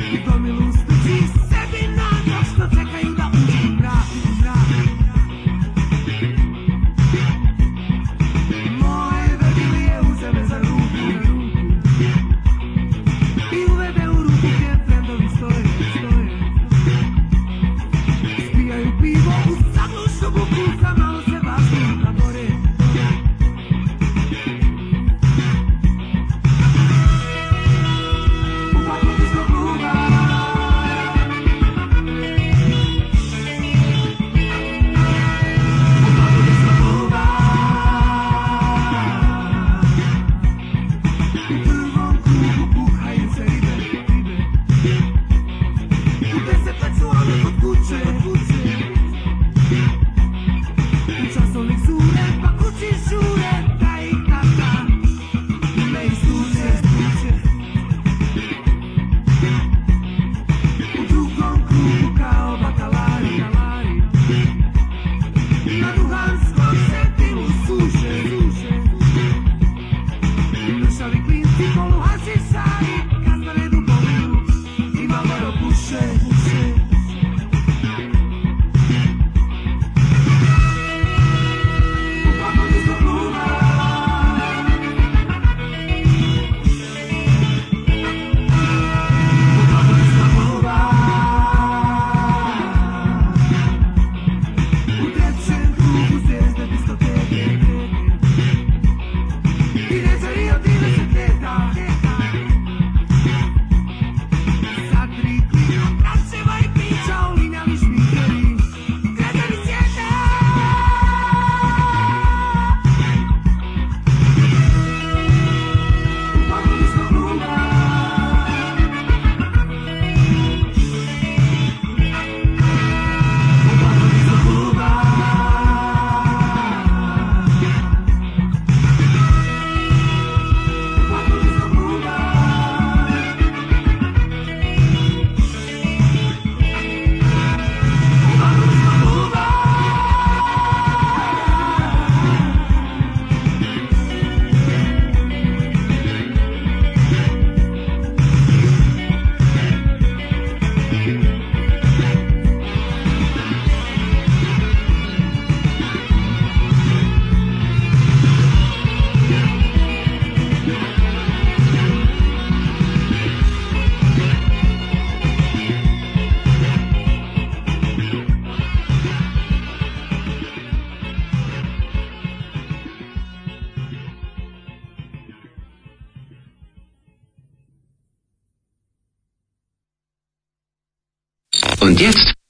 E pra me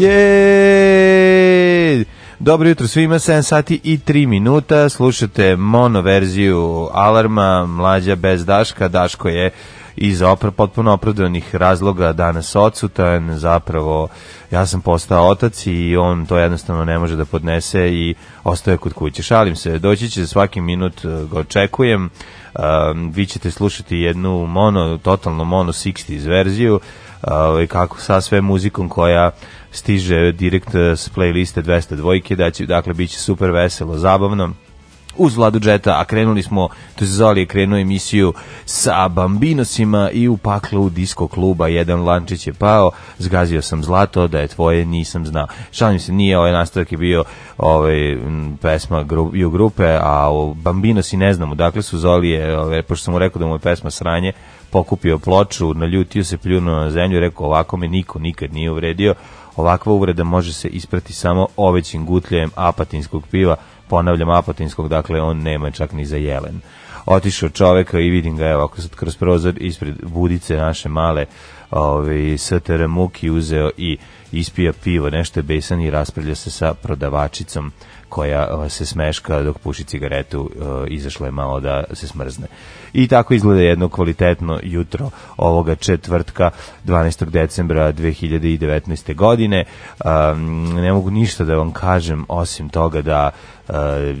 Je! Dobro jutro svima, 7 sati i 3 minuta, slušate mono verziju Alarma, mlađa bez Daška, Daško je iz opra, potpuno opravdanih razloga danas odsutan, zapravo ja sam postao otac i on to jednostavno ne može da podnese i ostaje kod kuće. Šalim se, doći će za svaki minut, e, ga očekujem, um, vi ćete slušati jednu mono, totalno mono 60s verziju, ovaj kako sa sve muzikom koja stiže direkt eh, s playliste 202 da će dakle biće super veselo, zabavno uz Vladu Džeta, a krenuli smo, to se Zoli je krenuo emisiju sa Bambinosima i u paklu disko kluba, jedan lančić je pao, zgazio sam zlato, da je tvoje nisam znao. Šalim se, nije ovaj nastavak je bio ovaj, pesma gru, grupe, a o Bambinosi ne znamo, dakle su Zoli je, ovaj, pošto sam mu rekao da mu je pesma sranje, pokupio ploču, naljutio se, pljunuo na zemlju, rekao ovako me niko nikad nije uvredio, ovakva uvreda može se isprati samo ovećim gutljajem apatinskog piva, ponavljam apatinskog, dakle on nema čak ni za jelen. Otišao čoveka i vidim ga, evo, sad kroz prozor ispred budice naše male, ovaj, STR Muki uzeo i ispija pivo, nešto je besan i raspravlja se sa prodavačicom koja se smeška dok puši cigaretu, izašla je malo da se smrzne. I tako izgleda jedno kvalitetno jutro ovoga četvrtka 12. decembra 2019. godine. Ne mogu ništa da vam kažem osim toga da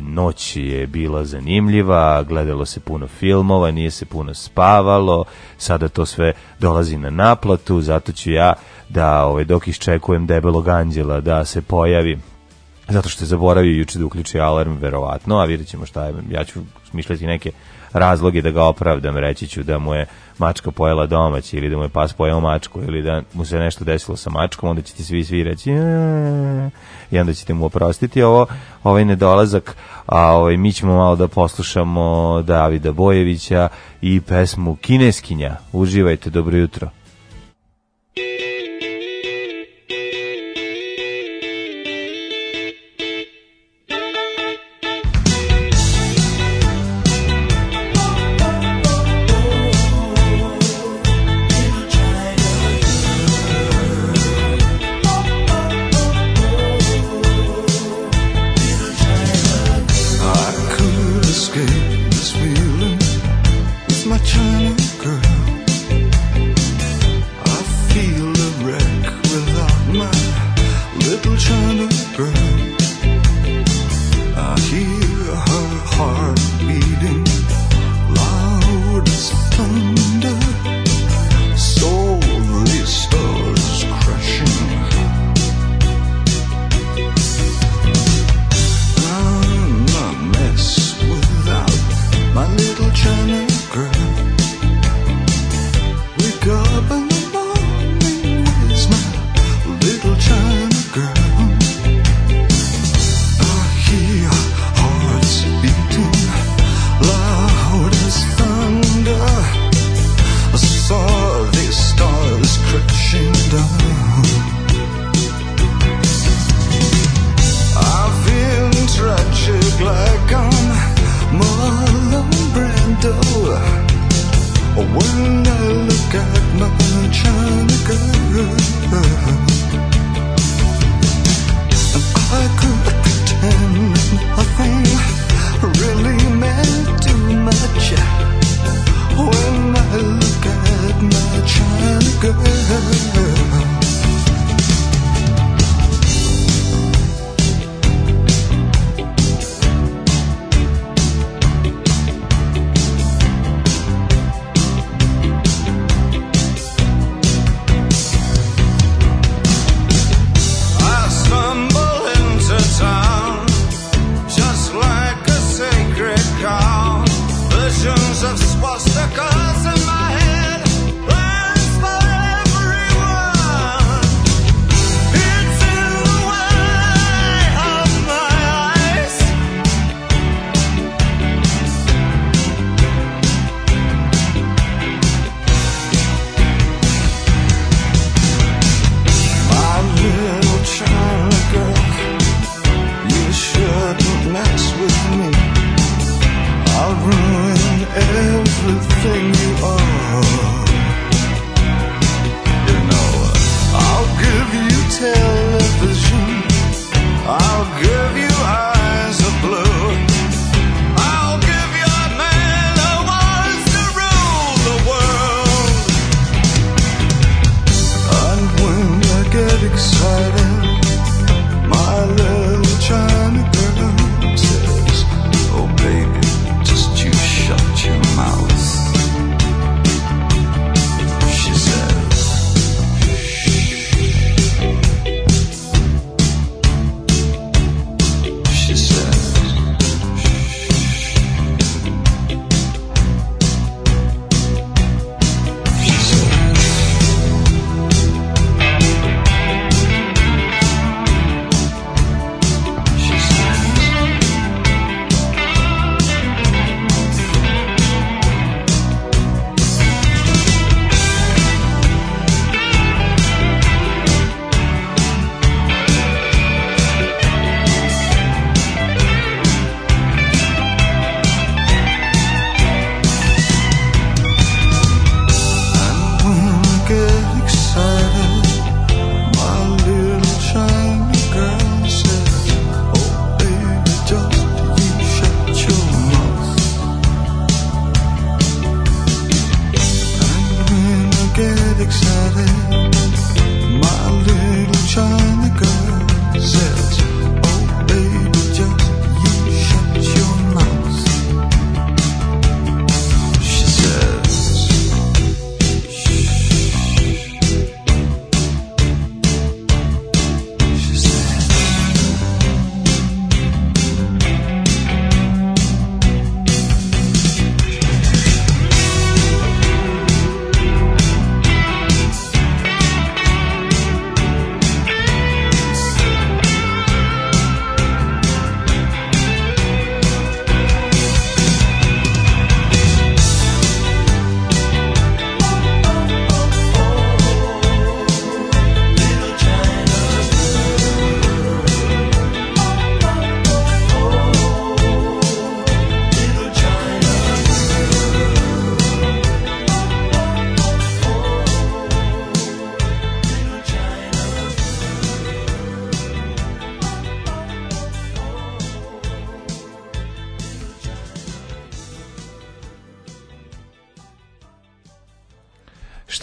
noć je bila zanimljiva, gledalo se puno filmova, nije se puno spavalo, sada to sve dolazi na naplatu, zato ću ja da ovaj, dok iščekujem debelog anđela da se pojavi Zato što je zaboravio juče da uključi alarm, verovatno, a vidjet ćemo šta je. Ja ću smišljati neke razloge da ga opravdam, reći ću da mu je mačka pojela domaći ili da mu je pas pojeo mačku ili da mu se nešto desilo sa mačkom, onda ćete svi svi reći eee, i onda ćete mu oprostiti ovo, ovaj nedolazak, a ovaj, mi ćemo malo da poslušamo Davida Bojevića i pesmu Kineskinja. Uživajte, dobro jutro.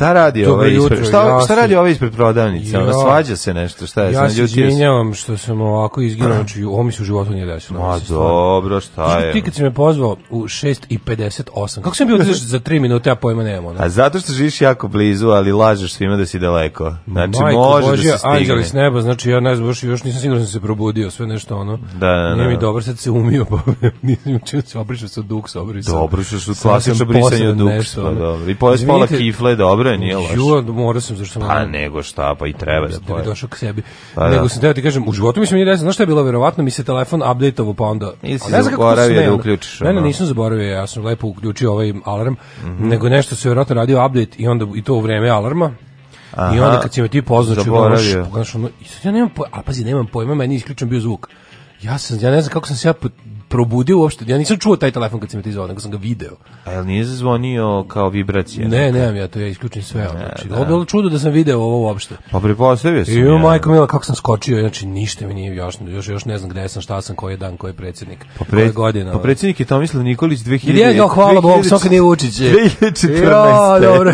Šta radi ovo ovaj jutro, ispred, šta, ja šta radi ovo ovaj ispred prodavnice? Ja, Ona svađa se nešto, šta je? Ja se izvinjavam što sam ovako izginuo, znači ovo mi se u životu nije desilo. Ma dobro, šta je? Ti kad si me pozvao u 6.58, kako sam bio za 3 minute, ja pojma nemam. A zato što živiš jako blizu, ali lažeš svima da si daleko. Znači, Majko može da Božja, da se stigne. Anđeli s neba, znači ja ne znam, još nisam siguran da sam se probudio, sve nešto ono. Da, da, da. Nije mi dobro, sad se umio, pa nisam učinio se, obrišao se od duksa, obrišao. Dobro, što su klasično brisanje od duksa, pa dobro. I poješ pola kifle, dobro je, nije loš. Jo, morao sam zašto Pa nego šta, pa i treba da. Da bi došao k sebi. Pa, da. nego da. sam teo da ti kažem, u životu mi se nije desilo, znaš šta je bilo verovatno, mi se telefon updateovao pa onda. Nisi ne znam kako se da uključiš. Ne, ne, nisam zaboravio, ja sam lepo uključio ovaj alarm, mm -hmm. nego nešto se verovatno radio update i onda i to u vreme alarma. Aha, I onda kad si me ti pozvao, čuo, da ono, ja nemam pojma, a pazi, nemam pojma, meni je isključen bio zvuk. Ja sam, ja ne znam kako sam se ja probudio uopšte. Ja nisam čuo taj telefon kad sam ti zvao, nego sam ga video. A jel nije zazvonio kao vibracija? Ne, nemam ja to, ja isključim sve. Ne, znači, da. Ovo bilo čudo da sam video ovo uopšte. Pa prepostavio sam. I ja. majko mila, kako sam skočio, znači ništa mi nije jasno. Još, još ne znam gde sam, šta sam, koji je dan, koji je predsjednik. Pa, pre, koje godine, pa predsjednik je Tomislav Nikolić 2000... Ili ja, hvala Bogu, soka nije Vučić. 2014. Ja, dobro.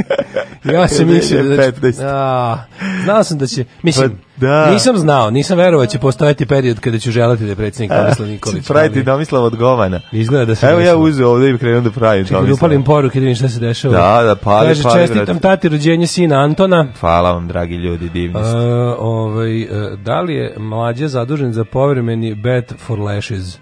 ja sam mislio da... Znači, a, znao sam da će... Mislim, pa- Da. Nisam znao, nisam verovao da će postojati period kada ću želati da je predsjednik Tomislav Nikolić. Praviti Tomislav od govana. Izgleda da se Evo ja uzeo ovde i krenuo da pravim Čekaj, da upalim poruke da vidim šta se dešava. Da, da, pali, Kaže, pali. čestitam tati rođenje sina Antona. Hvala vam, dragi ljudi, divni ste. Uh, ovaj, uh, da li je mlađe zadužen za povremeni bet for lashes?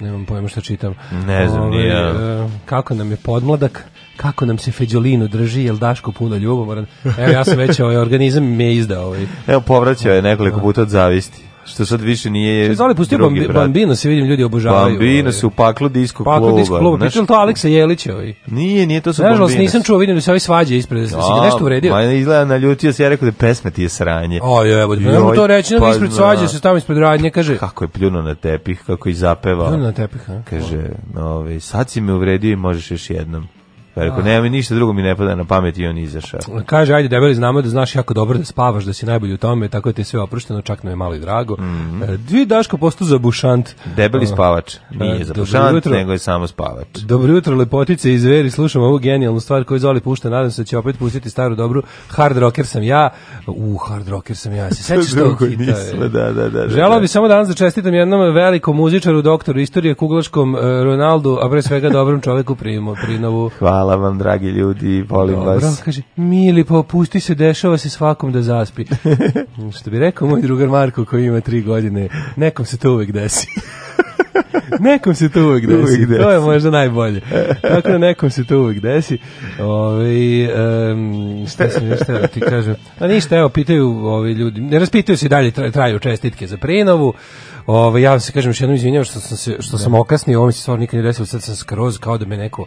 Nemam pojma šta čitam. Ne znam, ovaj, nije. Uh, kako nam je podmladak? kako nam se Feđolino drži, jel Daško puno ljubomoran. Evo ja sam već ovaj organizam mi je izdao. Ovaj. Evo povraćao je nekoliko puta od zavisti. Što sad više nije Zvali, pustio drugi bambi, Bambino se vidim ljudi obožavaju. Bambino ovaj. se u paklu disko kluba. Paklu disko kluba. Pričali to Aleksa Jelića ovi. Ovaj. Nije, nije to su Bambino. Nažalost nisam čuo, vidim da se ovi svađa ispred. Da si ga da, nešto uredio? Ma izgleda ljutio se, ja rekao da pesme ti je sranje. O, je, evo, da, ne mogu to reći, nego pa ispred svađa se tamo ispred radnje, kaže. Kako je pljuno na tepih, kako je zapeva. Pljuno na tepih, a? Kaže, ovaj, sad si me uvredio i možeš još jednom. Pa rekao, nema mi ništa drugo mi ne pada na pamet i on izašao. Kaže, ajde, debeli, znamo da znaš jako dobro da spavaš, da si najbolji u tome, tako da ti je sve oprošteno, čak nam je malo i drago. Mm -hmm. Dvi Daško posto za bušant. Debeli spavač, e, nije za bušant, jutro. nego je samo spavač. Dobro jutro, lepotice i zveri, slušam ovu genijalnu stvar koju Zoli pušta, nadam se da će opet pustiti staru dobru. Hard rocker sam ja, u hard rocker sam ja, se sećaš tog hita? Nisla, da, da, da, da Želao da. bi samo danas da čestitam jednom velikom muzičaru, doktoru istorije, kuglaškom e, Ronaldu, a pre svega dobrom čoveku primo, prinovu. Hvala Hvala vam, dragi ljudi, volim Dobro, vas. kaže, mili, pa opusti se, dešava se svakom da zaspi. Što bi rekao moj drugar Marko koji ima tri godine, nekom se to uvek desi. nekom se to uvek desi. uvek desi. To je možda najbolje. Tako da nekom se to uvek desi. Ovi, ovaj, um, šta sam još da ti kažem? A ništa, evo, pitaju ovi ljudi. Ne raspitaju se dalje, traju čestitke za prenovu. Ove, ovaj, ja vam se kažem još jednom izvinjavam što sam, se, što da. sam okasnio, ovo mi se stvarno nikad ne desilo, sad sam skroz kao da me neko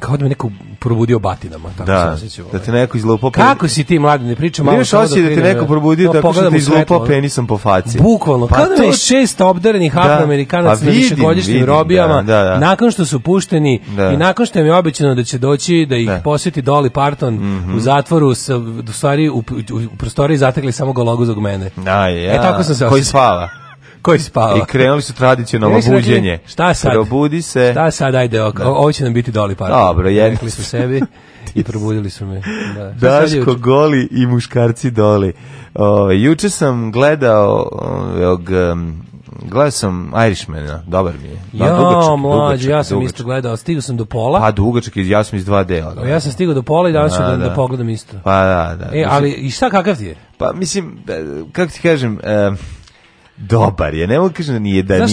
kao da me neko probudio batinama tako da, se da te ovaj. neko izlupao kako si ti mladi ne pričam malo što da, da te neko da- probudio tako što te izlupao penisom po faci bukvalno pa kao da je šest obdarenih da, afroamerikanaca pa na višegodišnjim da, robijama da, da, nakon što su pušteni i nakon što im je obećano da će doći da ih posjeti Dolly Parton mm -hmm. u mhm. zatvoru sa, u stvari u, u, u prostoriji zatekli samo gologuzog mene da, ja, e tako sam se koji osjeća koji spava. I krenuli su tradicionalno buđenje. Šta sad? Probudi se. Šta sad, ajde, ok, da. ovo će nam biti Dolly Parton. Dobro, jedno. Rekli su sebi i probudili su me. Da. Daško goli i muškarci doli. O, juče sam gledao ovog um, gledao sam Irishmana, dobar mi je. Da, ja, dugačak, mlađe, dugačak, ja sam dugačak. isto gledao, stigao sam do pola. Pa dugačak, ja sam iz dva dela. Da. Ja sam stigao do pola i danas ću da, da, da, da. pogledam isto. Pa da, da. E, ali, i šta kakav ti je? Pa mislim, e, kako ti kažem, e, dobar je, ne mogu kažem da nije, da nije dobar.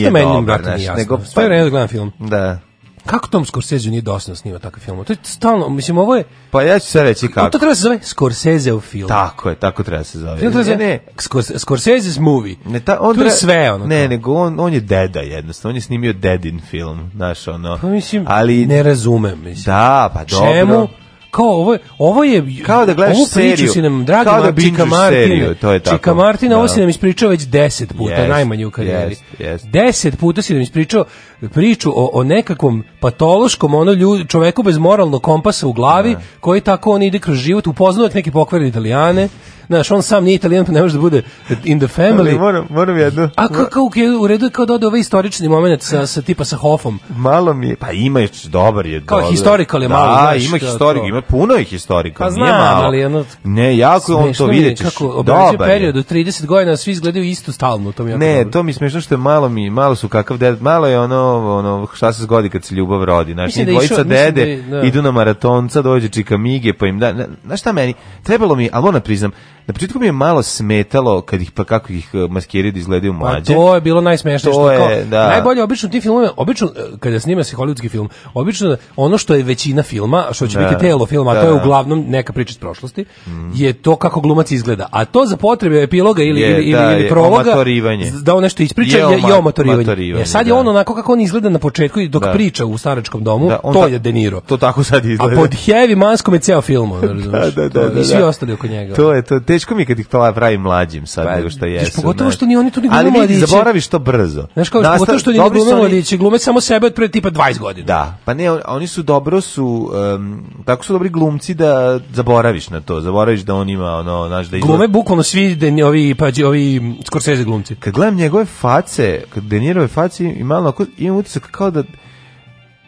Znaš što meni nego, pa, Sve vreme da gledam film. Da. Kako Tom Scorsese nije dosadno da snima takav film? To je stalno, mislim, ovo je... Pa ja ću sad reći kako. To treba da se zove Scorsese u film. Tako je, tako treba da se zove. Film treba se ne, ne. Scorsese's movie. Ne, ta, on to je sve ono. Ne, to. nego on, on je deda jednostavno, on je snimio dedin film, znaš ono. Pa mislim, ali, ne razumem, mislim. Da, pa dobro. Čemu? kao ovo, ovo je kao da gledaš seriju. si nam draga kao da Čika Martina, to je tako. Čika Martina, da. ovo si nam ispričao već 10 puta, yes, najmanje u karijeri. Yes, yes. puta si nam ispričao priču o, o nekakvom patološkom ono ljud, čoveku bez moralnog kompasa u glavi, da. koji tako on ide kroz život, upoznao neke pokvarene italijane, znaš, on sam nije italijan, pa ne može da bude in the family. Ali moram, moram jednu. A kao, kao u redu je kao da ode ovaj istorični moment sa, sa tipa sa Hofom. Malo mi je, pa ima je, dobar je. Kao dobar. historical je da, malo. Da, ima historical, ima puno je historical, pa znam, malo. Ali, ono, ne, jako je on to vidjet ćeš. Kako, dobar period od 30 godina svi izgledaju isto stalno. To mi ne, dobro. to mi smešno što je malo mi, malo su kakav dede, malo je ono, ono šta se zgodi kad se ljubav rodi. Znaš, da dvojica išo, dede da, da. idu na maratonca, dođe Čikamige, pa im da, znaš šta meni, trebalo mi, ali ona da priznam, Na početku mi je malo smetalo kad ih pa kako ih e, maskiridi da izgledaju pa mlađe. Pa to je bilo najsmešnije što je, kao, da. najbolje obično ti filmovi, obično e, kada snima se holivudski film, obično ono što je većina filma, što će da, biti telo filma, a to da, je da. uglavnom neka priča iz prošlosti, mm. je to kako glumac izgleda. A to za potrebe epiloga ili je, ili ili, da, ili prologa da on nešto ispriča je, je omatorivanje. Jer e, sad je ono onako kako on izgleda na početku i dok priča u staračkom domu, to je Deniro. To tako sad izgleda. A pod heavy maskom je ceo film, razumiješ? da, da, da, I svi ostali oko njega. To je to teško mi je kad ih to pravi mlađim sad pa, nego što jesu. Pogotovo što ni oni to ni glume mladiće. Ali zaboraviš to brzo. Znaš kao, Nastav, pogotovo što ni glume mladiće, glume samo sebe od pre tipa 20 godina. Da, pa ne, oni su dobro su, um, tako su dobri glumci da zaboraviš na to, zaboraviš da on ima ono, znaš da... Glume bukvalno svi de, ovi, pa, ovi Scorsese glumci. Kad gledam njegove face, kad Denirove face i malo, imam utisak kao da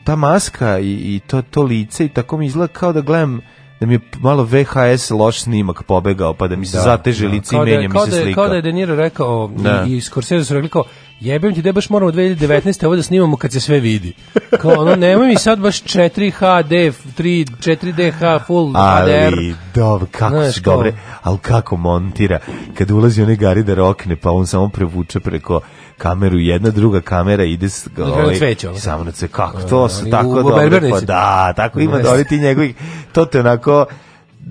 ta maska i, i to, to lice i tako mi izgleda kao da gledam da mi je malo VHS loš snimak pobegao, pa da mi se da, zateže da. lice i da menja mi se da slika. Kao da je De Niro rekao, da. i, i Scorsese su rekli jebem ti da baš moramo 2019. ovo da snimamo kad se sve vidi. Kao ono, nemoj mi sad baš 4 HD, 3, 4DH, full ali, HDR. Ali, dobro, kako Znaš, dobre, ali kako montira. Kad ulazi onaj gari da rokne, pa on samo prevuče preko kameru, jedna druga kamera ide s, ovaj, cveće, ovaj. samo na cve, kako to se tako dobro, pa da, tako ima dobiti da njegovih, to te onako,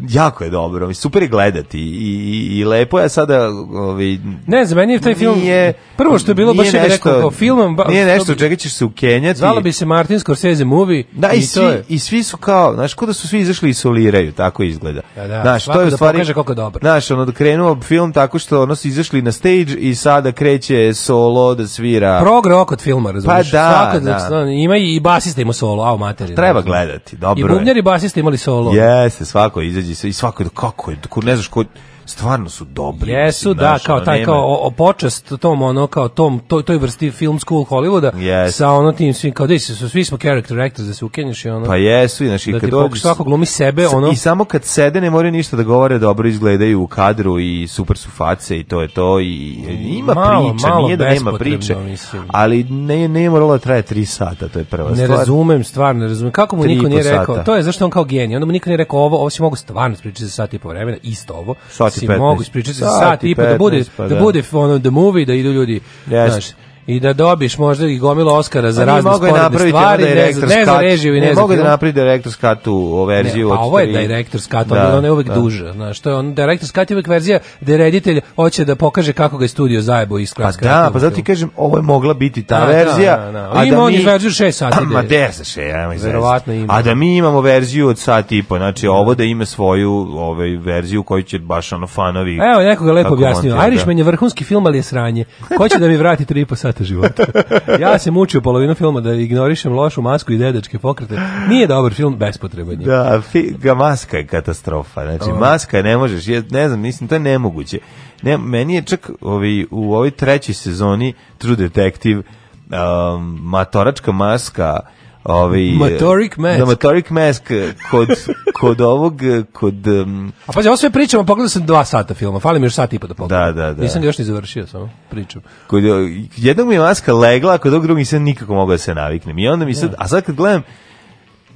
jako je dobro, super je gledati i, i, i lepo je sada... Ovi, ovaj, ne, za meni je taj film, nije, prvo što je bilo baš je nešto, rekao, filmom... Ba, nije nešto čega ćeš se ukenjati. Zvala bi se Martin Scorsese movie. Da, i, i svi, je. i svi su kao, znaš, kod da su svi izašli i soliraju, tako izgleda. Da, da, znaš, to je da stvari, pokaže koliko je dobro. Znaš, ono, krenuo film tako što ono su izašli na stage i sada kreće solo da svira... progre rock od filma, razumiješ? Pa da, Svako, da. da. Ima i basista ima solo, a o materiju. Treba znači. gledati, dobro I bubnjar i basista imali solo. Jeste, svako izađe izađe se i svako kako je, ne znaš ko, stvarno su dobri. Jesu, mislim, da, naš, kao taj, kao o, počest tom, ono, kao tom, to, toj vrsti film school Hollywooda, yes. sa ono tim svim, kao da su, svi smo character actors, da se ukenješ i ono. Pa jesu, znači, da kad dođu, svako glumi sebe, ono. I samo kad sede ne moraju ništa da govore, dobro izgledaju u kadru i super su face i to je to i, ima malo, priča, malo nije da nema priče, mislim. ali ne, ne da traje tri sata, to je prva ne stvar. Ne razumem, stvarno ne razumem, kako mu niko nije rekao, sata. to je zašto on kao genij, onda mu niko nije rekao ovo, ovo si mogu stvarno pričati za sat i po vremena, isto ovo, sat sati mogu ispričati sat i pa da bude, pa, da. da bude ono the movie, da idu ljudi, yes. znaš, i da dobiš možda i gomilo Oscara za pa razne sporedne stvari, ne za, ne za režiju i ne, ne za mogu da napravi direktor's cut u verziju. Ne, pa ovo je director's cut, da, ali ona je uvek da. duža. Znaš, to je on, director's cut je uvek verzija gde reditelj hoće da pokaže kako ga je studio zajebo i skrat. Pa da, pa zato ti kažem, ovo je mogla biti ta da, verzija. Da, da, da. ima da on mi, verziju 6 sati. Ma 10, ajmo Verovatno ima. A da mi imamo verziju od sat i po, znači da. ovo da ima svoju ovaj, verziju koju će baš ono fanovi. Evo, nekoga lepo objasnio. Da. Irishman je vrhunski film, ali je sranje. Ko će da mi vrati 3,5 sata? leta života. ja se mučio polovinu filma da ignorišem lošu masku i dedačke pokrete. Nije dobar film, bespotreban je. Da, fi, maska je katastrofa. Znači, o. maska ne možeš, je, ne znam, mislim, to je nemoguće. Ne, meni je čak ovi, u ovoj trećoj sezoni True Detective um, matoračka maska ovaj Motoric da, Mask. Na Motoric Mask kod kod ovog kod um... A pa ja sve pričamo, pogledao sam dva sata filma. Fali mi još sat i po da pogledam. Da, da, da. Nisam ga još ni završio, samo pričam. Kod jednog mi je maska legla, kod drugog drugog nisam nikako mogao da se naviknem. I onda mi sad, ja. Da. a sad kad gledam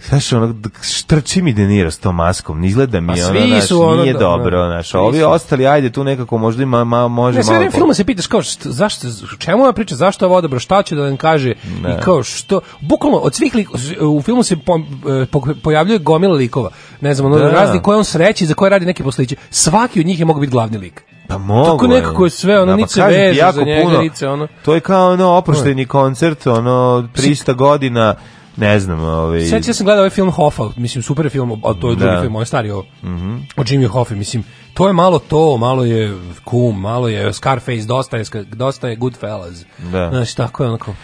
Znaš, ono, štrči mi denira s tom maskom, izgleda mi, pa ono, naš, ono, nije da, dobro, da, naš, ovi ostali, ajde, tu nekako možda ima, ma, može ne, sve malo... se pitaš, kao, šta, zašto, čemu je priča, zašto je ovo dobro, šta će da nam kaže, ne. i da. kao, što, bukvalno, od svih likova, u filmu se po, e, po, pojavljuje gomila likova, ne znam, ono, da. razni koje on sreći, za koje radi neke posliće, svaki od njih je mogu biti glavni lik. Pa mogu. Tako nekako je sve, ono, da, pa nice veze za njega, puno, nice, ono. To je kao, ono, oprošteni koncert, ono, 300 godina, ne znam, ovaj Sećam se gledao ovaj film Hoffa, mislim super film, a to je drugi da. film, on je o. Mhm. Mm o Jimmy Hoffa, mislim to je malo to, malo je kum, malo je Scarface, dosta je, dosta je Goodfellas. Da. Znači, tako je onako...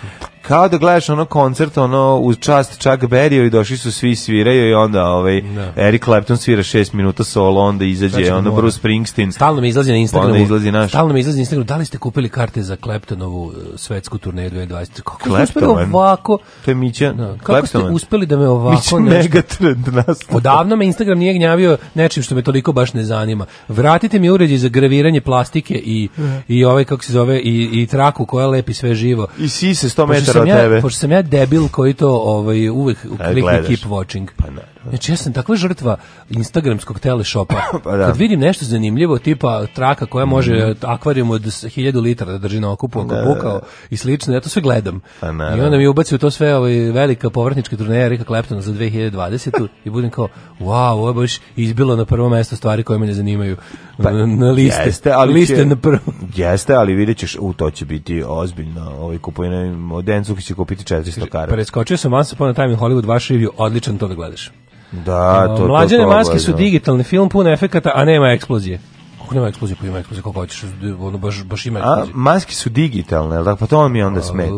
Kao da gledaš ono koncert, ono, uz čast Chuck Berry i došli su svi sviraju i onda ovaj, da. Eric Clapton svira 6 minuta solo, onda izađe, ono mora. Bruce Springsteen. Stalno mi izlazi na Instagramu. Onda izlazi naš. Stalno mi izlazi na Instagramu. Da li ste kupili karte za Claptonovu e, svetsku turneju 2020? Kako Clapton. ste uspeli ovako? To je Mića. Da, kako Clapton. ste uspeli da me ovako... Mića Megatrend nastavlja. Odavno me Instagram nije gnjavio nečim što me toliko baš ne zanima vratite mi uređaj za graviranje plastike i, i ovaj, kako se zove, i, i traku koja lepi sve živo. I si se 100 metara od ja, tebe. Pošto sam ja debil koji to ovaj, uvek klik keep watching. Pa ne. Da. Znači ja sam takva žrtva instagramskog teleshopa. Pa da. Kad vidim nešto zanimljivo, tipa traka koja može mhm. akvarijum od 1000 litara da drži na okupu ako da, da bukao da. i slično, ja to sve gledam. Pa, I onda mi ubaci u to sve ovaj velika povrtnička turneja Erika Claptona za 2020 i budem kao wow, ovo je baš izbilo na prvo mesto stvari koje me ne zanimaju. Pa, na liste, jeste, ali liste će, na prvo. Jeste, ali vidjet ćeš, u to će biti ozbiljno. Ovaj kupovina, Denzuk će kupiti 400 kara. Preskočio sam Once Upon a Time in Hollywood, vaš review, odličan to da gledaš. Da, to, Mlađane to, to, maske su da. digitalni film pun efekata, a nema eksplozije. Kako nema eksplozije, pa ima eksplozije kako hoćeš, ono baš, baš ima eksplozije. A maske su digitalne, ali pa to mi onda smeta.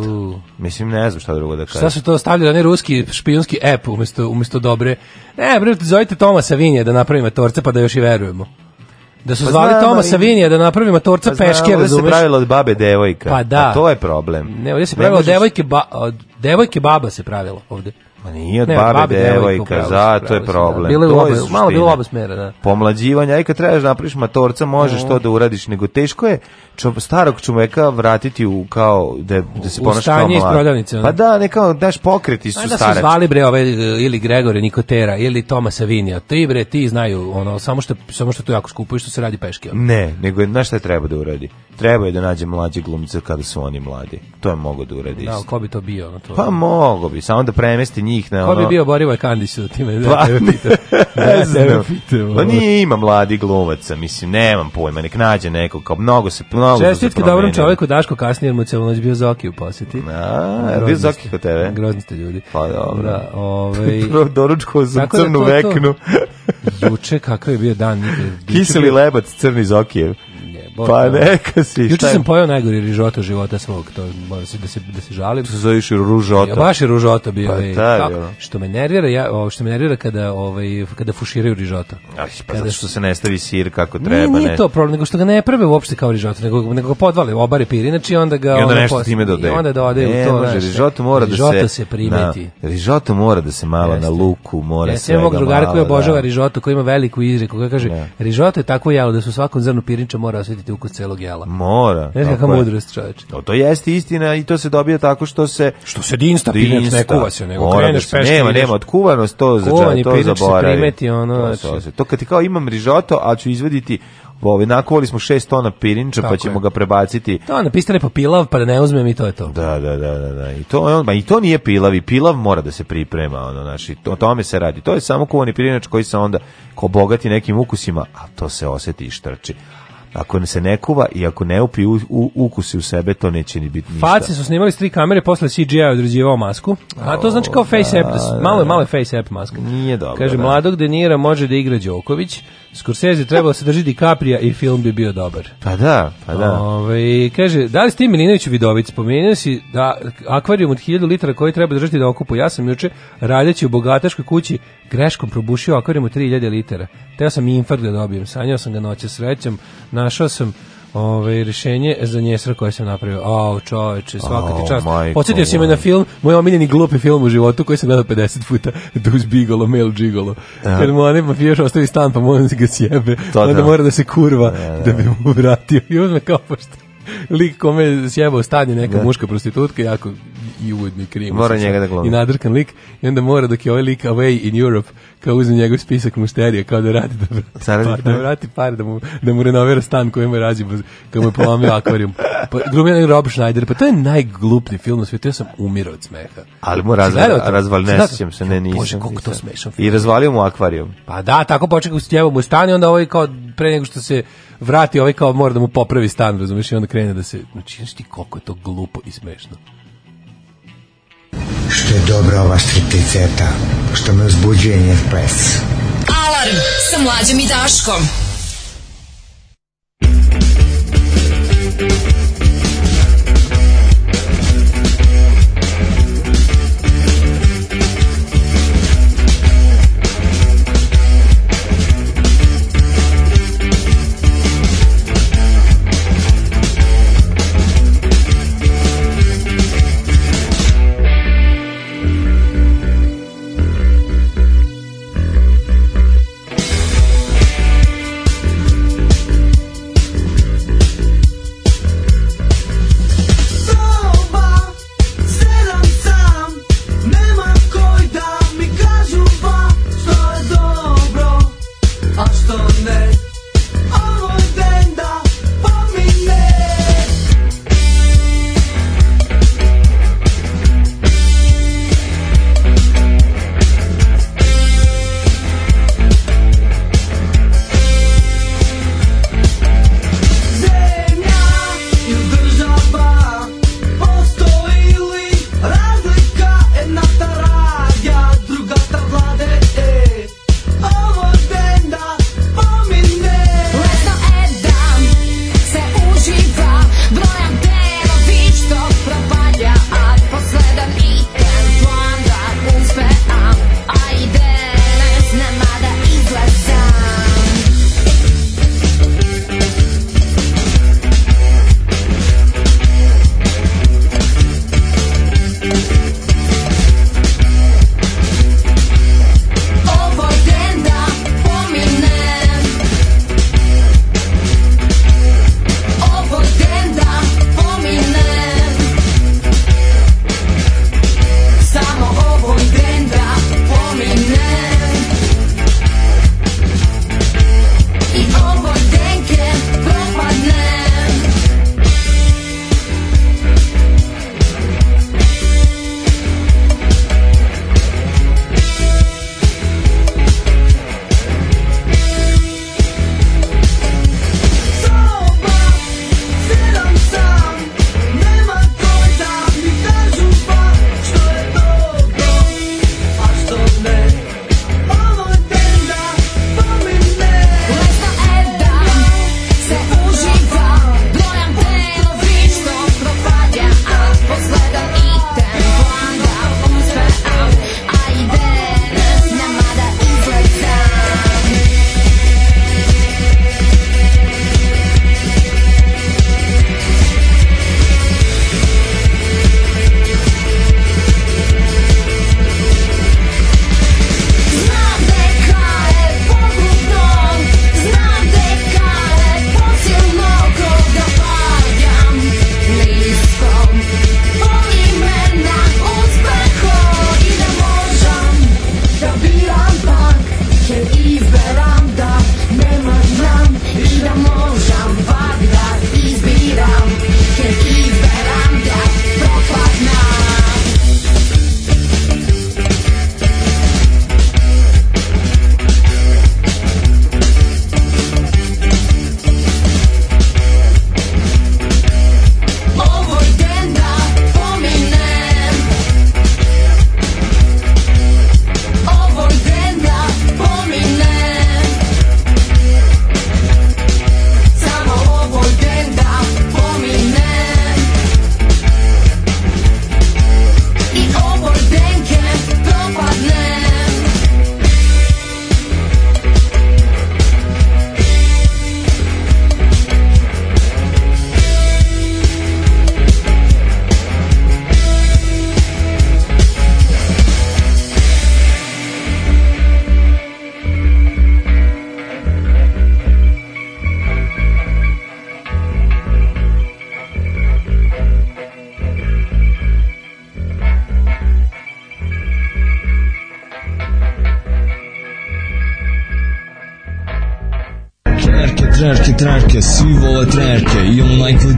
Mislim, ne znam šta drugo da kažem. Šta su to stavljali, ne ruski špijunski app umesto, umesto dobre? Ne, bre, zovite Tomasa Vinje da napravimo torce pa da još i verujemo. Da su pa zvali znam, Toma Savinija da napravi matorca pa peške, razumeš? se pravilo od babe devojka. Pa da. A pa to je problem. Ne, ovdje se pravilo ne možeš... devojke, ba, devojke baba se pravilo ovdje. Ma nije od ne, babe, babe devojka, zato je da. problem. Bilo je to malo bilo oba smera, da. Pomlađivanje, aj kad trebaš da napraviš matorca, možeš mm. to da uradiš, nego teško je čo, starog čumeka vratiti u kao da, da se ponaša kao mlad. prodavnice. Pa da, neka daš pokreti su starački. Da su zvali bre ove, ovaj, ili Gregore Nikotera ili Toma Savinija. Ti bre, ti znaju, ono, samo što, samo što to jako skupo i što se radi peške. Ono. Ne, nego je, šta je treba da uradi? Treba je da nađe mlađe glumce kada su oni mladi. To je mogo da uradi. Da, ko bi to bio? To... Pa mogo bi, samo da premesti njih njih ne ono. Ko bi bio Borivoj Kandić u time? Pa, ne, ne znam. Pa nije ima mladi glumaca, mislim, nemam pojma, nek nađe nekog, kao mnogo se mnogo Čestitke dobrom čovjeku Daško kasnije, jer mu celo noć bio Zoki u posjeti. A, je bio Zoki kod tebe? Grozni ste ljudi. Pa dobro. Da, ovaj... Doručko za da crnu veknu. Juče kakav je bio dan. Kiseli lebac, crni Zokijev. Boga. Pa da. neka si. Juče sam pojao najgori rižoto života svog, to moram se da se da se žalim. To se zove ružota. Ja baš je ružota bio, pa, ovaj, taj, što me nervira, ja što me nervira kada ovaj kada fuširaju rižoto. Aj, pa kada, zato što se ne stavi sir kako treba, nije, nije ne. to problem, nego što ga ne prve uopšte kao rižoto, nego nego ga podvale, obare pir, inače onda ga I onda nešto time dodaje. Onda dodaje u to, znači rižoto mora da se rižoto se primeti. Rižoto mora da se malo na luku, mora se. Ja mog drugara koji obožava da. rižoto, koji ima veliku izreku, kaže da. rižoto je tako jao da su svakom zrnu pirinča mora osetiti osjetiti ukus celog jela. Mora. Ne znam kakva mudrost čoveč. To, to jeste istina i to se dobija tako što se... Što se dinsta, dinsta. pinac ne kuva se, nego Mora, da kreneš peške. Nema, nema, otkuvanost to, za, to zaboravi. se primeti, ono... To, znači. to kad ti kao imam rižoto, a ću izvediti Bovi, ovaj, nakovali smo 6 tona pirinča, pa Tako pa ćemo je. ga prebaciti. To onda pistane pa pilav, pa da ne uzmem i to je to. Da, da, da, da, da. I to, on, ma i to nije pilav, i pilav mora da se priprema, ono, znači, to, o tome se radi. To je samo kuvani pirinač koji se onda ko bogati nekim ukusima, a to se oseti i štrči. Ako se ne kuva i ako ne upi u, u, ukusi u sebe, to neće ni biti ništa. Face su snimali s tri kamere, posle CGI određivao masku. A to znači kao face app, da, malo je da. male face app maska. Nije dobro. Kaže, da. mladog Denira može da igra Đoković, Scorsese trebao se držiti Kaprija i film bi bio dobar. Pa da, pa da. Ove, kaže, da li ste Milinović Vidović Spomenuo si da akvarijum od 1000 litara koji treba držati da okupu. Ja sam juče, radeći u bogataškoj kući, greškom probušio akvarijum od 3000 litara. Teo sam infarkt da dobijem. Sanjao sam ga noće srećem, Našao sam Ove, rješenje za njesra koje sam napravio. Au, čoveče, svaka ti čast. Podsjetio si me na film, moj omiljeni glupi film u životu koji sam gledao 50 puta. Duz bigolo, male gigolo. Ja. Kad mu onaj mafijaš ostavi stan, pa mora da ga sjebe. onda da. mora da se kurva ja, e. ja. da bi mu vratio. I uzme kao pošto pa lik kome je sjebao stanje neka da. muška prostitutka, jako i uvodni krim. Mora njega da glumi. I nadrkan lik. I onda mora dok je ovaj lik away in Europe, kao uzme njegov spisak mušterija, kao da radi da vrati, par, da vrati par, da mu, da mu renovira stan koji mu rađi, kao mu je polomio akvarijum. Pa, glumi Rob Schneider, pa to je najgluplji film u svijetu, ja sam umirao od smeha. Ali mu razval, razval, ne sjećam se, ne nisam. Bože, koliko to smešan I razvalio mu akvarijum. Pa da, tako počeka u s mu stan i onda ovaj kao pre nego što se vrati ovaj kao mora da mu popravi stan, razumiješ, i onda krene da se, znači, znaš ti koliko je to glupo i smešno. Što je dobra ova stripticeta, što me uzbuđuje njen pes. Alarm sa mlađom i Daškom.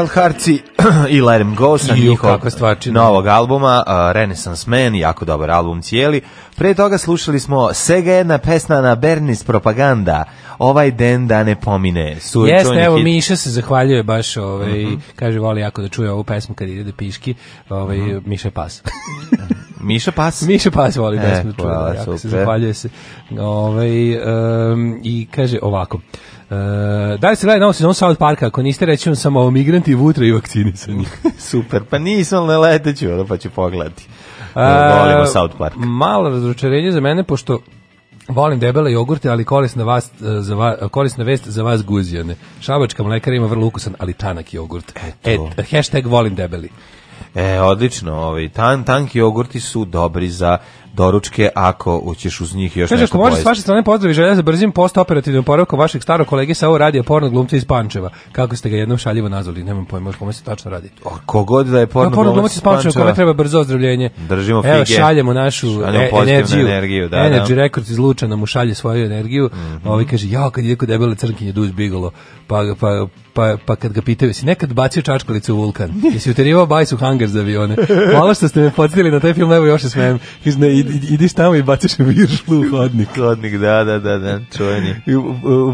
Wild Hearts i, i Let Em Go sa njihovog da. novog albuma uh, Renaissance Man, jako dobar album cijeli. Pre toga slušali smo svega jedna pesna na Bernis Propaganda, ovaj den da ne pomine. Sur, Jeste, evo hit. Miša se zahvaljuje baš, ovaj, mm -hmm. kaže voli jako da čuje ovu pesmu kad ide da piški, ovaj, mm -hmm. Miša je pas. Miša Pas. Miša Pas voli e, pesmu da čuje, jako super. se zahvaljuje se. Ovaj, um, I kaže ovako, Uh, da se gleda novu sezonu South Parka, ako niste reći vam samo o migranti, vutra i vakcinisani. Super, pa nisam, ne leteću, pa ću pogledati. E, da, volimo South Park. Malo razočarenje za mene, pošto Volim debele jogurte, ali korisna, vas, e, za va, korisna vest za vas guzijane. Šabačka mlekara ima vrlo ukusan, ali tanak jogurt. Eto. Et, hashtag volim debeli. E, odlično, ovaj, tan, tanki jogurti su dobri za doručke ako učiš uz njih još Kaže, nešto pojesti. Kaže, može s vaše strane pozdravi želja za brzim post-operativnim oporavkom vašeg starog kolege sa ovo radija porno glumca iz Pančeva. Kako ste ga jednom šaljivo nazvali, nemam pojma o kome se tačno radi. O, kogod da je porno, porno glumac iz Pančeva, kome treba brzo ozdravljenje. Držimo fige. Evo, šaljemo našu e, energiju. energiju da, da. Energy da. Rekord iz Luča nam šalje svoju energiju. Mm -hmm. Ovi kaže, ja, kad je kod debele crnkinje Duž Bigolo, pa, pa, pa, pa kad ga pitaju, si nekad bacio čačkalicu u vulkan? Jesi uterivao bajs u hangar za avione? Hvala što ste me podsjetili na taj film, evo još se smijem ideš tamo i baciš viršlu u hodnik. Hodnik, da, da, da, da, čuveni.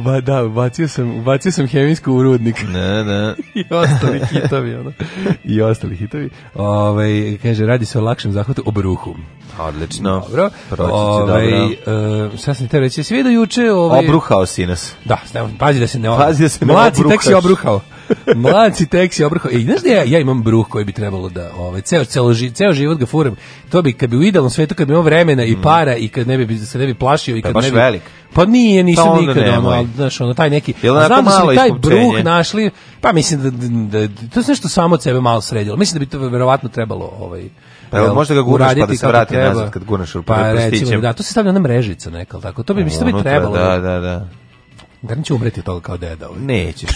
Ba, da, bacio sam, bacio sam hemijsku u rudnik. Da, ne. I ostali hitovi, ono. I ostali hitovi. Ove, ovaj, kaže, radi se o lakšem zahvatu obruhu. Odlično. Dobro. Proći Ove, ovaj, dobro. E, eh, sad sam te reći, svi do juče... Ovaj... Obruhao si nas. Da, pazi da se ne... Pazi da se ne Mlaci, tek si obruhao. Mlaci teksi obrho. Ej, znaš da ja, ja imam bruh koji bi trebalo da, ovaj, ceo, celo, ceo život ga furam. To bi, kad bi u idealnom svetu, kad bi imao vremena i mm. para i kad ne bi, se ne bi plašio i pa kad pa ne bi... Velik. Pa nije, pa nisam nikad. ono, znaš, ono, taj neki... Jel znam da su taj bruh našli, pa mislim da, da, da to se nešto samo od sebe malo sredilo. Mislim da bi to verovatno trebalo, ovaj, Pa evo, možda ga guraš pa da se vrati nazad kad guraš, pa, pa recimo, da, to se stavlja na mrežica neka, tako. To bi, mislim, da bi trebalo. Da, da, da. da. Da neću umreti toga kao deda. Ovaj. Nećeš.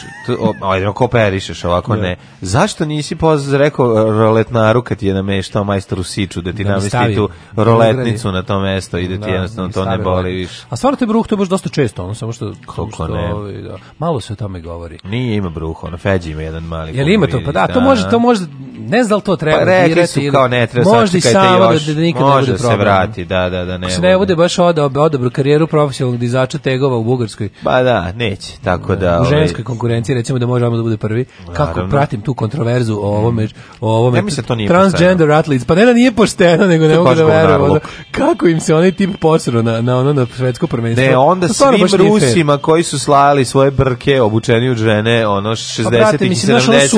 Ajde, ako perišeš ovako, da. ne. Zašto nisi poz rekao e, roletnaru kad je nameštao majstoru Siču da ti da namesti tu roletnicu na to mesto i da ti da, jednostavno to ne boli više. A stvarno te bruh to je baš dosta često, ono samo što... Kako ne? da. Malo se o tome govori. Nije ima bruh, ono Feđi ima jedan mali... Jel ima to? Pa da, to da. može, to može, ne znam da to treba pa, rekli su kao ne treba, možda i samo još, da, da nikad može ne bude problem. se vrati, da, da, da ne. Ako se ne bude baš odobru karijeru profesionalnog dizača tegova u Bugarskoj. Pa da, da, neće, tako da... U ovaj, ženskoj konkurenciji, recimo da možemo da bude prvi, kako Naravno. pratim tu kontroverzu o ovome, o ovome ja mislim, da to nije transgender pošteno. athletes, pa ne da nije pošteno, nego ne mogu da verujem, kako im se onaj tip posro na, na ono na svetsko prvenstvo. Ne, onda to svim Rusima koji su slajali svoje brke obučeni od žene, ono 60-ih pa i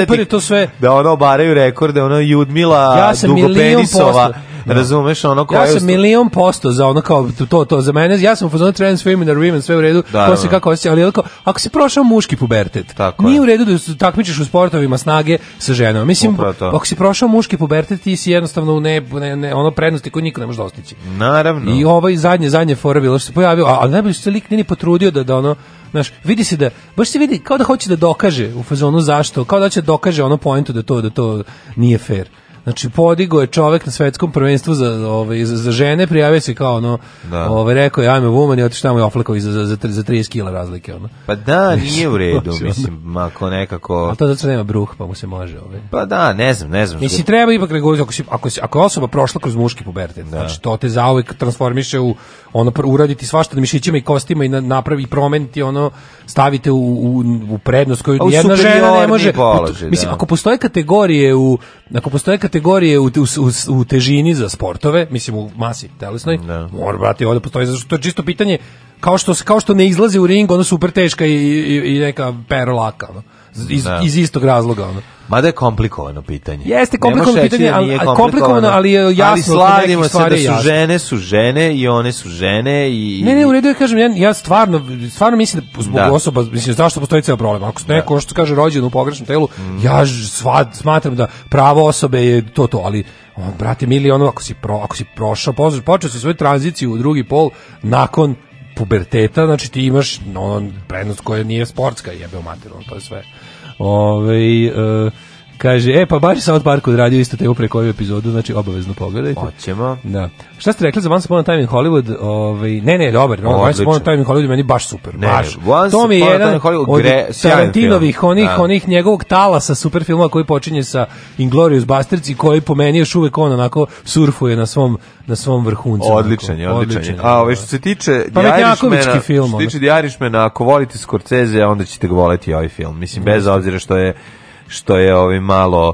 70-ih, da ono obaraju rekorde, ono Judmila ja Dugopenisova, milion Da. razumeš ono kao Ja sam milion posto za ono kao to, to, za mene, ja sam u fazonu trans women women, sve u redu, da, ko se kako osjeća, ali ako, ako se prošao muški pubertet, Tako nije je. u redu da se takmičiš u sportovima snage sa ženama. Mislim, ako si prošao muški pubertet, ti si jednostavno u ne, ne, ne ono prednosti koju niko ne može dostići. Naravno. I ovaj zadnje, zadnje fora bilo što se pojavio, a, ali ne bi se lik nije potrudio da, da ono, znaš, vidi se da baš se vidi kao da hoće da dokaže u fazonu zašto, kao da će da dokaže ono poentu da to da to nije fair. Znači podigo je čovek na svetskom prvenstvu za ovaj za, za žene, prijavio se kao ono, da. ovaj rekao ja I'm woman i otišao tamo i oflekao za za za 30 kg razlike ono. Pa da, nije u redu, mislim, mako nekako. A to zato nema bruh, pa mu se može, ovaj. Pa da, ne znam, ne znam. Mislim treba ipak regulisati ako si, ako si, ako je osoba prošla kroz muški pubertet, da. znači to te zauvek transformiše u ono uraditi svašta na mišićima i kostima i na, napravi promeniti ono stavite u, u, u prednost koju u jedna žena ne može. Položi, da. Mislim, ako postoje kategorije u ako postoje kategorije u, u, u, težini za sportove, mislim u masi telesnoj, da. mora, brate, ovdje postoji, zato to je čisto pitanje, kao što, kao što ne izlazi u ring, ono super teška i, i, i neka perolaka, ono iz, da. iz istog razloga ono. Mada je komplikovano pitanje. Jeste komplikovano pitanje, ali komplikovano, komplikovano, ali je jasno. Ali slavimo se da su jasno. žene, su žene i one su žene i Ne, ne, u redu je da kažem, ja, ja stvarno stvarno mislim da zbog da. osoba, mislim zašto postoji ceo problem. Ako ste da. neko što kaže rođen u pogrešnom telu, mm. ja svad, smatram da pravo osobe je to to, ali on brate mili ono ako si pro, ako si prošao, počeo si svoju tranziciju u drugi pol nakon puberteta, znači ti imaš no, prednost koja nije sportska, jebeo u to je sve. Ove, ovaj, e, Kaže, e, pa baš je od Park odradio isto temu preko ovu epizodu, znači obavezno pogledajte. Hoćemo. Da. Šta ste rekli za Once Upon a Time in Hollywood? Ovaj, ne, ne, dobar. No, Once Upon a Time in Hollywood meni baš super. Ne, baš. Once to mi je jedan Hollywood, od gre, Tarantinovih, da. onih, da. onih njegovog talasa super filmova koji počinje sa Inglorious Bastards i koji po meni još uvek on onako surfuje na svom na svom vrhuncu. Odličan je, odličan, je. A da, ove, ovaj, da. što se tiče pa film, što se tiče Diarišmena, ako volite Scorsese, onda ćete ga voleti ovaj film. Mislim, bez obzira što je što je ovi ovaj malo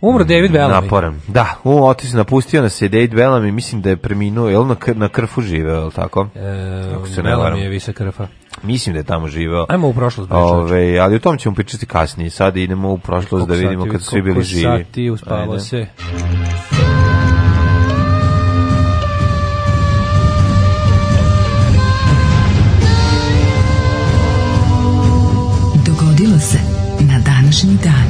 Umro David Bellamy. Naporan. Da, u otis napustio nas je David Bellamy, mislim da je preminuo, je na, na krfu živeo, je li tako? E, Ako se ne varam. je više krfa. Mislim da je tamo živeo. Ajmo u prošlost. Ove, ali o tom ćemo pričati kasnije. sad idemo u prošlost da koliko da vidimo kad su svi bili živi. Koliko sati uspavao se. Dogodilo se na današnji dan.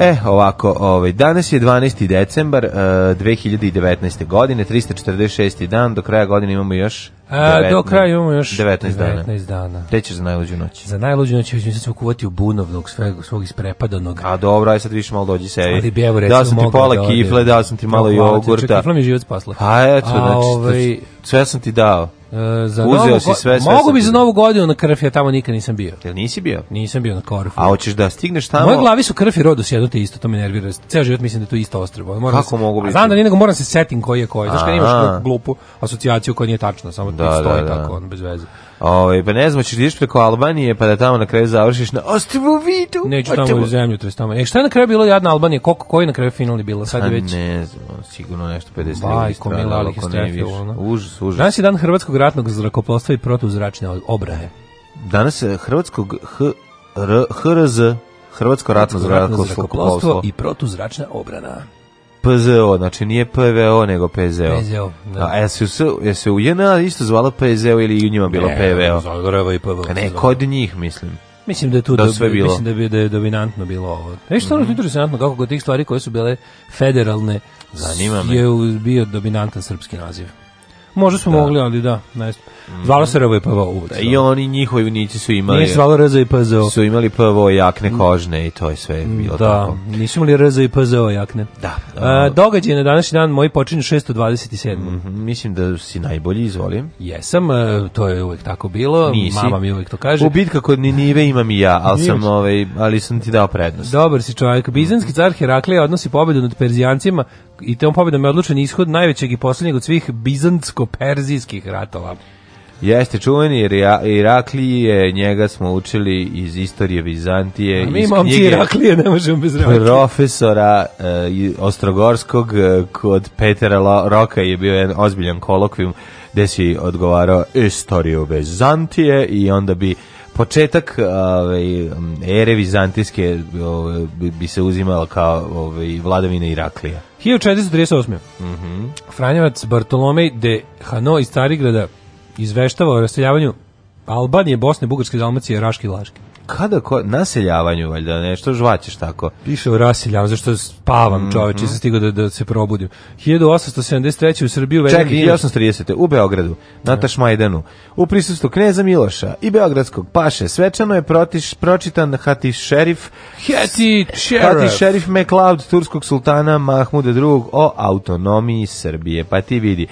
E, ovako, ovaj, danas je 12. decembar uh, e, 2019. godine, 346. dan, do kraja godine imamo još... A, e, do kraja imamo još 19, 19 dana. 19 dana. Te ćeš za najluđu noć. Za najluđu noć ću se kuvati u bunovnog, sveg, svog isprepadanog. A dobro, aj sad više malo dođi sebi. Ali bi evo recimo dao sam ti pola da kifle, dao sam ti malo jogurta. Čak, kifla mi život spasla. Pa A eto, znači, ovaj... sve sam ti dao. Uh, za Uzeo novu, si sve, sve Mogu bi za novu godinu na krf, ja tamo nikad nisam bio. Jel nisi bio? Nisam bio na korfu. A hoćeš da stigneš tamo? Moje glavi su krf i rodos jedno te isto, to me nervira. Ceo život mislim da je to isto ostrvo. Moram Kako se, mogu biti? Znam da nije, nego moram se setim koji je koji. Znaš kad imaš glupu asocijaciju koja nije tačna, samo da, stoji da, da. tako, on bez veze. Ovaj pa ne znam ćeš da ideš preko Albanije pa da tamo na kraju završiš na Ostrvu Vidu. Neću tamo u zemlju to tamo. E šta je na kraju bilo jadna Albanija? Koliko koji na kraju finalni bilo? Sad je pa već ne znam, sigurno nešto 50 ljudi. Aj, kom ali ono. Užas, užas. Danas je dan hrvatskog ratnog zrakoplovstva i protuzračne obrane. Danas je hrvatskog H R HRZ Hrvatsko ratno zrakoplovstvo i protuzračna obrana. PZO, znači nije PVO nego PZO. PZO, da. A jel se, jel se u JNA isto zvala PZO ili u njima bilo ne, PVO? Zagoreva i PVO. Ne, kod njih mislim. Mislim da je tu da, da sve bilo. mislim da bi da je dominantno bilo ovo. Znaš što mm -hmm. interesantno kako kod tih stvari koje su bile federalne Zanima me. je bio dominantan srpski naziv. Možda smo da. mogli, ali da, ne mhm. Zvalo se RV i PVO uvek. I oni njihovi unici su imali... Nije zvalo RZ i PZO. Su imali PVO jakne kožne i to je sve mm, bilo da, tako. Da, nisu imali RZ i PZO jakne. Da. E, da. događaj na današnji dan moji počinju 627. Mm -hmm, mislim da si najbolji, izvolim. Jesam, e, to je uvek tako bilo. Nisi. Mama mi uvek to kaže. U bitka kod Ninive imam i ja, ali sam, ovaj, ali sam ti dao prednost. Dobar si čovjek. Bizanski car Heraklija odnosi pobedu nad Perzijancima i tom pobjedom je odlučen ishod najvećeg i posljednjeg od svih bizantsko-perzijskih ratova. Jeste čuveni jer Iraklije, njega smo učili iz istorije Bizantije, A mi iz knjige Iraklije, ne možemo bez Raklije. profesora e, Ostrogorskog e, kod Petera Roka je bio jedan ozbiljan kolokvijum gde si odgovarao istoriju Bizantije i onda bi početak ovaj ere vizantijske ovaj, bi se uzimala kao ovaj vladavina Iraklija. 1438. Mhm. Mm Franjevac Bartolomej de Hano iz Starigrada izveštava o raseljavanju Albanije, Bosne, Bugarske, Dalmacije, Raške i Laške kada ko, naseljavanju valjda nešto žvaćeš tako. Piše o raseljavanju zašto spavam, mm čoveče, sam stigao da, da se probudim. 1873 u Srbiji uvedeni Čekaj, 1830 u Beogradu na Tašmajdanu da. u prisustvu kneza Miloša i beogradskog paše svečano je protiš, pročitan Hati šerif Hati šerif Hati šerif MacLeod turskog sultana Mahmuda II o autonomiji Srbije. Pa ti vidi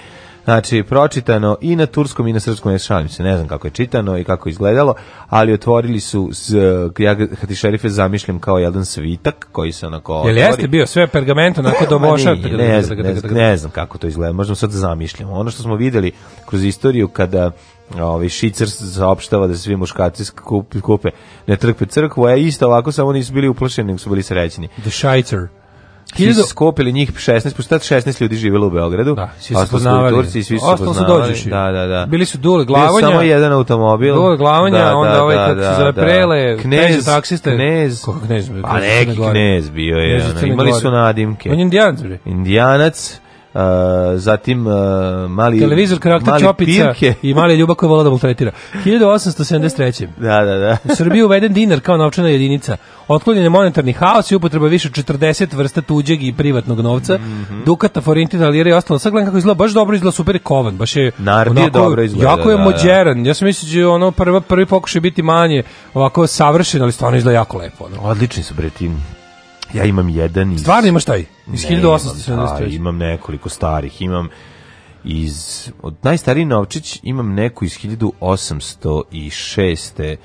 Znači, pročitano i na turskom i na srpskom, ne šalim se, ne znam kako je čitano i kako izgledalo, ali otvorili su, z, eh, ja Hati Šerife zamišljam kao jedan svitak koji se onako otvori. Jel jeste bio sve pergamento, onako do moša? Ne, znam kako to izgleda, možda sad zamišljamo. Ono što smo videli kroz istoriju kada ovaj Šicer saopštava da svi muškarci kupe ne trpe crkvu, a isto ovako samo nisu bili uplašeni, nego su bili srećni. The Shicer. Svi su skopili njih 16, pošto tad 16 ljudi živjelo u Beogradu. Da, svi su poznavali. Turci, svi su Ostalo su dođeš. Da, da, da. Bili su Dule glavanja. Bili samo jedan automobil. Dule glavanja, da, da onda ovaj, da, ovaj, kako da, se zove, da, Prele, knez, taksiste. Knez. Kako knez? Pa neki knez bio je. Imali su nadimke. On je indijanac, bre. Indijanac. Uh, zatim uh, mali televizor karakter mali čopica pirke. i mali ljubav koja vola da maltretira 1873. da, da, da. u Srbiji uveden dinar kao novčana jedinica. Otklonjen je monetarni haos i upotreba više 40 vrsta tuđeg i privatnog novca. Mm -hmm. Dukata, forintina, lira i ostalo. Sad gledam kako izgleda, baš dobro izgleda, super kovan, baš je Nardi onako, je dobro izgleda. Jako je da, da. mođeran. Ja sam mislio da ono prva, prvi pokušaj biti manje ovako savršen, ali stvarno izgleda jako lepo. Ono. Odlični su bre tim Ja imam jedan iz... Stvarno imaš taj? Iz ne, 1870. Imam, da, imam nekoliko starih, imam iz... Od najstariji novčić imam neku iz 1806.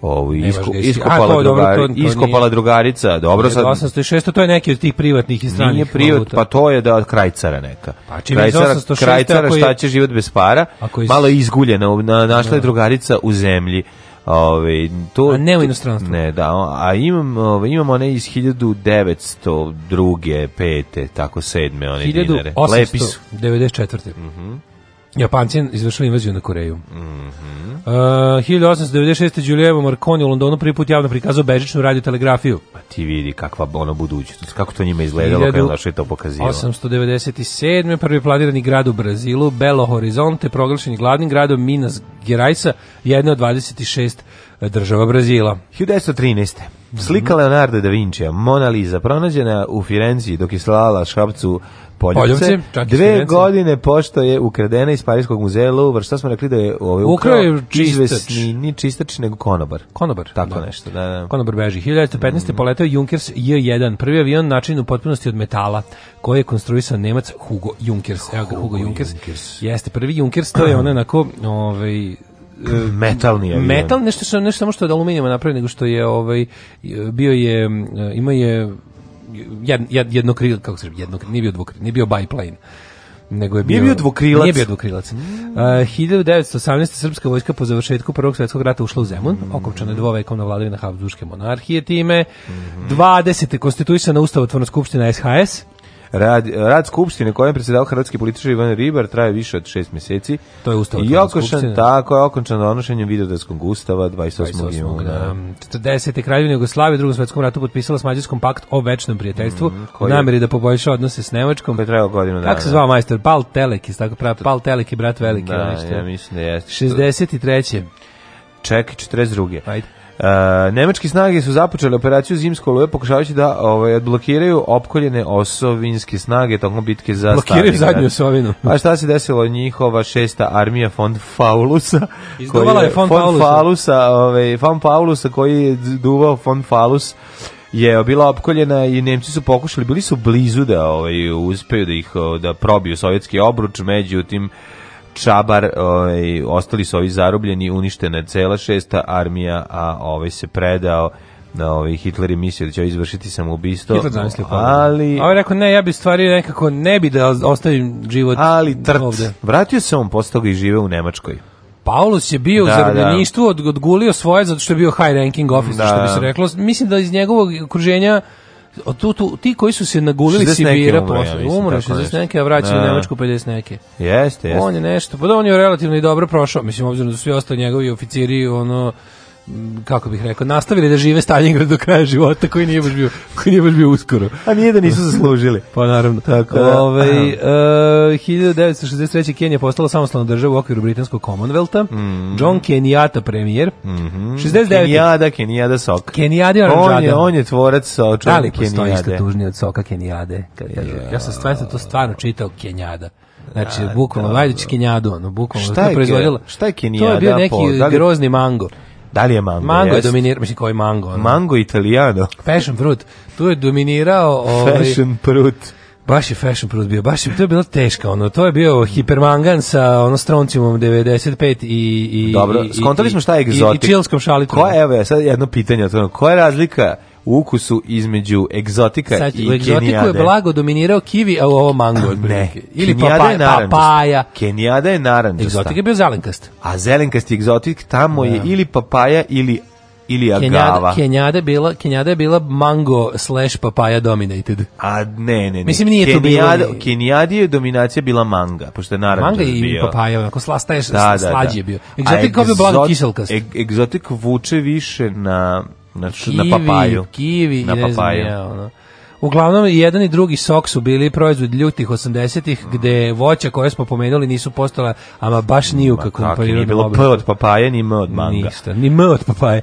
Ovo, isko, iskopala, drugari, to, to iskopala drugarica, dobro sad... 1806, to je neki od tih privatnih i stranih Nije privat, pa to je da krajcara neka. Pa čim krajcara, 806, krajcara šta će život bez para, je, malo je izguljena, na, našla je drugarica u zemlji Ove, to, a ne u inostranstvu. Ne, da, a imam, ove, imam one iz 1902. 5. tako 7. one 1894. dinare. Lepi su. 94. Mhm. Mm Japanci izvršili invaziju na Koreju. Mm -hmm. uh, 1896. Giuliano Marconi u Londonu prvi put javno prikazao bežičnu radiotelegrafiju. Pa ti vidi kakva ono budućnost, kako to njima izgledalo kada je to pokazivao. 897. prvi planirani grad u Brazilu, Belo Horizonte, proglašen je glavnim gradom Minas Geraisa, jedna od 26 eh, država Brazila. 1913. Slika mhm. Leonardo da Vincija, Mona Lisa, pronađena u Firenci dok je slala šapcu Poljubce. Poljubce dve godine pošto je ukradena iz Parijskog muzeja Louvre, šta smo rekli da je ovaj ukrao je čistač. ni čistač nego konobar. Konobar. Tako da. nešto, da, da. Konobar beži. 1915. Mm. poletao Junkers J1, prvi avion način u potpunosti od metala koji je konstruisan Nemac Hugo Junkers. Hugo, Evo ga, Hugo Junkers. Junkers. Jeste prvi Junkers, to je onako, ovaj metalni avion. Metal, nešto, nešto samo što je od aluminijuma napravio, nego što je ovaj, bio je, ima je jed, jed, jednokril, kako se jedno, nije bio dvokril, nije bio biplane nego je bio, nije bio dvokrilac. Nije bio dvokrilac. Mm. Uh, 1918. srpska vojska po završetku Prvog svjetskog rata ušla u Zemun, mm. okomčana je dvovekovna vladavina Habsburgske monarhije time. Mm -hmm. 20. konstituisana ustavotvorna skupština SHS. Rad, rad skupštine kojem predsedao hrvatski političar Ivan Ribar traje više od 6 meseci. To je ustav I okončan, tako je okončan donošenjem Vidodetskog ustava 28. 28. juna. 40. Da. kraljevina Jugoslavije u drugom svetskom ratu potpisala s Mađarskom pakt o večnom prijateljstvu mm, u namjeri da poboljša odnose s Nemačkom. Koji je godinu dana. Kako se zvao majstor? Pal Telekis, tako pravi. Pal Teleki, brat veliki. Da, ja mislim da jeste. 63. Ček, 42. Ajde. E, nemački snage su započele operaciju zimsko oluje pokušavajući da ovaj, odblokiraju opkoljene osovinske snage tokom bitke za Blokiraju Stalingrad. zadnju osovinu. A pa šta se desilo? Njihova šesta armija von Faulusa. Izduvala je, von Fond, Fond Faulusa. Ovaj, von Faulusa koji je duvao von Faulus je bila opkoljena i Nemci su pokušali, bili su blizu da ovaj, uspeju da ih da probiju sovjetski obruč, međutim Čabar, ovaj, ostali su ovi zarobljeni, uništena je cela šesta armija, a ovaj se predao da ovi ovaj Hitler je mislio da će izvršiti samoubistvo. Hitler zamisli da. Ali... A on ovaj rekao, ne, ja bi stvari nekako, ne bi da ostavim život ali trt. ovde. Vratio se on posle toga i žive u Nemačkoj. Paulus je bio da, u da. zarobljeništvu, da. odgulio svoje zato što je bio high ranking officer, da. što bi da. se reklo. Mislim da iz njegovog okruženja tu, tu, ti koji su se nagulili Sibira posle, ja umro 60 neke, a vraćali u da. Nemačku 50 neke. Jeste, jeste. On je nešto, pa da on je relativno i dobro prošao, mislim, obzirom da su svi ostali njegovi oficiri, ono, kako bih rekao, nastavili da žive Stalingrad do kraja života koji nije baš bio, koji nije baš bio uskoro. A nije da nisu zaslužili. pa naravno. Tako da. Ove, e, 1963. Kenija postala samostalna država u okviru britanskog Commonwealtha. Mm -hmm. John Kenyatta premijer. Mm -hmm. 69. Kenijada, Kenijada Sok. Kenijada on je, on je tvorac Soča. Da li postoji isto tužnije od Soka Kenijade? Ja, ja sam stvarno, to stvarno čitao Kenjada. Znači, da, bukvalno, Vajdić Kenjadu, ono, bukvalno, šta je, proizvodila. Šta je Kenijada? To je bio neki da li... grozni mango. Da li je mango? Mango jest. je dominirao, mislim koji mango? Ono. Mango italiano. Passion fruit. Tu je dominirao... Ovaj, fashion fruit. Baš je fashion fruit bio, baš je, to je bilo teško, ono, to je bio hipermangan sa ono stroncimom 95 i... i Dobro, skontali smo šta je egzotik. I, i čilskom šalitom. Koja, evo, sad jedno pitanje, to, koja je razlika u ukusu između egzotika Sad, i u egzotiku kenijade. je blago dominirao kiwi, a u ovo mango ne, Ili papaja, papaja. Kenijada je naranđasta. Egzotik je bio zelenkast. A zelenkast i egzotik tamo je da. ili papaja ili ili agava. Kenjada, Kenjada, bila, Kenjada je bila mango slash papaja dominated. A ne, ne, ne. Mislim, nije Kenjada, to bilo. Kenjadi je dominacija bila manga, pošto je naravno Manga i bio. papaja, onako slasta je, da, slađi da, da. je da. bio. Egzotik kao bio blago kiselkast. E- egzotik vuče više na na, kiwi, na papaju. Kiwi na papaju. Ne znam, ja, ono. Uglavnom, i jedan i drugi sok su bili proizvod ljutih 80-ih, mm. gde voća koje smo pomenuli nisu postala, ama baš ni u kakvom prirodnom Nije bilo obliku. P od papaje, ni M od manga. Ništa, ni M od papaje.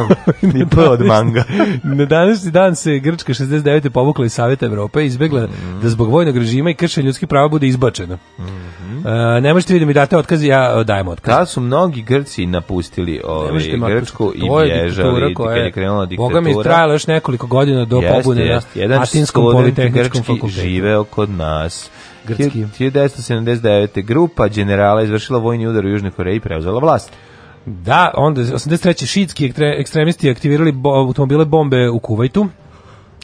ni P od manga. na današnji dan se Grčka 69. povukla iz Saveta Evrope, izbegla mm. da zbog vojnog režima i kršenja ljudskih prava bude izbačena. Mm -hmm. e, ne možete vidjeti mi date otkaz, ja e, dajem otkaz. Da su mnogi Grci napustili ovaj, Grčku i bježali, koja, je krenula diktatura. Boga mi trajala još nekoliko godina do pobune. Da. Jest, jedan naš student grčki fakultetu. živeo kod nas. Grčki. 1979. grupa generala izvršila vojni udar u Južnoj Koreji i preuzela vlast. Da, onda 83. šitski ekstremisti aktivirali bo, automobile bombe u Kuvajtu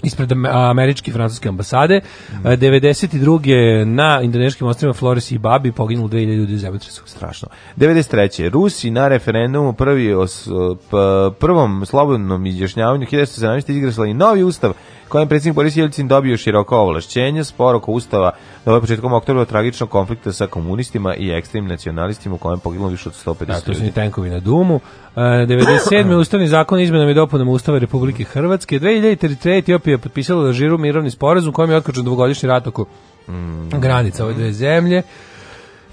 ispred američke i francuske ambasade. Mm. 92. na indoneškim ostrima Flores i Babi poginulo 2000 ljudi u zemljotresu. Strašno. 93. Rusi na referendumu prvi os, prvom slobodnom izjašnjavanju 1917. izgrasla i novi ustav kojem predsjednik Boris Jeljcin dobio široko ovlašćenje, sporoko ustava do da ovaj početkom oktobra tragičnog konflikta sa komunistima i ekstremnim nacionalistima u kojem poginulo više od 150 ljudi. Da, to su i tenkovi na Dumu. E, 97. ustavni zakon izmenom i dopunom Ustava Republike Hrvatske. 2003. Etiopija je potpisala da žiru mirovni sporazum kojem je otkočen dvogodišnji rat oko mm. granica ove dve zemlje.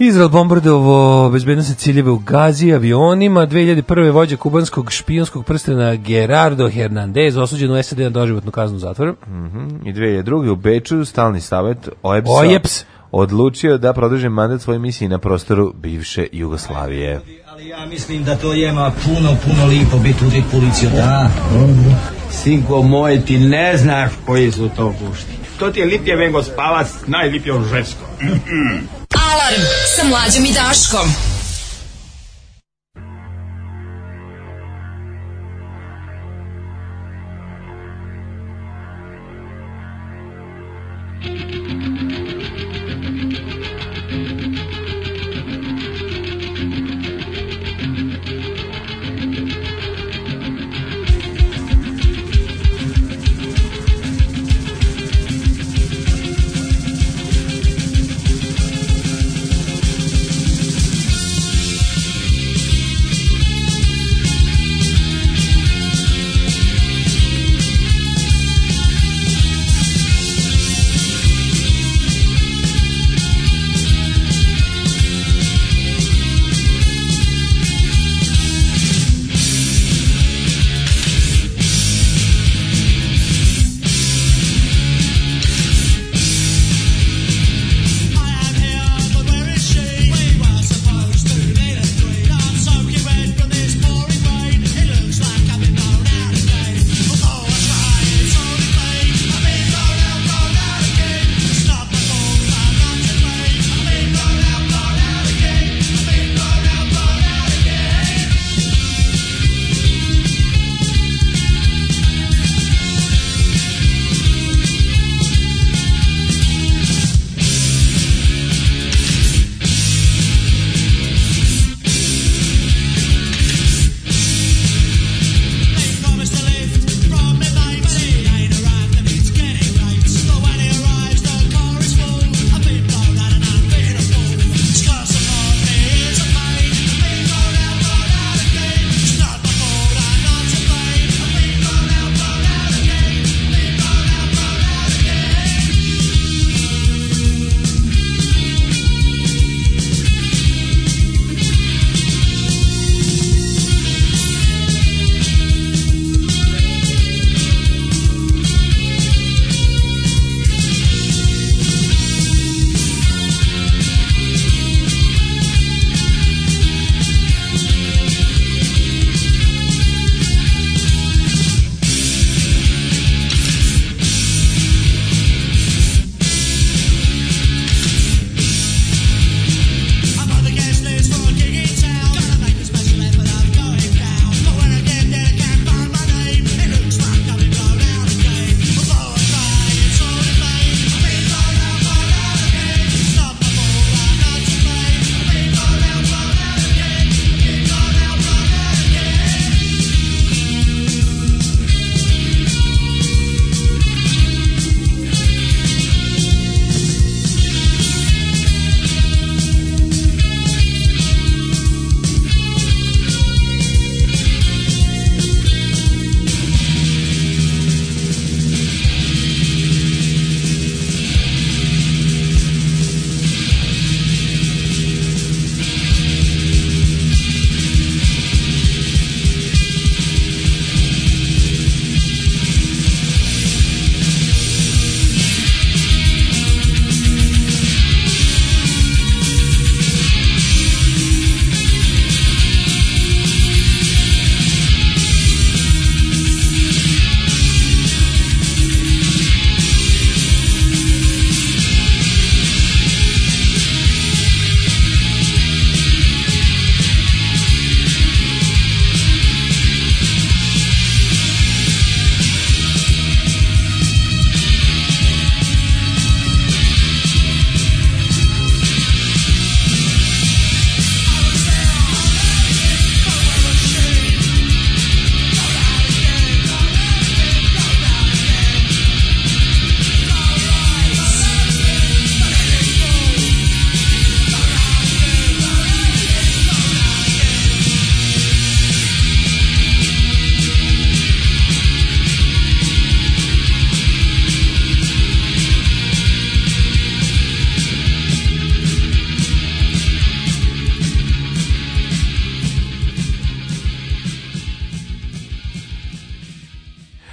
Izrael bombardovo bezbednostne ciljeve u Gazi avionima. 2001. vođa kubanskog špijunskog prstena Gerardo Hernandez osuđen u SAD na doživotnu kaznu zatvora. Mm -hmm. I 2002. u Beču stalni savet OEPS, OEPS odlučio da produži mandat svoje misije na prostoru bivše Jugoslavije. Ali ja mislim da to jema puno, puno lipo biti udit policija. Da, sinko moj, ti ne znaš koji su to gušti. To ti je Lipjevengo spavac, najlipje žensko. Alarm sa mlađom i Daškom.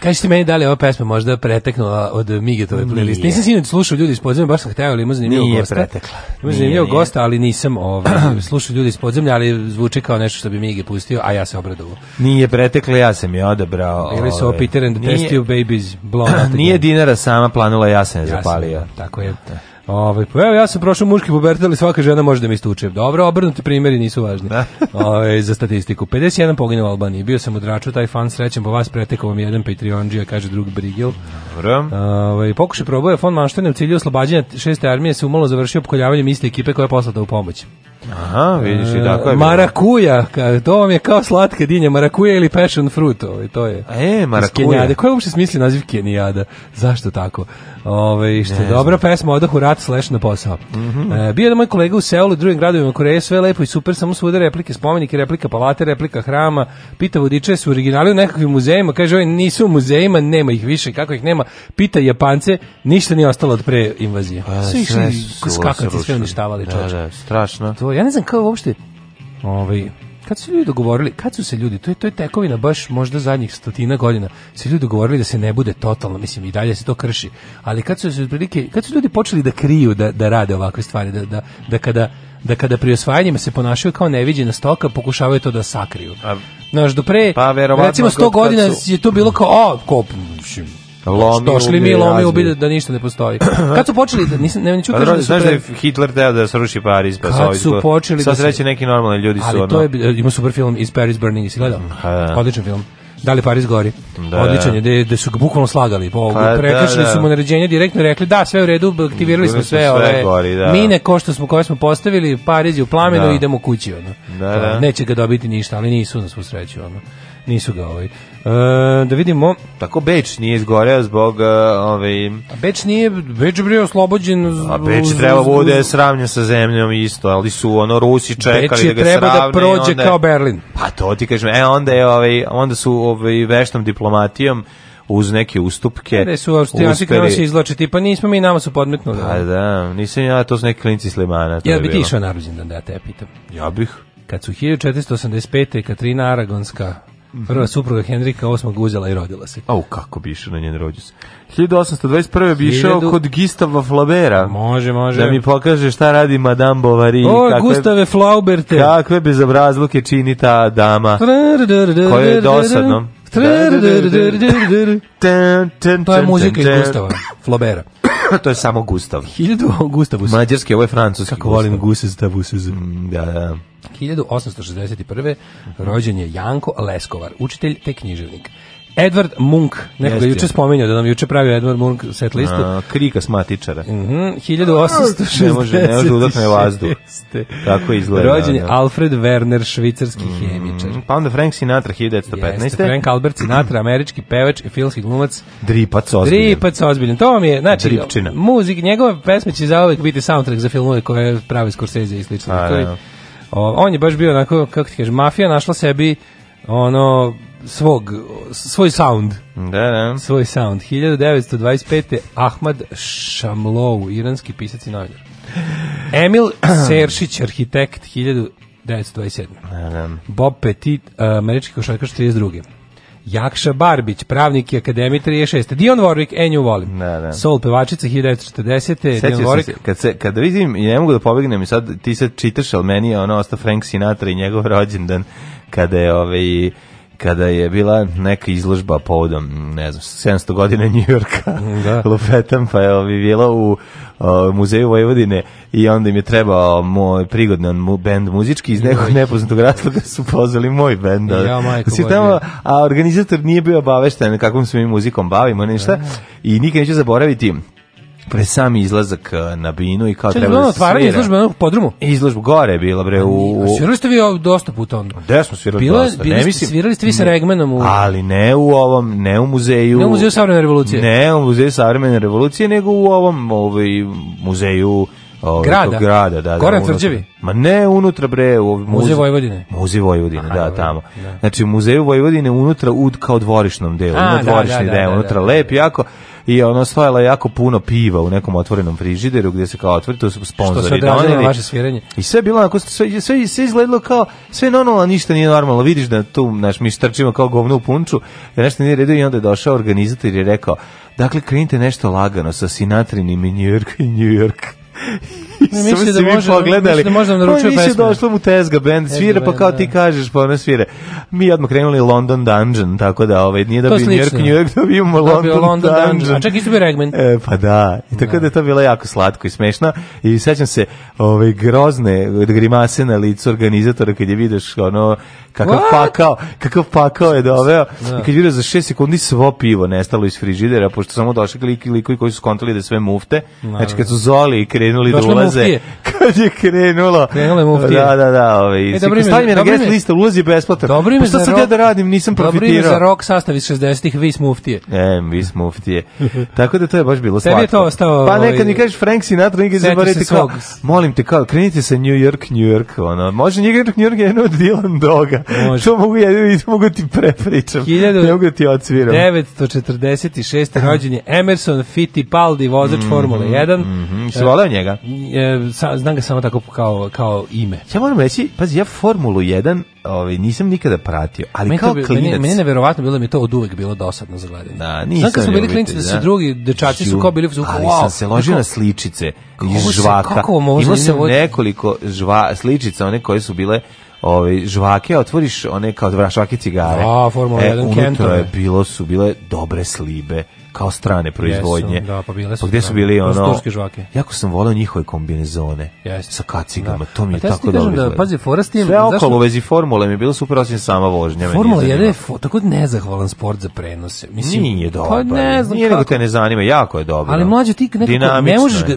Kažete meni da li ova pesma možda preteknula od Migetove playlist. Nisam sinoć slušao ljudi iz podzemlja, baš sam hteo, ali ima zanimljivog gosta. Nije pretekla. Ima zanimljivog gosta, ali nisam ovaj, slušao ljudi iz podzemlja, ali zvuči kao nešto što bi Migi pustio, a ja se obradovao. Nije pretekla, ja sam je odabrao. Ili su ovaj, opiteren da testio Test Babies, Blonde. Nije dinara sama planula, ja sam je zapalio. Tako je. Da. Ovaj, pa evo, ja sam prošao muški pubertet, ali svaka žena može da mi istuče. Dobro, obrnuti primjeri nisu važni. Ove, ovaj, za statistiku. 51 pogine u Albaniji. Bio sam u Draču, taj fan srećan po vas, pretekao vam jedan Patreonđija, kaže drug Brigil. Dobro. Ove, ovaj, pokušaj proboja fon Manštene u cilju oslobađanja šeste armije se umalo završio opkoljavanjem iste ekipe koja je poslata u pomoć. Aha, vidiš i tako je. Marakuja, to vam je kao slatka dinja, marakuja ili passion fruit, ovaj, to je. E, marakuja. Ko je uopšte smisli naziv Kenijada? Zašto tako? Ove, ovaj, što je dobra pesma, odah u rat slash na posao. Mm -hmm. e, bio da moj kolega u Seulu i drugim gradovima Koreje, sve lepo i super, samo svuda replike, spomenike, replika palate, replika hrama, pita vodiče su originali u nekakvim muzejima, kaže, ovi nisu u muzejima, nema ih više, kako ih nema, pita Japance, ništa nije ostalo od pre invazije. Pa, sve, sve su, skakanci, sve uništavali, čoče. Da, da, strašno. To ja ne znam kao uopšte, ovaj, kad su ljudi dogovorili, kad su se ljudi, to je, to je tekovina baš možda zadnjih stotina godina, se ljudi dogovorili da se ne bude totalno, mislim i dalje se to krši, ali kad su se otprilike, kad su ljudi počeli da kriju da, da rade ovakve stvari, da, da, da kada da kada pri osvajanjima se ponašaju kao neviđena stoka, pokušavaju to da sakriju. Znaš, do pre, pa, recimo, 100 godina su... je to bilo kao, o, ko, Lomi, Došli mi lomi ubili da ništa ne postoji. Kad su počeli da nisam ne neću kažem da su znaš da je Hitler teo da sruši Paris pa Kad su počeli sad da sreće neki normalni ljudi su Ali to je ima super film iz Paris Burning, si gledao? Mm, da. Odličan film. Da li Paris gori? Da, Odličan je, da su ga bukvalno slagali. Po, pa, da, prekršili da, da. su mu naređenje, direktno rekli da, sve u redu, aktivirali smo sve, sve ove gori, da. mine ko što smo, koje smo postavili, Pariz je u plamenu, idemo kući. Ono. Da, da. Pa, neće ga dobiti ništa, ali nisu na svu sreću. Ono nisu ga ovaj. E, da vidimo, tako Beč nije izgoreo zbog e, ove... Ovaj, A Beč nije Beč bio oslobođen A Beč z, treba bude sravnjen sa zemljom isto, ali su ono Rusi čekali Beč da je da ga treba da prođe onda, kao Berlin. Pa to ti kažem, e onda je ovaj onda su ovaj veštom diplomatijom uz neke ustupke. Da su Austrijanci krenuli se izločiti, pa nismo mi nama su podmetnuli. Pa da, nisam ja, to su neki klinci Slimana. Ja bi ti išao na rođendan da ja te pitam. Ja bih. Kad su 1485. Katrina Aragonska Mhm. Prva supruga Henrika VIII uzela i rodila se. Au, kako bi išao na njen rođus. 1821. bi išao kod Gustava Flaubera. Može, može. Da mi pokaže šta radi Madame Bovary. O, kakve, Gustave Flauberte. Kakve bezobrazluke čini ta dama. Koja je dosadno. To je muzika Gustava Flaubera. to je samo Gustav. 1000 Gustavus. Mađarski, ovo je francuski. Kako Gustav. volim Gustavus. Mm, da, da. 1861. Da. rođen je Janko Leskovar, učitelj te književnik. Edward Munk, neko ga juče spomenuo, da nam juče pravio Edward Munk set listu. A, krika s matičara. Mm -hmm, 1866. Ne može, ne može udahne vazduh. Tako izgleda. Rođen je da. Alfred Werner, švicarski mm, hemičar. Pa onda Frank Sinatra, 1915. Jeste, Frank Albert Sinatra, američki pevač i filmski glumac. Dripac ozbiljen. Dripac ozbiljen. To vam je, znači, Dripčina. muzik, njegove pesme će zauvek biti soundtrack za filmove koje pravi Scorsese i slično. Pa, A, da. koji, on je baš bio onako, kako ti kažeš, mafija našla sebi ono svog svoj sound. Da, da. Svoj sound. 1925. Ahmad Shamlow, iranski pisac i novinar. Emil Seršić, arhitekt 1927. Da, da. Bob Petit, e, američki košarkaš 32. Jakša Barbić, pravnik i akademik 36. Dion Warwick, e nju volim. Da, da. Soul pevačica 1940. Sjećao Dion Warwick. Se, kad, se, kad da vidim, ja ne mogu da pobegnem i sad ti sad čitaš, ali meni je ono ostao Frank Sinatra i njegov rođendan kada je ovaj kada je bila neka izložba povodom, ne znam, 700 godine Njujorka, da. lupetam, pa je ovaj, bila u o, muzeju Vojvodine i onda im je trebao moj prigodan mu, bend muzički iz nekog nepoznatog razloga su pozvali moj bend. Ja, majko, si tamo, a organizator nije bio obavešten kakvom se mi muzikom bavimo, ništa. Da. I nikad neću zaboraviti pred sami izlazak e, na binu i kao Čeli, treba da se svira. izložba na podrumu? Izložba gore je bila, bre. U... A svirali ste vi dosta puta onda? Gde smo svirali bila, dosta. Bili ne, ste, mislim, svirali ste vi sa regmenom U... Ali ne u ovom, ne u muzeju. Ne u muzeju savremene revolucije. Ne u muzeju savremene revolucije, nego u ovom ovaj, muzeju Ovaj, grada. grada, da, da Goran da, Tvrđevi. Ma ne, unutra bre, u muzej, muzej Vojvodine. Muzej Vojvodine, Aha, da, tamo. Da. Znači u muzeju Vojvodine unutra u kao dvorišnom delu, A, na da, dvorišni da, da, deo, unutra da, lep jako i ono stojala jako puno piva u nekom otvorenom frižideru gdje se kao otvori, to su sponzori doneli. vaše sviranje. I sve bilo onako, sve, sve, sve izgledalo kao, sve normalno, ništa nije normalno. Vidiš da tu, naš, mi štrčimo kao govno u punču, da nešto nije redu i onda je došao organizator i rekao, dakle, krenite nešto lagano sa Sinatrinim i New York i New York. Samo se da možda, mi pogledali. Da možda nam naručio pa pesme. došlo mu Tezga band, svira, pa da, kao da, ti da. kažeš, pa ona svire. Mi odmah krenuli London Dungeon, tako da ovaj, nije da bi New York, New York, da bi imamo London, London Dungeon. A čak isto bi Regman. E, pa da, I tako da je to bilo jako slatko i smešno. I sećam se ovaj, grozne grimase na licu organizatora kad je vidiš ono, kakav What? pakao, kakav pakao je doveo. Da. I kad je za 6 sekundi svo pivo nestalo iz frižidera, pošto samo došli lik likovi koji su skontali da sve mufte. Znači kad su zoli i krenuli da ulaze mufije. Kad je krenulo. Krenulo je muftije. Da, da, da. Ovaj, e, dobro ime, na guest lista, ulazi besplatno. Dobro ime za pa sad ja da radim, nisam profitirao. Dobro ime za rok sastav iz 60-ih, vis muftije. E, vis muftije. Tako da to je baš bilo slatko. Tebi je to ostao... Pa nekad ovaj, mi kažeš Frank Sinatra, nikad zaboravite kao, molim te kao, krenite sa New York, New York, ono, može New York, New York je jedno od Dylan Doga. Može. To mogu, ja, mogu ti prepričam. 1000... Ne mogu da ti odsviram. 946. rođen je Emerson Fittipaldi, vozač mm -hmm. Formule 1. Mm -hmm. Se voleo njega? E, e, znam ga samo tako kao, kao ime. Ja moram reći, pazi, ja Formulu 1 ovaj, nisam nikada pratio, ali meni kao bi, klinac... Meni, meni neverovatno bilo da mi to od uvek bilo dosadno za gledanje. Da, nisam Znam kad smo bili klinci da su da. drugi dečaci su kao bili... Kao, ali wow, sam se ložio kako, na sličice iz žvaka. Kako Imao da sam od... nekoliko žva, sličica, one koje su bile ovaj žvake otvoriš one kao žvake cigare. A, da, Formula e, 1 unutra je bilo su bile dobre slibe kao strane proizvodnje. Jesu, da, pa bile su. Pa gde su bili ono? Turske žvake. Jako sam voleo njihove kombinezone Jeste. sa kacigama. Da. To mi je tako dobro. Da, pazi, Forest je sve zašto... okolo vezi formule mi je bilo super osim sama vožnja. Formula 1 je fo, tako nezahvalan sport za prenose. Mislim, nije dobro. Pa ne znam nije kako. nego te ne zanima, jako je dobro. Ali mlađe ti nekako ne možeš ga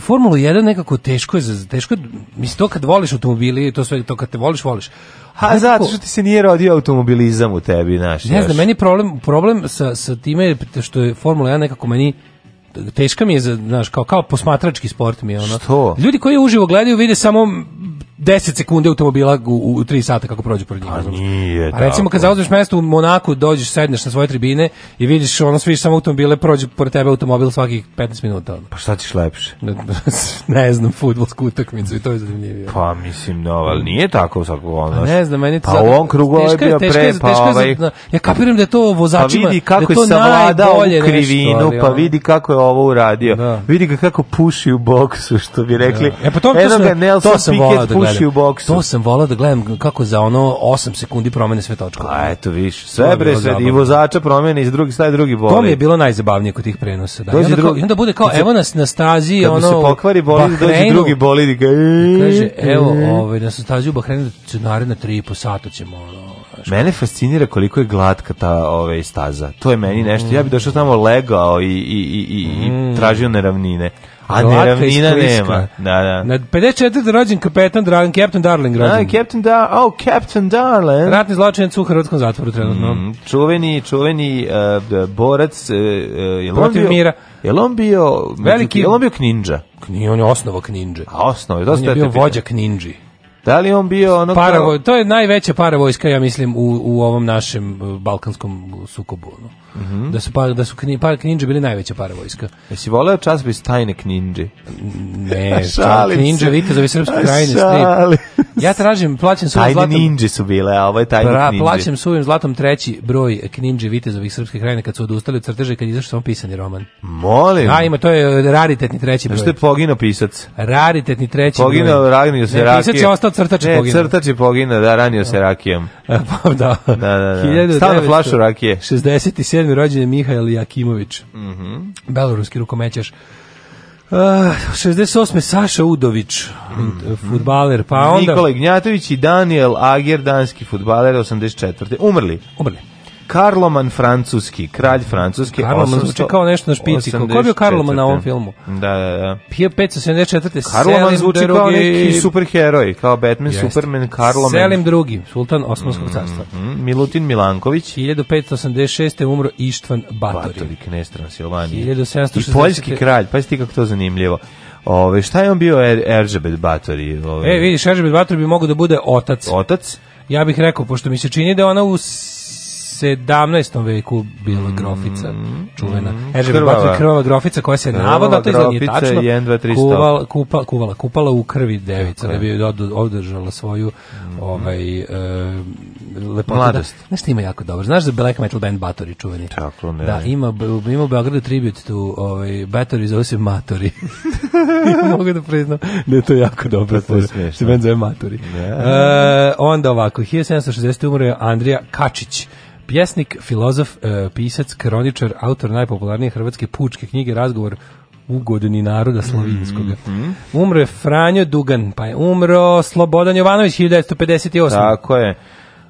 Formula 1 nekako teško je, za, teško je, mislim to kad voliš automobili, to sve, to kad te voliš, voliš, Ha, zato što ti se nije rodio automobilizam u tebi, znaš. Ne znam, meni problem, problem sa, sa time što je Formula 1 nekako meni teška mi je, znaš, kao, kao posmatrački sport mi je ono. Što? Ljudi koji uživo gledaju vide samo 10 sekundi automobila u, u 3 sata kako prođe pored njega. Pa nije, A recimo kad zauzmeš mesto u Monaku, dođeš, sedneš na svoje tribine i vidiš ono sviš samo automobile, prođe pored tebe automobil svakih 15 minuta. Ono. Pa šta ćeš lepše? ne znam, futbolsku utakmicu i to je zanimljivije. Pa mislim, no, ali nije tako svako ono. Pa ne znam, meni to... Pa u ovom krugu ovaj je bio pre, pa ovaj... Ja kapiram da je to vozačima... Pa vidi kako da je savladao u krivinu, nešto, pa vidi kako je ovo uradio. Da. Vidi ga kako puši u boksu, što bi rekli. Da. E pa to, to, sam, to sam, to sam volao da gledam. u boksu. To sam volao da gledam kako za ono 8 sekundi promene sve točkove. A eto viš, sve bre, sve, i vozača promene iz drugi, staje drugi boli. To mi je bilo najzabavnije kod tih prenosa. Da. I, onda drugi, kao, i onda bude kao, evo nas na stazi, ono... Kad se pokvari bolid, dođe drugi bolid i kaže, evo, ovaj, na stazi u Bahreinu, naredna 3,5 sata ćemo, ono, Mene fascinira koliko je glatka ta ove ovaj, staza. To je meni nešto. Ja bih došao tamo legao i, i, i, i mm. tražio neravnine. A ne, nema. Da, da. Na 54. rođen kapetan Dragan, Captain Darling rođen. Da, Captain Dar, oh, Captain Darling. Ratni zločinac u hrvatskom zatvoru trenutno. Mm, čuveni, čuveni uh, borac uh, uh je protiv bio, mira. Je on bio veliki? Je on bio Kninđa? Kni, on je osnova Kninđe. A osnova, je dosta. On je bio vođa Kninđi. Da li on bio ono Paravo, to je najveća paravojska ja mislim u u ovom našem uh, balkanskom sukobu. No. -hmm. Da su par da su kni, par Kninđe bili najveća para vojska. Jesi voleo časopis Tajne Kninđe? Ne, Šalim Kninđe vitezovi srpske krajine strip. Ja tražim plaćam suvim zlatom. Tajne Ninđe su bile, a ovo je Tajne pra, Kninđe. Plaćam suvim zlatom treći broj Kninđe vitezovih srpske krajine kad su odustali od crteže kad izašao samo pisani roman. Molim. A ima to je uh, raritetni treći broj. Što je poginuo pisac? Raritetni treći poginuo, broj. ranio se rakijom. Pisac je ostao crtač ne, poginuo. Crtač je poginuo, da, ranio se rakijom. Pa, da. Da, da, da. Stavno flašu rakije. 67 1997. rođen je Mihajl Jakimović, mm beloruski rukomećaš. Uh, ah, 68. Saša Udović, mm -hmm. futbaler, pa onda... Nikola Gnjatović i Daniel Ager, danski fudbaler 84. Umrli. Umrli. Karloman francuski, kralj francuski. Karloman zvuči kao nešto na špici. Ko je bio Karloman na ovom filmu? Da, da, da. Pio 574. Karloman zvuči drugi... kao neki superheroj, kao Batman, Jest. Superman, Karloman. Selim drugi, sultan Osmanskog mhm, carstva. Mm, Milutin Milanković. 1586. umro Ištvan Batori. Batorik, ne Transilvanije. 1760. I poljski kralj, pa ti kako to zanimljivo. Ove, šta je on bio er, Eržabet Batori? Ove... E, vidiš, Eržabet Batori bi mogao da bude otac. Otac? Ja bih rekao, pošto mi se čini da ona u 17. veku bila mm-hmm. grofica čuvena. Mm, e, Erževa krvava. grofica koja se navodno, to izgleda nije tačno, 1, 2, 3, kuvala, kupala kuvala, kupala u krvi devica okay. da bi održala svoju mm. ovaj, e, lepotu. Da, Mladost. Da, znaš ima jako dobro? Znaš za da Black Metal Band Bathory čuveni? Tako, ne. Da, ima, ima u Beogradu tribute tu ovaj, Bathory zove se Matori. Mogu da priznam da je to jako dobro. To je smiješno. Se band zove Matori. Yeah. E, onda ovako, 1760. umro je Andrija Kačić, Pjesnik, filozof, e, pisac, kroničar, autor najpopularnije hrvatske pučke knjige, razgovor ugodni naroda slovinskog. Mm -hmm. Umro je Franjo Dugan, pa je umro Slobodan Jovanović 1958. Tako je.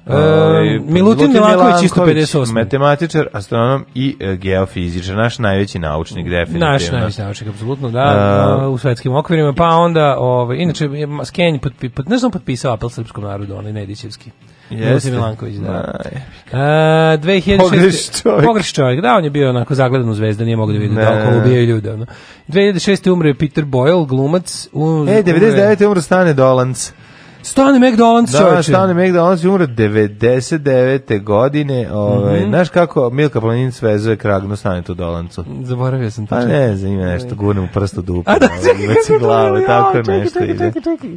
E, ovaj, Milutin, Milutin Milanković, 158. Matematičar, astronom i e, geofizičar, naš najveći naučnik, definitivno. Naš najveći naučnik, apsolutno, da, uh, u svetskim okvirima, pa onda, ovaj, inače, Skenj, potpi, pot, ne znam, potpisao apel srpskom narodu, onaj Nedićevski. Jeste. Milanković, da. Uh, 2006. Pogreš čovjek. čovjek, da, on je bio onako zagledan u zvezda, nije mogao da vidi da oko ubijaju ljude. Ono. 2006. umre Peter Boyle, glumac. Um, e, 99. umre Stane Dolanc. Stane McDonald's da, čovječe. Stane McDonald's je umro 99. godine. Ovaj, mm -hmm. Znaš kako Milka Planin svezuje kragnu Stane tu Dolancu? Zaboravio sam to. Pa ne, zanima nešto, gurnem u prstu dupa. A da, ovaj, čekaj, glave, tako čekaj, nešto čekaj, čekaj, čekaj, čekaj.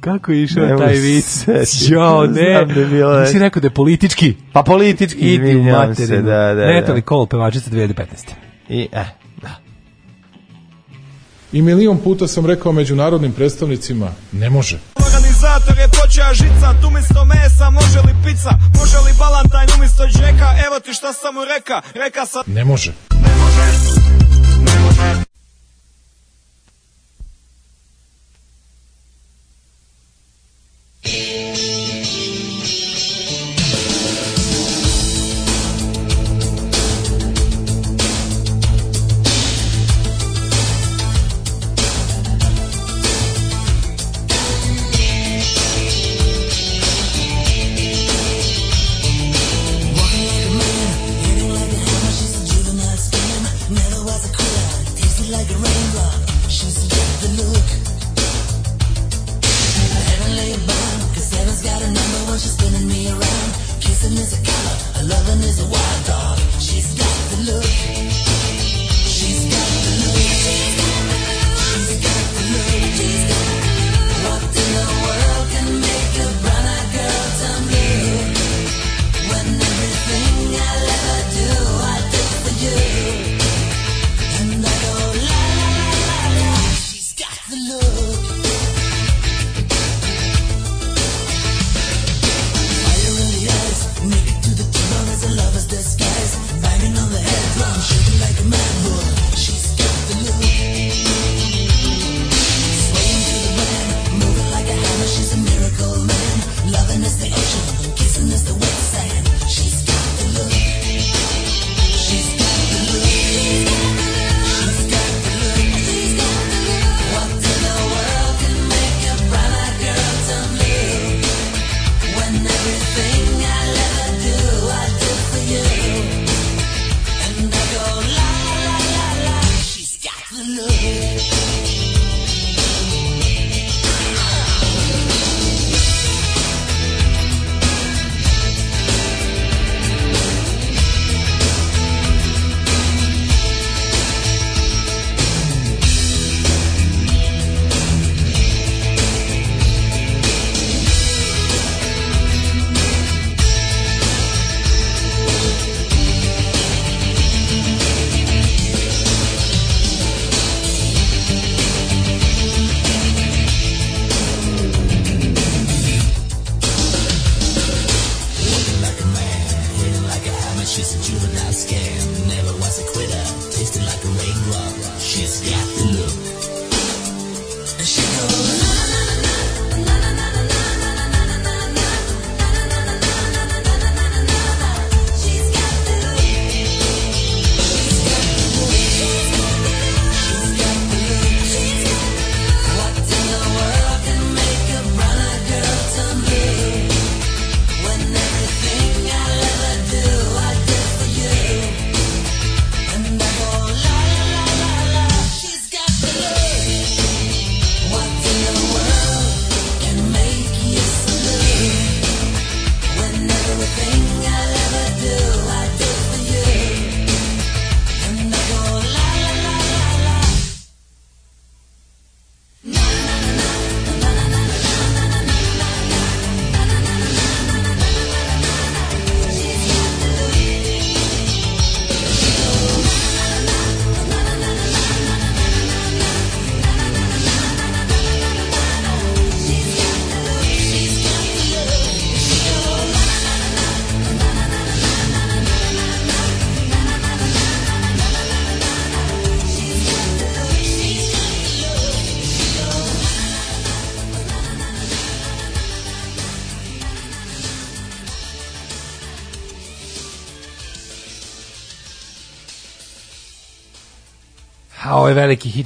Kako je išao Nemo taj vic? Jo, ne. Da Ti rekao da je politički. Pa politički, Idi u materinu. Da, da, da. Natalie Cole, pevačica 2015. I, eh, da. I milion puta sam rekao međunarodnim predstavnicima, ne može. Organizator je počeo žica, tu misto mesa, može li pizza, može li balantajn umisto džeka, evo ti šta sam mu reka, reka sam... Ne može. Ne može, ne može. Música lovin' is a killer, A lovin' is a wild dog. She's got the look.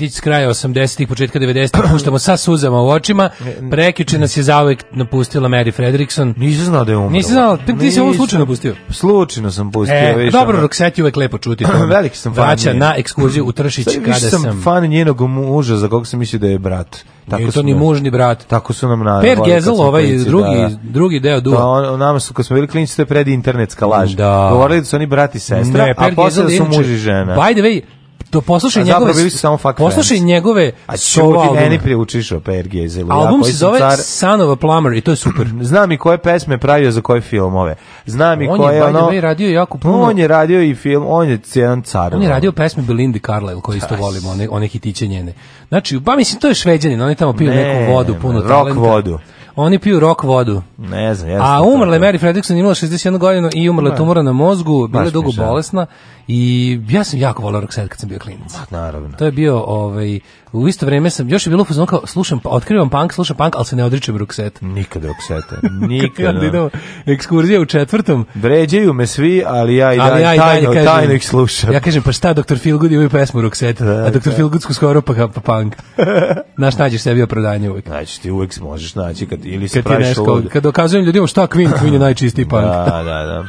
Nikitić s kraja 80-ih, početka 90-ih, puštamo sa suzama u očima. Prekiče nas je zauvek napustila Mary Fredrickson. Nisam znao da je umrla. Nisam znao, ti, ti si ovo slučajno pustio. Slučajno sam pustio. E, više, dobro, Roxette uvek lepo čuti. Veliki sam fan. Vraća na ekskurziju u Tršić kada sam... sam fan njenog muža za kog sam mislio da je brat. Tako Nije to ni muž ni brat. Tako su nam naravno. Per Gezel ovaj klinci, drugi da, drugi deo duha. Da, on, nama su kad smo bili klinci to je pred internetska laž. Da. Govorili da su oni brat i sestra, ne, a posle da su muž i žena. By the way, to poslušaj njegove bili su samo poslušaj friends. njegove a solo albume. meni priučiš o iz Zelija album se zove car... Son of a Plumber i to je super znam i koje pesme pravio za koje filmove znam i koje je, ono on je radio jako puno on je radio i film on je jedan car on je radio pesme Belinda Carlisle koje isto volimo one one hitiće njene znači pa mislim to je šveđanin oni tamo piju ne, neku vodu puno rock talenta rock vodu Oni piju rok vodu. Ne znam, jesam. A umrla je Mary Fredrickson, imala 61 godinu i umrla tumora na mozgu, bila je dugo bolesna i ja sam jako volao Roxette kad sam bio klinic. naravno. To je bio ovaj u isto vrijeme sam, još je bilo fuzon kao, slušam, otkrivam punk, slušam punk, al se ne odričem rukseta. Nikad rukseta, Nikad. idemo, ekskurzija u četvrtom. Vređaju me svi, ali ja i dalje, ja i dalje tajno, kažem, tajno ih slušam. Ja kažem, pa šta, doktor Feelgood je ovaj pesmu rukseta, da, a doktor Dr. Da. Feelgoodsku skoro pa, pa punk. Znaš, nađeš sebi prodanje uvijek. Znači, ti uvek možeš naći, kad, ili se kad praviš Kad dokazujem ljudima šta Queen, Queen je najčistiji da, punk. Da, da, da.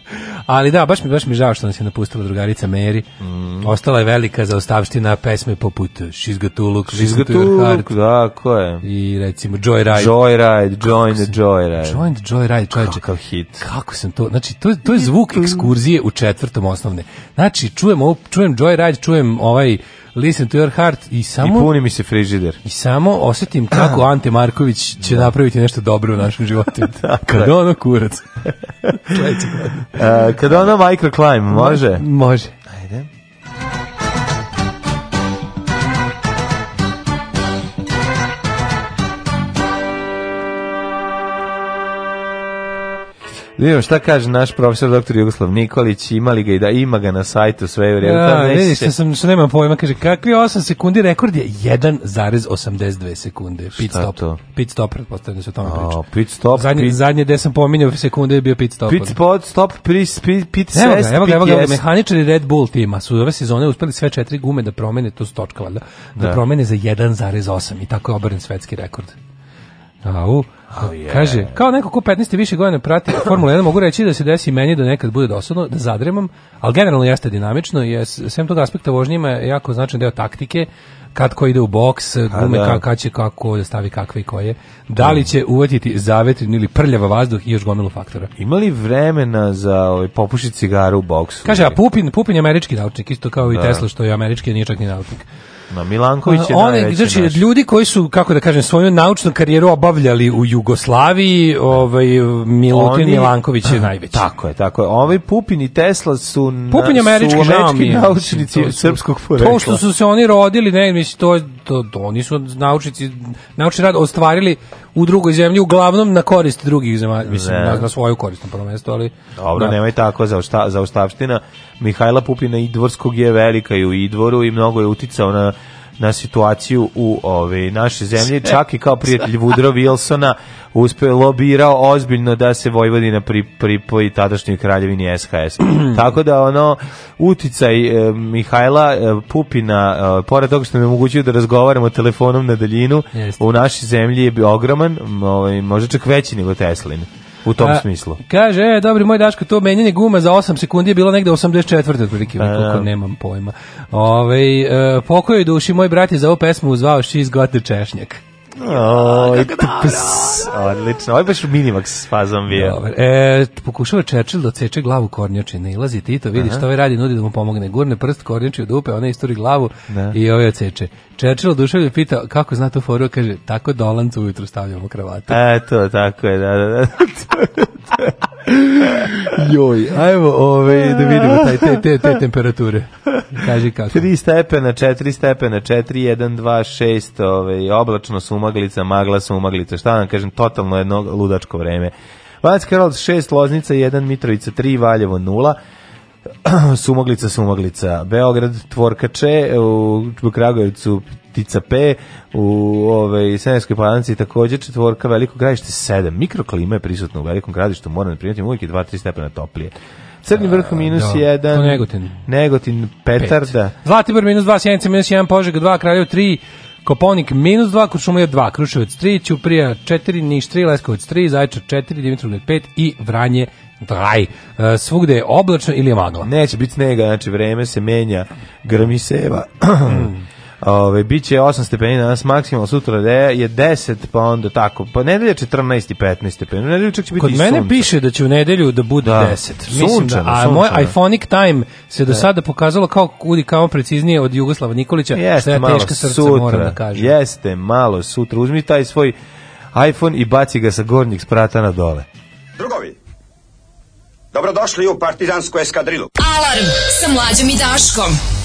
ali da, baš mi, baš mi žao što nas je napustila drugarica Mary. Mm. Ostala je velika zaostavština pesme poput She's Žizgatuluk, Žizgatuluk, da, ko je? I recimo Joyride. Joyride, Join the Joyride. Join the Joyride, čovječe. Kakav hit. Kako sam to, znači to, to je zvuk ekskurzije u četvrtom osnovne. Znači, čujem, čujem Joyride, čujem ovaj Listen to your heart i samo I puni mi se frižider. I samo osetim kako Ante Marković će da. napraviti nešto dobro u našem životu. kad ono kurac. uh, kad e, ono microclimb, može? Može. Ajde. Vidimo šta kaže naš profesor doktor Jugoslav Nikolić, ima li ga i da ima ga na sajtu sve je u redu. Ja, da, vidiš, se... sam, što nemam pojma, kaže, kakvi 8 sekundi rekord je 1,82 sekunde. Pit šta stop. To? Pit stop, pretpostavljam da se o tome A, Pit stop. Zadnje, pit... zadnje gde sam pominjao sekunde je bio pit stop. Pit spot, stop, pris, pit, pit evo ga, evo ga, evo ga, mehaničari Red Bull tima su ove sezone uspeli sve četiri gume da promene, to su točka valjda, da, da promene za 1,8 i tako je obrnen svetski rekord. Au. Oh, yeah. Kaže, kao neko ko 15 i više godina prati Formula 1, mogu reći da se desi meni da nekad bude dosadno, da zadremam, ali generalno jeste dinamično, je sem tog aspekta vožnje ima jako značan deo taktike, kad ko ide u boks, gume da. Ka, će kako da stavi kakve i koje. Da li će uvatiti zavetrin ili prljava vazduh i još gomilu faktora. Ima li vremena za ovaj, popušiti cigaru u boksu? Kaže, a Pupin, Pupin je američki naučnik, isto kao i da. Tesla što je američki, nije čak ni naučnik. Na Milanković je oni znači, naš. ljudi koji su, kako da kažem, svoju naučnu karijeru obavljali u Jugoslaviji, ovaj, Milutin Oni, Milanković je najveći. Tako je, tako je. Ovi Pupin i Tesla su, Pupin na, američki, su američki naučnici to, srpskog porekla. To što su se oni rodili, ne, mislim, to, to, to, oni su naučnici, naučni rad ostvarili u drugoj zemlji, uglavnom na korist drugih zemalja, mislim, ne. na, svoju korist na prvo mesto, ali... Dobro, da. nemoj tako, za, šta, za oštavština Mihajla Pupina Idvorskog je velika i u Idvoru i mnogo je uticao na na situaciju u ove naše zemlji, čak i kao prijatelj Woodrow Wilsona uspeo lobirao ozbiljno da se Vojvodina pri, pripoji tadašnjoj kraljevini SHS. Tako da ono uticaj e, Mihajla e, Pupina e, pored toga što mi omogućio da razgovaramo telefonom na daljinu Jeste. u našoj zemlji je bio ogroman, ovaj možda čak veći nego Teslin u tom a, smislu. Kaže, e, dobri moj Daško, to menjanje guma za 8 sekundi je bilo negde 84. otprilike, pa, koliko da. nemam pojma. Ove, ovaj, e, pokoj duši, moj brat je za ovu pesmu uzvao She's Got the Češnjak. Oj, pa odlično. Ovo je baš minimax fazom bio. Dobar. E, pokušava Churchill da ceče glavu kornjačine. Ilazi Tito, vidi što ovaj radi, nudi da mu pomogne. Gurne prst kornjači u dupe, ona isturi glavu da. i ovaj ceče. Churchill duševlje pita kako zna tu foru, kaže, tako dolancu ujutru stavljamo kravatu. Eto, tako je, da, da, da. Joj, ajmo ovaj, da vidimo taj, te, te, te temperature. Kaži kako. 3 stepena, 4 stepena, 4, 1, 2, 6, ovaj, oblačno sumaglica, magla sumaglica, šta da vam kažem, totalno jedno ludačko vreme. Vanac Karolac 6, Loznica 1, Mitrovica 3, Valjevo 0, Sumaglica, Sumaglica, Beograd, Tvorkače, u Kragujevcu Tica P u ove ovaj, Senjskoj palanci takođe četvorka veliko gradište 7 mikroklima je prisutna u velikom gradištu moram da primetiti uvijek je 2-3 stepena toplije Crni vrh minus 1 da. Negotin Negotin Petarda Pet. Zlatibor minus 2 Sjenica minus 1 Požega 2 Kraljev 3 Koponik minus 2, Kuršumlija 2, Kruševac 3, Ćuprija 4, Niš 3, Leskovac 3, Zaječar 4, Dimitrovgrad 5 i Vranje draj. E, svugde je oblačno ili je magla. Neće biti snega, znači vreme se menja, grmi seva. Ove, biće 8 stepeni danas maksimalno, sutra je 10, pa onda tako. Pa nedelja 14 i 15 stepeni. Nedelju čak će biti Kod mene sunca. piše da će u nedelju da bude da. 10. Mislim da, sunčano, da, a sunčano. moj iPhonic time se do da. sada pokazalo kao kudi kao preciznije od Jugoslava Nikolića, jeste, što ja teška srca sutra, moram da kažem. Jeste, malo sutra. Uzmi taj svoj iPhone i baci ga sa gornjih sprata na dole. Drugovi, dobrodošli u partizansku eskadrilu. Alarm sa mlađom i Daškom.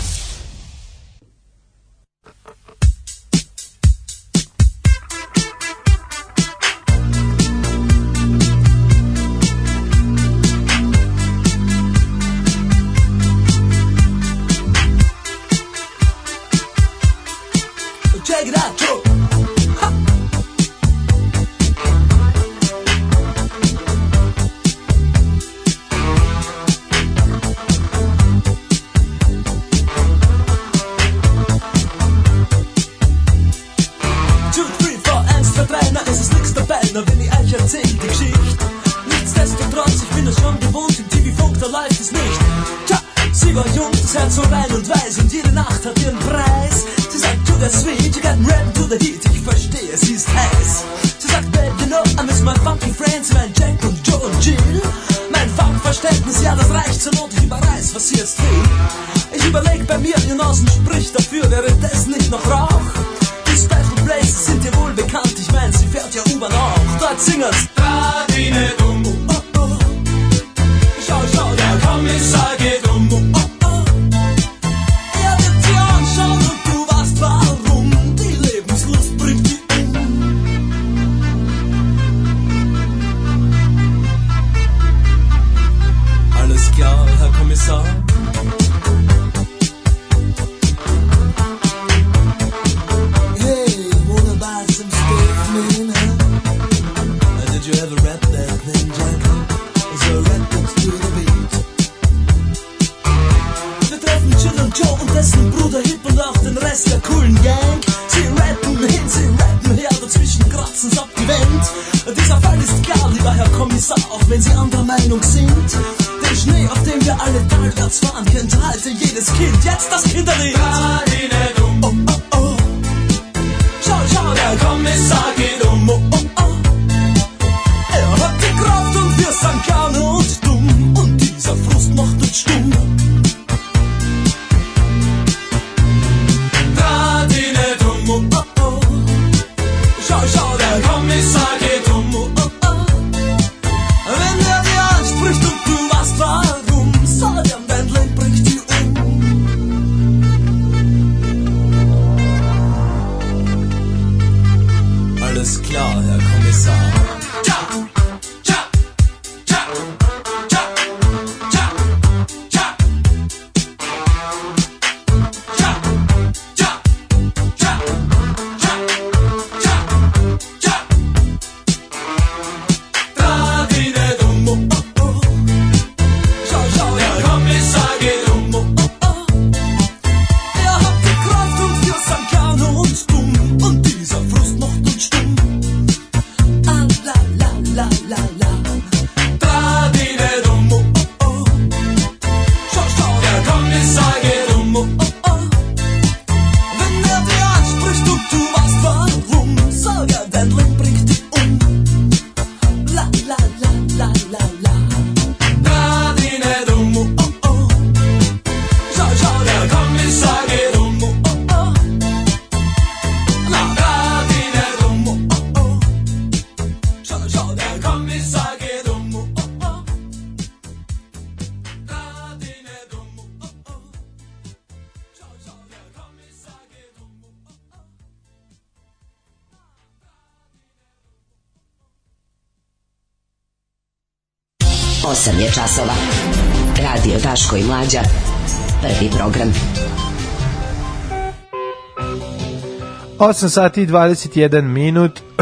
8 sati 21 minut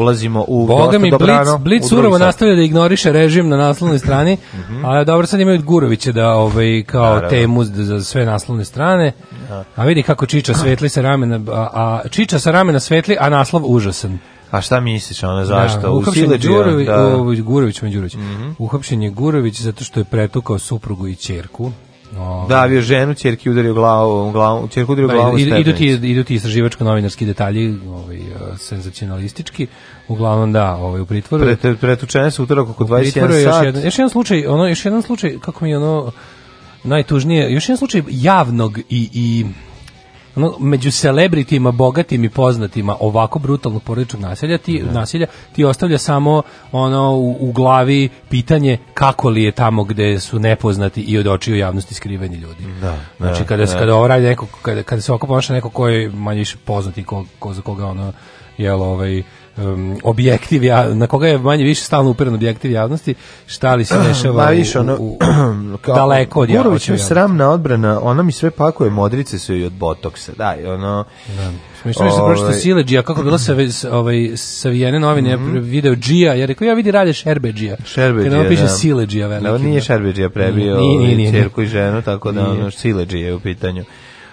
ulazimo u Boga mi Blic, Blitz surovo nastavlja da ignoriše režim na naslovnoj strani, mhm. a dobro sad imaju Gurovića da ovaj, kao Naravno. temu za sve naslovne strane, da. a vidi kako Čiča svetli sa ramena, a, a Čiča sa ramena svetli, a naslov užasan. A šta misliš, ona zašto? Da, uhapšen je Đurović, da. Gurović, Đurović. Mm -hmm. Uhapšen je Gurović zato što je pretukao suprugu i ćerku. Oh. Ovaj. Davio da, ženu, ćerki udario glavu, glavu, ćerku udario pa, glavu. Da, idu, ti, idu ti istraživačko novinarski detalji, ovaj eh, senzacionalistički. Uglavnom da, ovaj u pritvoru. Pre, pretučene su utorak oko 21 sat. Još jedan, još jedan slučaj, ono još jedan slučaj kako mi ono najtužnije, još jedan slučaj javnog i, i ono, među celebritima, bogatim i poznatima ovako brutalnog porodičnog nasilja, ti, da. nasilja, ti ostavlja samo ono u, u, glavi pitanje kako li je tamo gde su nepoznati i od očiju javnosti skriveni ljudi. Da, znači, da, kada, se, da. kada ovo ovaj radi neko, kada, kada se ovako ponaša neko koji je manje poznati, ko, ko, za koga ono, jel, ovaj, um, objektiv ja, na koga je manje više stalno upiran objektiv javnosti, šta li se dešava Ma, više, ono, u, u, kao, daleko od Gurović je sramna odbrana, ona mi sve pakuje, modrice su i od botoksa, daj, ono... Da. Mislim se prošlo ovaj. sile Džija, kako bilo se ovaj savijene novine, mm -hmm. video Gija, ja rekao ja vidi radi Šerbe Gija. Šerbe Džija. Kada piše da. sile Džija veliki. Da, nije Šerbe Džija prebio ćerku i ženu, tako da ono sile Džija je u pitanju.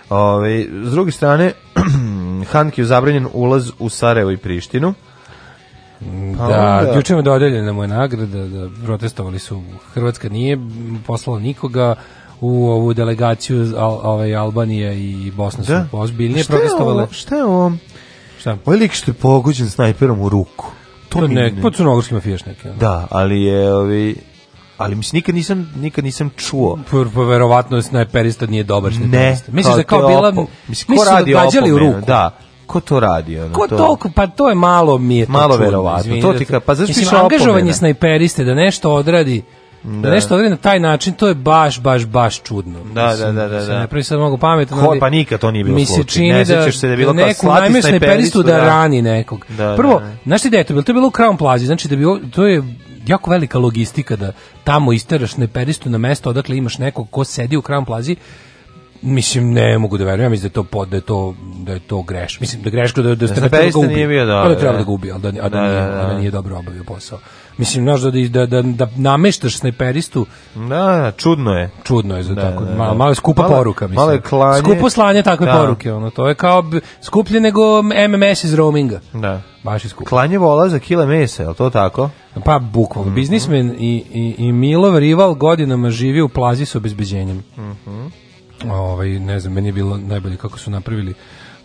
Ove, ovaj, s druge strane, Hanki je zabranjen ulaz u Sarajevo i Prištinu. Pa da, juče mu dodeljena mu je nagrada, da protestovali su. Hrvatska nije poslala nikoga u ovu delegaciju Al, ovaj Albanije i Bosna da? su ozbiljnije protestovale. Šta je ovo? Šta? Ovaj lik što je pogođen snajperom u ruku. To, to ne, ne... po pa crnogorski mafijaš neki. Da, ali je ovi ovaj, ali mislim nikad nisam nikad nisam čuo. Pa, pa verovatno snajperista nije dobar snajperista. Ne, mislim da kao, kao bila mislim ko radi u ruku. Da ko to radi ono ko to, to pa to je malo mi je malo verovatno to ti ka, pa zašto mislim, angažovanje snajperiste da nešto odradi da. da nešto odradi na taj način to je baš baš baš čudno da, da mislim, da da da da ne pravi sad mnogo pametno ko, pa nikad to nije bilo mi se čini ne da, se da je bilo da kao slati snajperistu da, da rani nekog da, da prvo da, da. znaš ti da je to bilo to je bilo u Crown Plaza znači da bi to je jako velika logistika da tamo isteraš snajperistu na mesto odakle imaš nekog ko sedi u Crown Plaza mislim ne mogu da verujem, ja mislim da je to pod, da je to da je to greš. Mislim da greška da da ste da ga ubi. Nije bio dobro. Da treba da ga ubi, al da da, da, da, nije, da, da, da nije dobro obavio posao. Mislim znaš da da da da, da nameštaš snajperistu. Da, da, čudno je. Čudno je za da, tako. Da, da. Malo, skupa malo, poruka, mislim. Malo klanje. Skupo slanje takve da. poruke, ono to je kao skuplje nego MMS iz roaminga. Da. Baš je skupo. Klanje vola za kile mesa, je to tako? Pa bukvalno. Mm -hmm. Biznismen i, i, i Milov rival godinama živi u plazi s obezbeđenjem. Mhm. Mm ovaj, ne znam, meni je bilo najbolje kako su napravili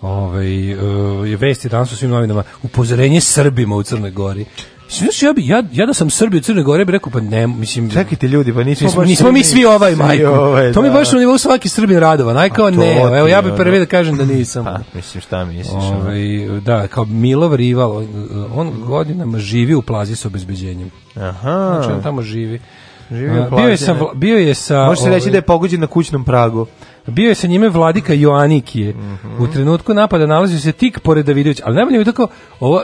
ovaj, uh, eh, vesti danas u svim novinama, upozorenje Srbima u Crnoj Gori. Mislim, ja, bi, ja, ja da sam Srbi u Crnoj Gori, ja bih rekao, pa ne, mislim... Čekajte ljudi, pa nismo, nismo, nismo mi svi ovaj, majko. Ovaj, to mi da. baš u nivou svaki Srbin radova, najkao kao ne, evo, ja bih prvi da kažem da nisam. Pa, mislim, šta misliš? Ovaj, da, kao Milov rival, on, godinama živi u plazi sa obezbeđenjem. Aha. Znači, on tamo živi. Živio, bio je sa bio je sa Može se reći da je ovaj pogođen na kućnom pragu. Bio je sa njime vladika Joanikije. Mm -hmm. U trenutku napada nalazio se tik pored Davidovića. Ali najbolje je tako, ovo,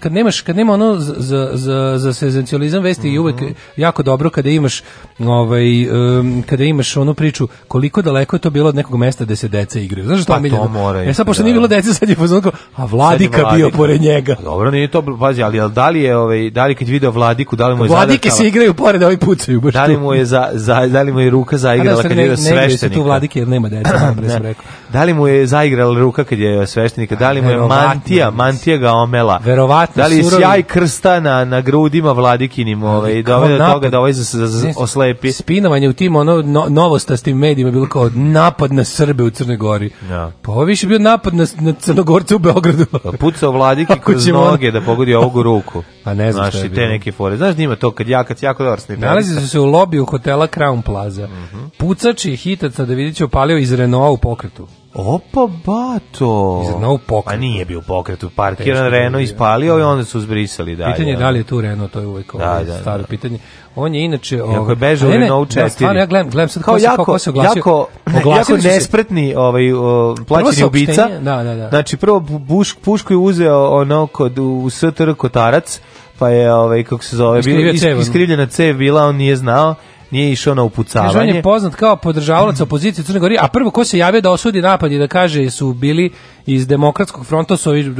kad, nemaš, kad nema ono za, za, za, za sezencializam vesti mm -hmm. i uvek jako dobro kada imaš ovaj, um, kada imaš onu priču koliko daleko je to bilo od nekog mesta gde se deca igraju. Znaš što pa to mora. E sad, pošto da. nije bilo deca, sad je poznako, a vladika, vladika bio pored njega. Pa dobro, nije to, pazi, ali da li je, ovaj, da li kad video vladiku, da li mu je Vladike zadatala, se igraju pored, a ovi pucaju. Baš da li mu je, za, za, da li mu je ruka zaigrala pa da, kad je ne, ne, sve tu vladike, jer ne nema dece, ne. Da da. rekao. Da li mu je zaigrala ruka kad je sveštenika? Da li mu je mantija, mantija ga omela? Verovatno. Da li je sjaj krsta na, na grudima vladikinim ovaj, i dovede do toga da ovaj se oslepi? Spinovanje u tim ono, no, novostastim medijima bilo kao napad na Srbe u Crnoj Gori. Ja. Da. Pa ovo više bio napad na, na Crnogorce u Beogradu. Pa pucao vladiki kroz noge da pogodi ovu ruku. Pa ne znam Znaš, i te neke fore. Znaš nima da to kad jakac jako dobar snajper. Nalazi su se u lobiju hotela Crown Plaza. Mm -hmm. Pucač i hitac na Davidić opalio iz Renaulta u pokretu. Opa, bato! Izad novog pokreta. Pa nije bio pokret u parkiran, da Renault ispalio da. i onda su zbrisali dalje. Pitanje je da li je tu Renault, to je uvijek da, ovaj da, staro da. pitanje. On je inače... Jako ovaj, je bežao u Renault 4. Da, stvarno, ja gledam, gledam sad kao, ko, se, jako, ko se oglasio. Jako, oglasio jako nespretni ovaj, o, plaćeni ubica. Da, da, da. Znači, prvo buš, pušku je uzeo ono kod, u STR kotarac, pa je, ovaj, kako se zove, iskrivljena cev bila, on nije znao nije išao na upucavanje. Kaže, on je poznat kao podržavalac opozicije Crne Gore, a prvo ko se javio da osudi napad i da kaže su bili iz demokratskog fronta su ovi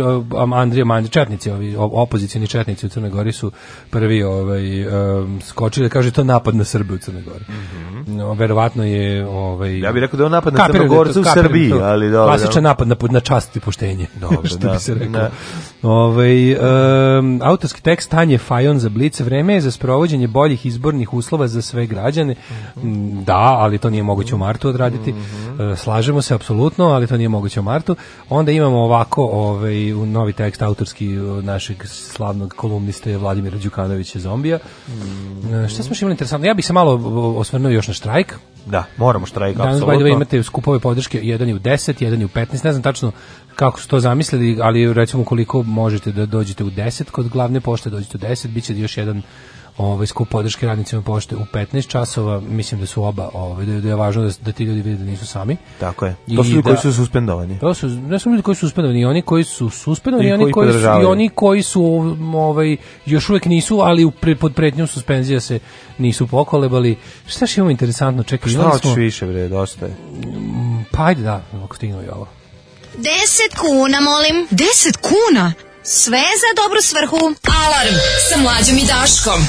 Andrija Mandić, četnici, ovi opozicioni četnici u Crnoj Gori su prvi ovaj, um, skočili, kaže to napad na Srbiju u Crnoj Gori. Mm -hmm. no, verovatno je... Ovaj, ja bih rekao da je on napad na da Crnogorce u da Srbiji, to, ali dobro. Klasičan napad na, na čast i poštenje, dobro, što da, bi se rekao. Na, Ovaj um, autorski tekst Tanje Fajon za Blic vreme je za sprovođenje boljih izbornih uslova za sve građane. Mm, da, ali to nije moguće u martu odraditi. Mhm. E, slažemo se apsolutno, ali to nije moguće u martu. Onda imamo ovako ovaj u novi tekst autorski e, našeg slavnog kolumniste Vladimira Đukanovića Zombija. Mhm. E, šta smo imali interesantno? Ja bih se malo osvrnuo još na štrajk. Da, moramo štrajk, apsolutno. Danas, by the way, imate skupove podrške, jedan je u 10, jedan je u 15, ne znam tačno kako su to zamislili, ali recimo koliko možete da dođete u 10 kod glavne pošte, dođete u 10, bit će još jedan ovaj skup podrške radnicima pošte u 15 časova, mislim da su oba, ovaj da, da, je važno da, da ti ljudi vide da nisu sami. Tako je. To su ljudi da, koji su suspendovani. To su ne su ljudi koji su suspendovani, i oni koji su suspendovani, i oni koji, su i oni koji su ovaj još uvek nisu, ali u pre, pod pretnjom suspenzija se nisu pokolebali. Šta što je interesantno, čekaj, pa šta smo, više bre, dosta je. Mm, pa ajde da, ako stignemo i ovo. 10 kuna, molim. 10 kuna? Sve za dobru svrhu. Alarm sa mlađom i Daškom.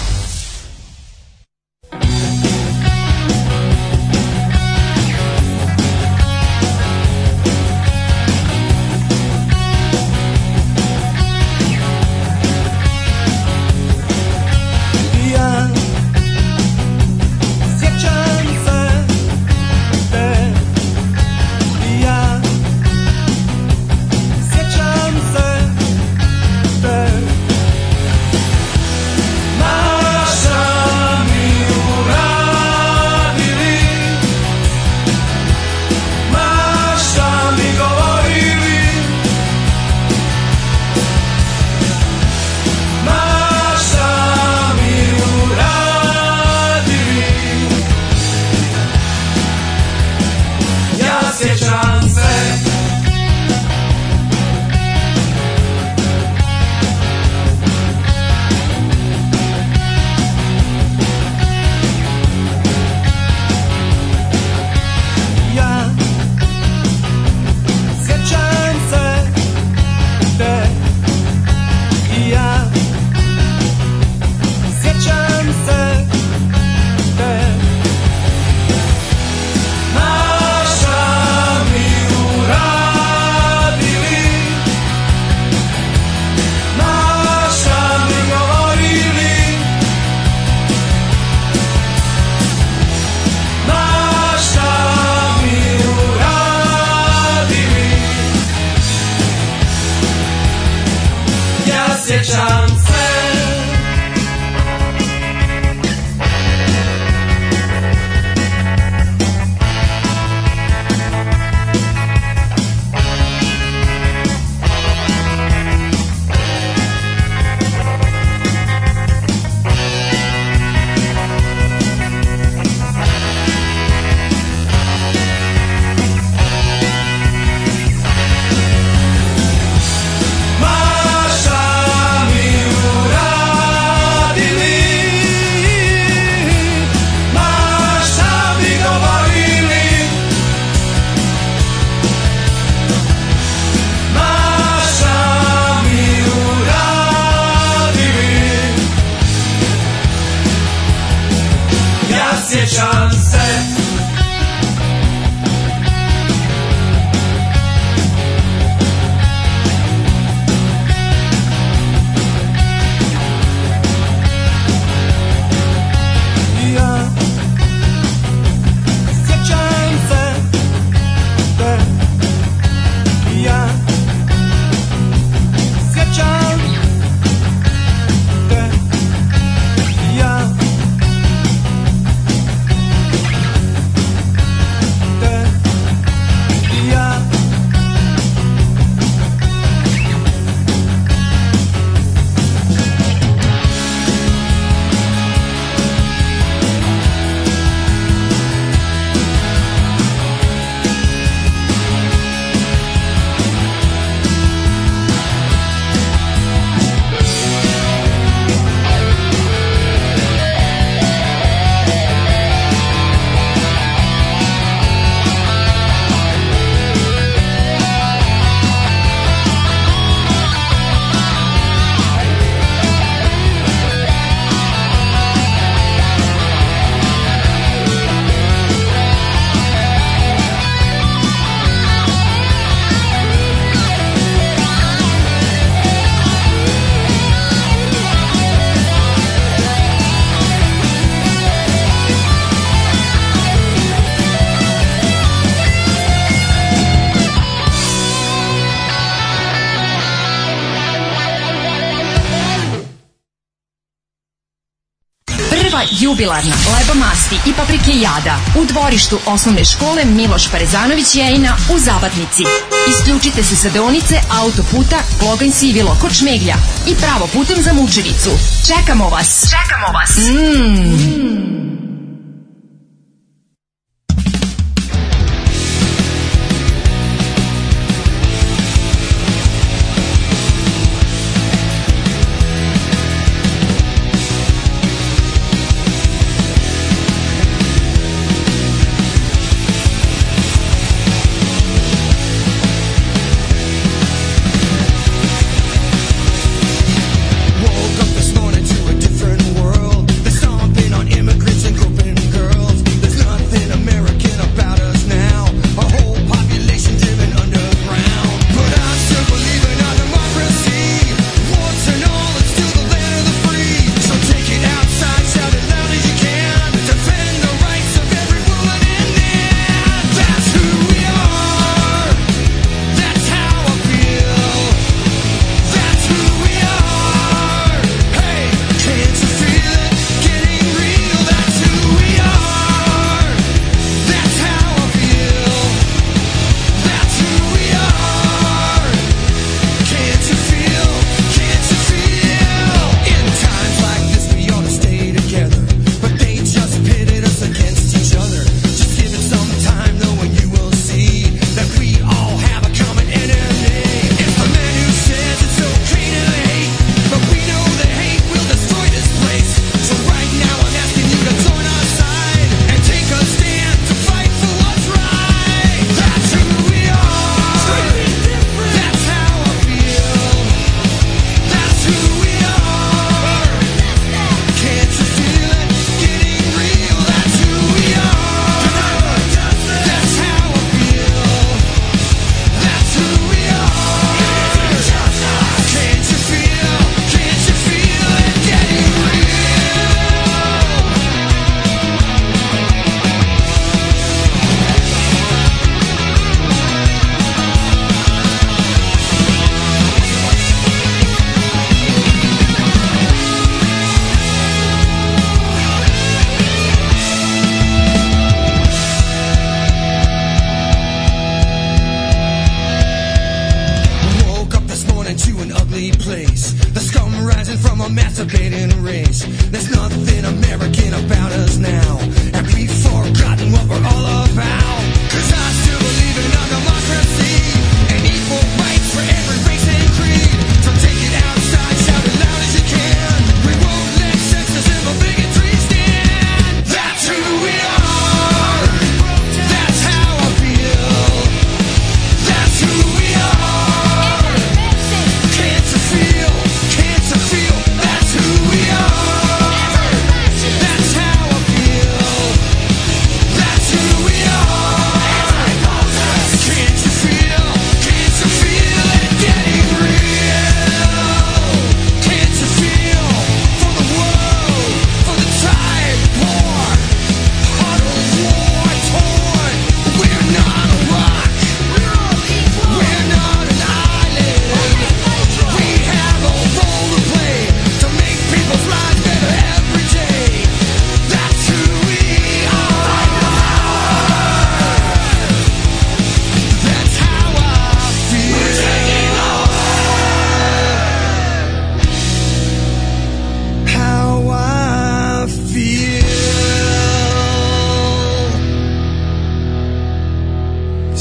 jubilarna, leba masti i paprike jada u dvorištu osnovne škole Miloš Parezanović Jejina u Zabatnici. Isključite se sa deonice autoputa Glogan Sivilo kod Šmeglja i pravo putem za Mučevicu. Čekamo vas! Čekamo vas! Mmm!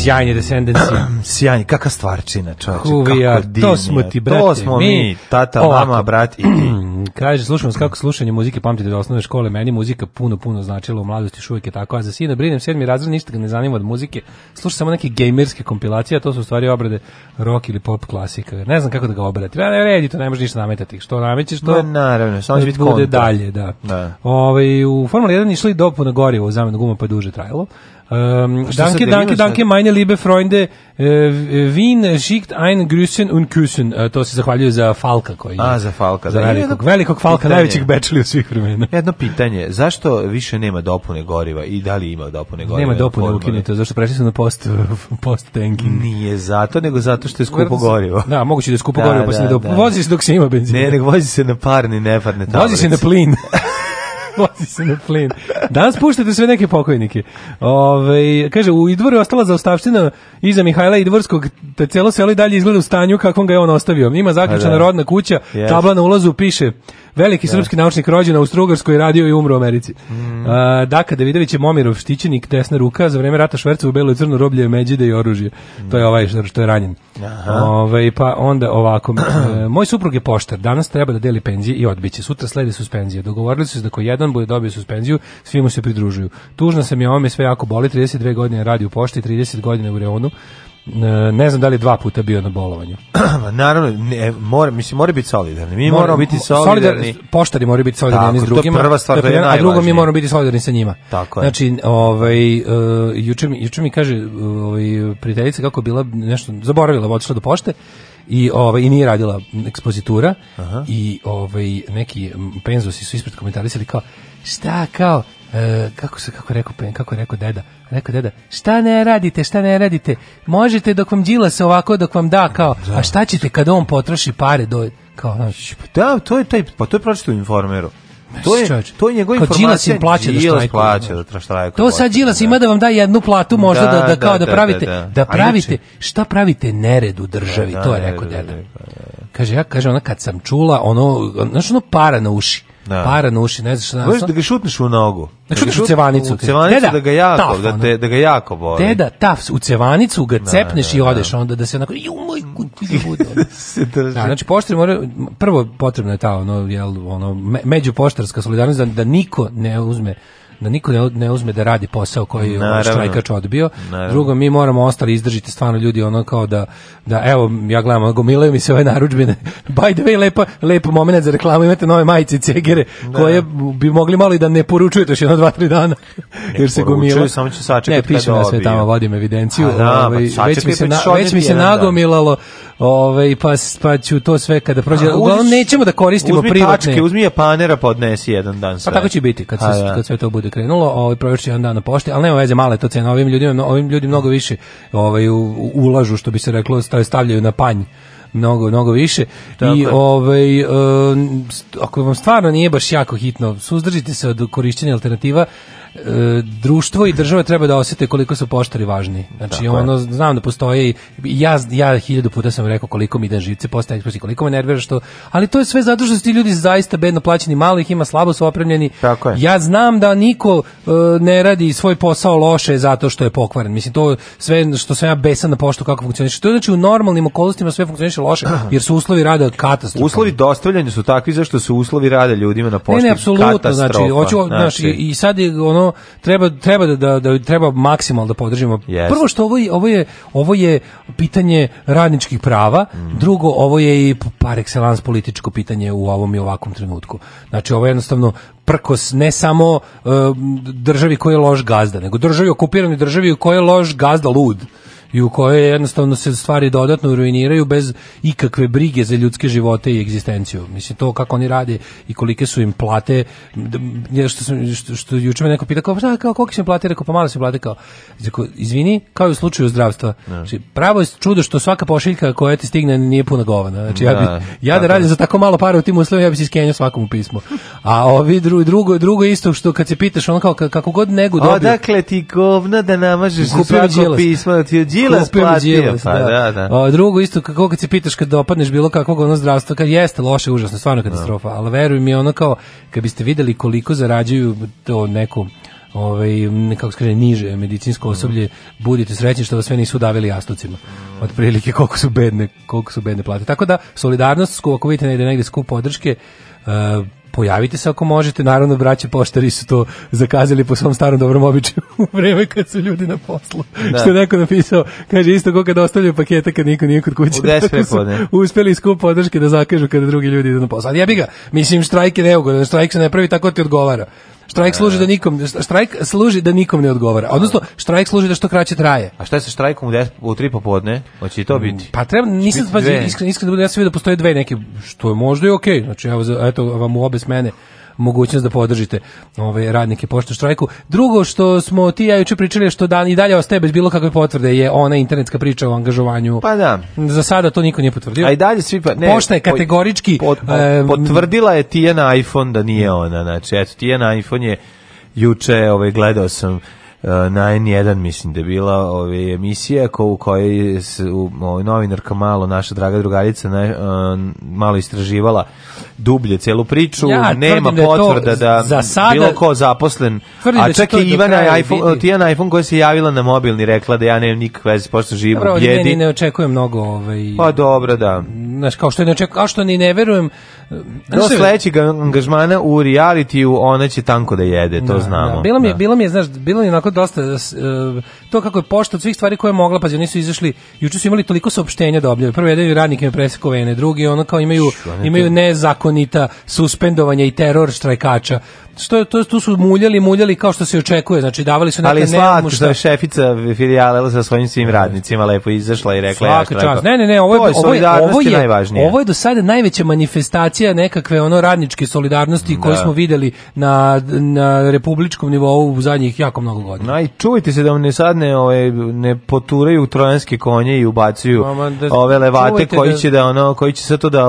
Sjajni descendenci. Sjajni, kakva stvarčina, čovječe. Huvijar, to smo ti, brate. To smo mi, tata, ovako. mama, brat i ti. Kaže, slušamo kako slušanje muzike pamtite do da osnovne škole. Meni muzika puno, puno značila u mladosti, još uvijek je tako. A za sina brinem sedmi razred, ništa ga ne zanima od muzike. sluša samo neke gejmerske kompilacije, a to su u stvari obrade rock ili pop klasika. Ne znam kako da ga obrati. Ja ne redi, to ne možeš ništa nametati. Što namećeš, to... Ma, naravno, samo će da biti kontra. dalje, da. da. Ove, ovaj, u Formula 1 išli dopu na gorivo u zamenu guma, pa duže trajalo. Um, danke, danke, danke, meine liebe Freunde. Uh, Wien schickt ein Grüßen und Küssen. Uh, to se zahvaljuje za Falka koji je. A, za Falka. Za velikog, da. jedno, velikog Falka, pitanje, najvećeg bečlija svih vremena. Jedno pitanje, zašto više nema dopune goriva i da li ima dopune goriva? Nema dopune ukinuto, zašto prešli su na post, post tanking. Nije zato, nego zato što je skupo gorivo. Da, moguće da je skupo da, gorivo, pa se ne da, dopune. Da. Vozi se dok se ima benzina. Ne, nego vozi se na parni, nefarne tablice. Vozi se na plin. Vozi se na plin. Danas puštate sve neke pokojnike. Ove, ovaj, kaže, u Idvoru je ostala zaostavština iza Mihajla Idvorskog, te celo selo i dalje izgleda u stanju kakvom ga je on ostavio. Ima zaključena da. rodna kuća, yes. tabla na ulazu piše veliki yes. Da. srpski naučnik rođen u Strugarskoj radio i umro u Americi. Mm. A, Daka Davidović je Momirov štićenik desna ruka, za vreme rata Šverca u Beloj i crno roblje međide i oružje. Mm. To je ovaj što je ranjen. Aha. Ove, ovaj, pa onda ovako, e, moj suprug je poštar, danas treba da deli penzije i odbiće, sutra slede suspenzije. Dogovorili su se da ko jedan jedan bude dobio suspenziju, svi mu se pridružuju. Tužna sam je ome sve jako boli, 32 godine radi u pošti, 30 godina u Reonu. E, ne znam da li je dva puta bio na bolovanju. Naravno, ne, mora, mislim, mora biti solidarni. Mi moramo biti solidarni. solidarni Poštari moraju biti solidarni s drugima. To prva stvar, to je A drugo, mi moramo biti solidarni sa njima. Tako je. Znači, ovaj, uh, juče, mi, juče mi kaže ovaj, prijateljica kako bila nešto, zaboravila, otišla do pošte i ovaj i nije radila ekspozitura Aha. i ovaj neki penzosi su ispred komentarisali kao šta kao e, kako se kako rekao pen, kako je rekao deda rekao deda šta ne radite šta ne radite možete dok vam džila se ovako dok vam da kao da. a šta ćete kad on potroši pare do kao da, to je taj pa to je pročito informeru To je to je njegov informacija. Da Đilas plaća da štrajkuje. plaća da štrajkuje. To sad Đilas da. ima da vam da jednu platu možda da, da, da kao da, pravite da, pravite šta pravite nered u državi, to je rekao deda. Kaže ja, kaže ona kad sam čula ono, znači ono para na uši da. para na uši, ne znaš šta. Možeš da ga šutneš u nogu. Da, da šutneš u cevanicu. U cevanicu da, da ga jako, taf, da, te, da ga jako boli. Deda, taf, u cevanicu ga da, cepneš da, da, i odeš onda da se onako, ju moj ti bude. Da, da, znači poštari moraju, prvo potrebno je ta ono, jel, ono, međupoštarska solidarnost da, da niko ne uzme da niko ne, ne uzme da radi posao koji je ovaj štrajkač odbio. Naravno. Drugo, mi moramo ostali izdržiti stvarno ljudi ono kao da, da evo, ja gledam, gomilaju mi se ove narudžbine. By the way, lepa, lep moment za reklamu, imate nove majice i cegere da. koje bi mogli malo i da ne poručujete još jedno, dva, tri dana. Ne jer se gomila. samo ću sačekati Ne, pišem ja sve tamo, vodim evidenciju. A, da, pa ovaj, pa već mi se, na, već mi se nagomilalo Ove, pa, pa ću to sve kada prođe. A, Uglavnom nećemo da koristimo uzmi privatne. Uzmi tačke, uzmi Japanera, podnesi jedan dan pa sve. Pa tako će biti kad, se, A, da. kad sve to bude krenulo. Ove, ovaj, provjerši jedan dan na pošte, ali nema veze, male to cena. Ovim ljudima, ovim ljudi mnogo više ovaj, ulažu, što bi se reklo, stavljaju na panj mnogo mnogo više Tako. i ove, ovaj, um, ako vam stvarno nije baš jako hitno suzdržite se od korišćenja alternativa E, društvo i država treba da osete koliko su poštari važni. Znači, Tako ono, znam da postoje i ja, ja hiljadu puta sam rekao koliko mi ide živce, postaje ekspresi, koliko me nervira što, ali to je sve zato što su ti ljudi zaista bedno plaćeni, malo ih ima, slabo su opremljeni. Tako je. Ja znam da niko uh, ne radi svoj posao loše zato što je pokvaren. Mislim, to sve što sam ja besan na poštu kako funkcioniše. To je znači u normalnim okolnostima sve funkcioniše loše, jer su uslovi rada katastrofa. Uslovi dostavljanja su takvi zašto su uslovi rada ljudima na pošti. Ne, ne, apsolutno, znači, hoću, znači, i, i sad je ono ono treba treba da, da, da treba maksimalno da podržimo. Yes. Prvo što ovo je, ovo je ovo je pitanje radničkih prava, mm. drugo ovo je i par excellence političko pitanje u ovom i ovakom trenutku. Znači ovo je jednostavno prkos ne samo uh, državi koja je loš gazda, nego državi okupiranoj državi u kojoj je loš gazda lud i u kojoj jednostavno se stvari dodatno ruiniraju bez ikakve brige za ljudske živote i egzistenciju. Mislim, to kako oni rade i kolike su im plate, što, sam, što, što juče me neko pita, kao, pa šta, kao, koliko se plate? Rekao, pa malo se plate, kao, rekao, izvini, kao i u slučaju zdravstva. Da. Znači, pravo je čudo što svaka pošiljka koja ti stigne nije puna govana. Znači, ja, bi, da, ja da radim za tako malo para u tim uslovima, ja bi se iskenjao svakom pismu. A ovi drugo, drugo, drugo isto što kad se pitaš, on kao, kako god negu dobio. Odakle ti govna da namažeš svako pismo, da ti Đilas platio. Pa, da, da. O, da. drugo, isto, kako kad se pitaš kad dopadneš bilo kakvog ono zdravstva, kad jeste loše, užasno, stvarno katastrofa, da. ali veruj mi ono kao, kad biste videli koliko zarađuju to neku ovaj nekako se niže medicinsko osoblje budite srećni što vas sve nisu davili jastucima otprilike koliko su bedne koliko su bedne plate tako da solidarnost ako vidite negde negde skup podrške uh, pojavite se ako možete, naravno braće poštari su to zakazali po svom starom dobrom običaju u vreme kad su ljudi na poslu. Da. Što je neko napisao, kaže isto kao kad ostavljaju pakete kad niko nije kod kuće. U deset Uspeli skup podrške da zakažu kada drugi ljudi idu na poslu. Ali ja bi ga, mislim štrajk je neugodan, štrajk se ne pravi tako ti odgovara. Štrajk služi da nikom štrajk služi da nikom ne odgovara. Odnosno štrajk služi da što kraće traje. A šta je sa štrajkom u 10 u 3 popodne? Hoće to mm, biti? Pa treba nisam pa iskreno iskreno da ja sam video da postoje dve neke što je možda i okej. Okay. Znači evo eto vam u obe smene mogućnost da podržite ove ovaj, radnike pošte štrajku. Drugo što smo ti ja juče pričali što dan i dalje ostaje bez bilo kakve potvrde je ona internetska priča o angažovanju. Pa da. Za sada to niko nije potvrdio. A i dalje svi pa, ne, Pošta je kategorički pot, pot, potvrdila je Tijana iPhone da nije ona, znači eto Tijana iPhone je juče ovaj gledao sam na N1 mislim da je bila ove emisija ko, u kojoj je ovaj, novinarka malo naša draga drugarica ne, e, malo istraživala dublje celu priču ja, nema da potvrda da za sada, bilo ko zaposlen a da čak je Ivana iPhone Tijana iPhone koja se javila na mobilni rekla da ja nemam nikakve veze pošto živim u bijedi ne, očekujem mnogo ovaj pa dobro da znaš kao što ne očekujem kao što ni ne verujem e, do sledećeg angažmana u realitiju ona će tanko da jede to da, znamo da. bilo mi je da. bilo mi je znaš bilo mi je onako dosta e, to kako je pošta svih stvari koje je mogla, pa nisu izašli. Juče su imali toliko saopštenja da objave. Prvo jedan radnik im presekao vene, drugi ono kao imaju imaju nezakonita suspendovanja i teror štrajkača što to tu su muljali, muljali kao što se očekuje. Znači davali su neke Ali slatko što je šefica filijale sa svojim svim radnicima lepo izašla i rekla Svaka ja čast. Ne, ne, ne, ovo je ovo je, ovo je, najvažnije. ovo je do sada najveća manifestacija nekakve ono radničke solidarnosti da. smo videli na, na republičkom nivou u zadnjih jako mnogo godina. Aj, čujte se da vam ne sad ne, ove, ovaj, ne poturaju trojanske konje i ubacuju Mama, pa, da, ove levate koji da- će da ono koji će sve to da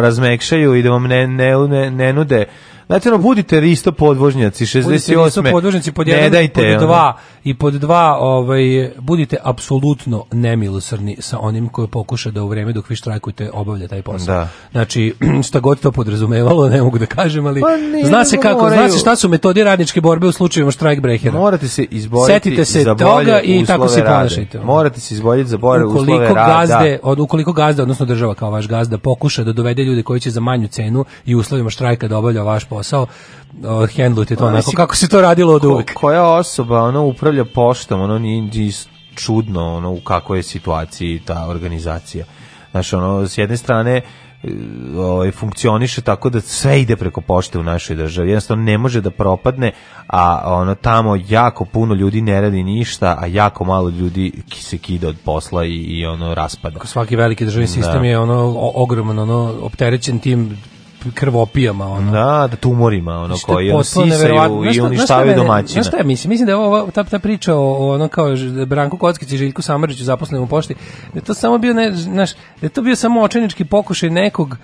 razmekšaju i da vam ne, ne, ne, ne nude Znači, ono, budite isto podvožnjaci, 68. Isto podvožnjaci pod jedan, ne dajte, pod dva, i pod dva, ovaj, budite apsolutno nemilosrni sa onim koji pokuša da u vreme dok vi štrajkujete obavlja taj posao. Da. Znači, šta god to podrazumevalo, ne mogu da kažem, ali pa zna se kako, moraju. zna se šta su metodi radničke borbe u slučajevima štrajk Morate se izboriti Setite se za toga i tako se ponašajte. Morate se izboriti za bolje ukoliko uslove gazde, rada. Od, ukoliko gazda, odnosno država kao vaš gazda, pokuša da dovede ljude koji će za manju cenu i uslovima štrajka da obavlja vaš posao posao, hendlujte to onako, kako se to radilo od uvek. Ko, koja osoba, ona upravlja poštom, ono, nije čudno, ono, u kakvoj je situaciji ta organizacija. Znaš, ono, s jedne strane, e, ovaj funkcioniše tako da sve ide preko pošte u našoj državi. Jednostavno ne može da propadne, a ono tamo jako puno ljudi ne radi ništa, a jako malo ljudi ki se kida od posla i, i ono raspada. Kao Svaki veliki državni da. sistem da. je ono ogroman, ono opterećen tim krvopijama ono. Da, da tumorima ono znači, koji on sisaju i uništavaju domaćine. Znaš šta ja mislim? Mislim da je ovo ta, ta priča o, o ono kao da Branko Kockić i Željku Samariću zaposlenom u pošti, da je to samo bio ne, znaš, da je to bio samo očajnički pokušaj nekog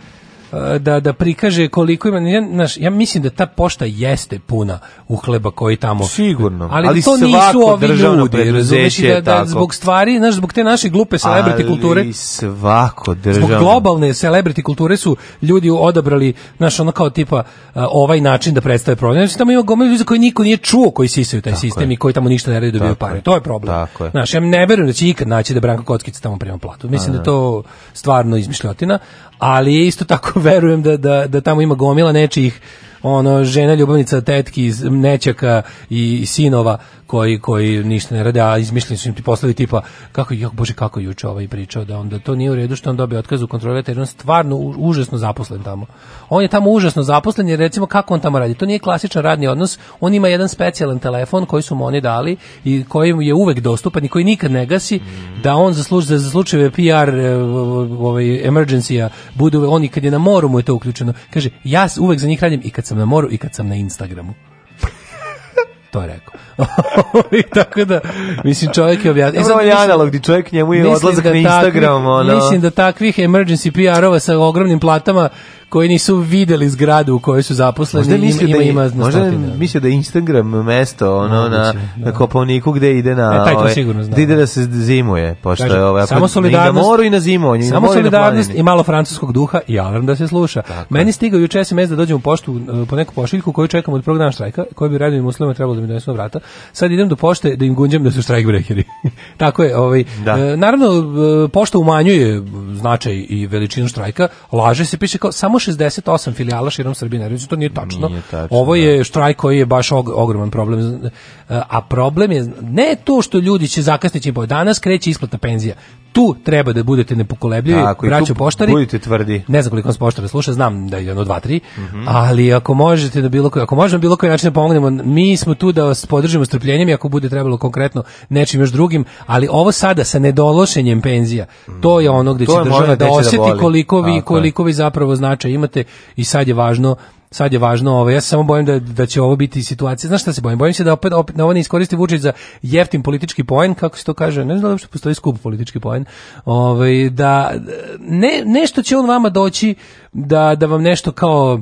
E, da da prikaže koliko ima ja, znaš, ja mislim da ta pošta jeste puna uhleba koji tamo sigurno ali, ali to nisu ovi ljudi razumeš da, da zbog stvari znaš zbog te naše glupe celebrity ali kulture svako državno zbog globalne celebrity kulture su ljudi odabrali naš ono kao tipa e, ovaj način da predstave problem znači tamo ima gomila ljudi koji niko nije čuo koji sisaju taj tako sistem je. i koji tamo ništa ne radi dobio pare to je problem tako znaš ja ne verujem da će ikad naći da Branko Kockica tamo prima platu mislim Aha. da to stvarno izmišljotina ali isto tako verujem da, da, da tamo ima gomila nečijih ono žena ljubavnica tetki nećaka i sinova koji koji ništa ne rade, a izmišljeni su im ti poslovi tipa kako jok bože kako juče ovaj pričao da onda to nije u redu što on dobije otkaz u kontroleta jer on stvarno užasno zaposlen tamo. On je tamo užasno zaposlen jer recimo kako on tamo radi. To nije klasičan radni odnos, on ima jedan specijalan telefon koji su mu oni dali i koji je uvek dostupan i koji nikad ne gasi da on za slučaj za slučajeve PR e, ovaj emergencija bude on i kad je na moru mu je to uključeno. Kaže ja uvek za njih radim i kad sam na moru i kad sam na Instagramu to je rekao. tako da, mislim, čovjek je objasnio. Dobro, e, je analog, di čovjek njemu je odlazak da na Instagram. Takvi, ono. Mislim da takvih emergency PR-ova sa ogromnim platama koji nisu videli zgradu u kojoj su zaposleni. Možda misli ima, da, ima, ima možda misli da, da Instagram mesto ono, na, na da. koponiku gde ide na... E, ovaj, gde ide da. da se zimuje, pošto Kažem, je ovaj, samo solidarnost, i na moru i na zimonju. Samo solidarnost i, malo francuskog duha i alarm da se sluša. Meni stigao juče SMS da dođem u poštu e, po neku pošiljku koju čekam od programa štrajka, koji bi radili muslimima trebalo da mi donesu vrata. Sad idem do pošte da im gunđam da su štrajk brekeri. Tako je, ovaj, e, naravno pošta umanjuje značaj i veličinu štrajka, laže se, piše kao samo samo 68 filijala širom Srbije nervicu, to nije Nije tačno Ovo je da. štrajk koji je baš og, ogroman problem. E, a problem je ne to što ljudi će zakasniti po danas kreće isplata penzija tu treba da budete nepokolebljivi, Tako, braćo poštari. Budite tvrdi. Ne znam koliko nas poštara sluša, znam da je jedno, dva, tri, mm -hmm. ali ako možete na bilo koji, ako možemo bilo koji način da pomognemo, mi smo tu da vas podržimo strpljenjem i ako bude trebalo konkretno nečim još drugim, ali ovo sada sa nedološenjem penzija, to je mhm. ono gdje će država da osjeti da koliko vi, koliko vi zapravo značaj imate i sad je važno sad je važno ovo, ja se samo bojim da, da će ovo biti situacija, znaš šta se bojim, bojim se da opet, opet na da ovo ne iskoristi Vučić za jeftin politički poen, kako se to kaže, ne znam da uopšte postoji skup politički poen, ovaj, da ne, nešto će on vama doći da, da vam nešto kao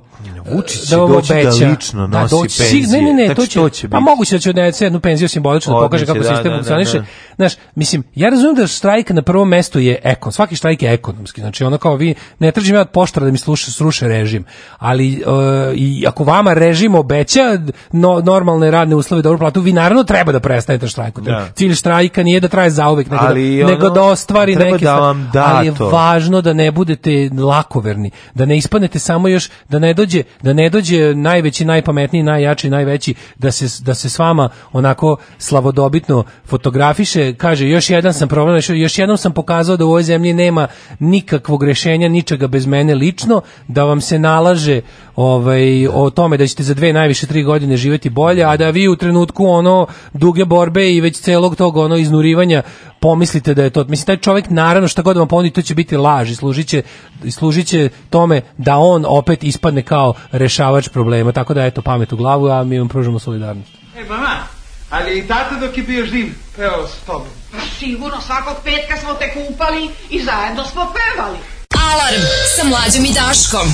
Vučić da vam da obeća. Da lično nosi da, doći, penzije. Ne, ne, ne, znači, to će, će Pa moguće da će odnese jednu penziju simbolično da pokaže kako da, sistem da, da funkcioniše. Da, da, Znaš, mislim, ja razumijem da štrajk na prvom mestu je ekon. Svaki štrajk je ekonomski. Znači, ono kao vi, ne tražim ja od poštara da mi sluša, sruše režim. Ali uh, i ako vama režim obeća no, normalne radne uslove da platu, vi naravno treba da prestanete štrajku. Da. Cilj štrajka nije da traje zauvek, nego, ali, da, ono, da ostvari neke... Da vam da ali je to. važno da ne budete lakoverni. Da da ne ispanete samo još da ne dođe da ne dođe najveći, najpametniji, najjači, najveći da se da se s vama onako slavodobitno fotografiše, kaže još jedan sam problem, još jednom sam pokazao da u ovoj zemlji nema nikakvog rešenja, ničega bez mene lično, da vam se nalaže ovaj o tome da ćete za dve najviše tri godine živeti bolje, a da vi u trenutku ono duge borbe i već celog tog ono iznurivanja pomislite da je to, mislim taj čovjek naravno šta god da vam ponudi to će biti laž i služiće služiće tome da on opet ispadne kao rešavač problema. Tako da eto pamet u glavu, a mi vam pružamo solidarnost. E mama, ali i tata dok je bio živ peo s tobom. Pa sigurno svakog petka smo te kupali i zajedno smo pevali. Alarm sa mlađim i Daškom.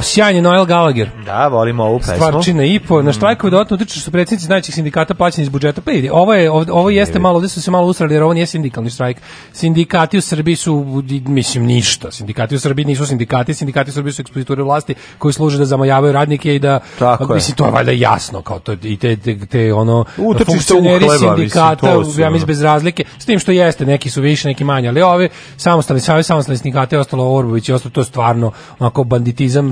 o, Noel Gallagher. Da, volimo ovu pesmu. Stvarčina i po. Na štrajkovi dodatno da utiču su predsednici najvećih sindikata plaćeni iz budžeta. Pa vidi, ovo, je, ovo, ovo jeste malo, ovdje su se malo usrali jer ovo nije sindikalni štrajk. Sindikati u Srbiji su, mislim, ništa. Sindikati u Srbiji nisu sindikati, sindikati u Srbiji su ekspozitori vlasti koji služe da zamajavaju radnike i da, Tako mislim, to je valjda jasno, kao to, i te, te, te ono, funkcioneri u sindikata, mislim, ja mislim, bez razlike, s tim što jeste, neki su više, neki manje, ali ovi samostalni, sami samostalni sindikati, ostalo Orbović i ostalo, to je stvarno, onako, banditizam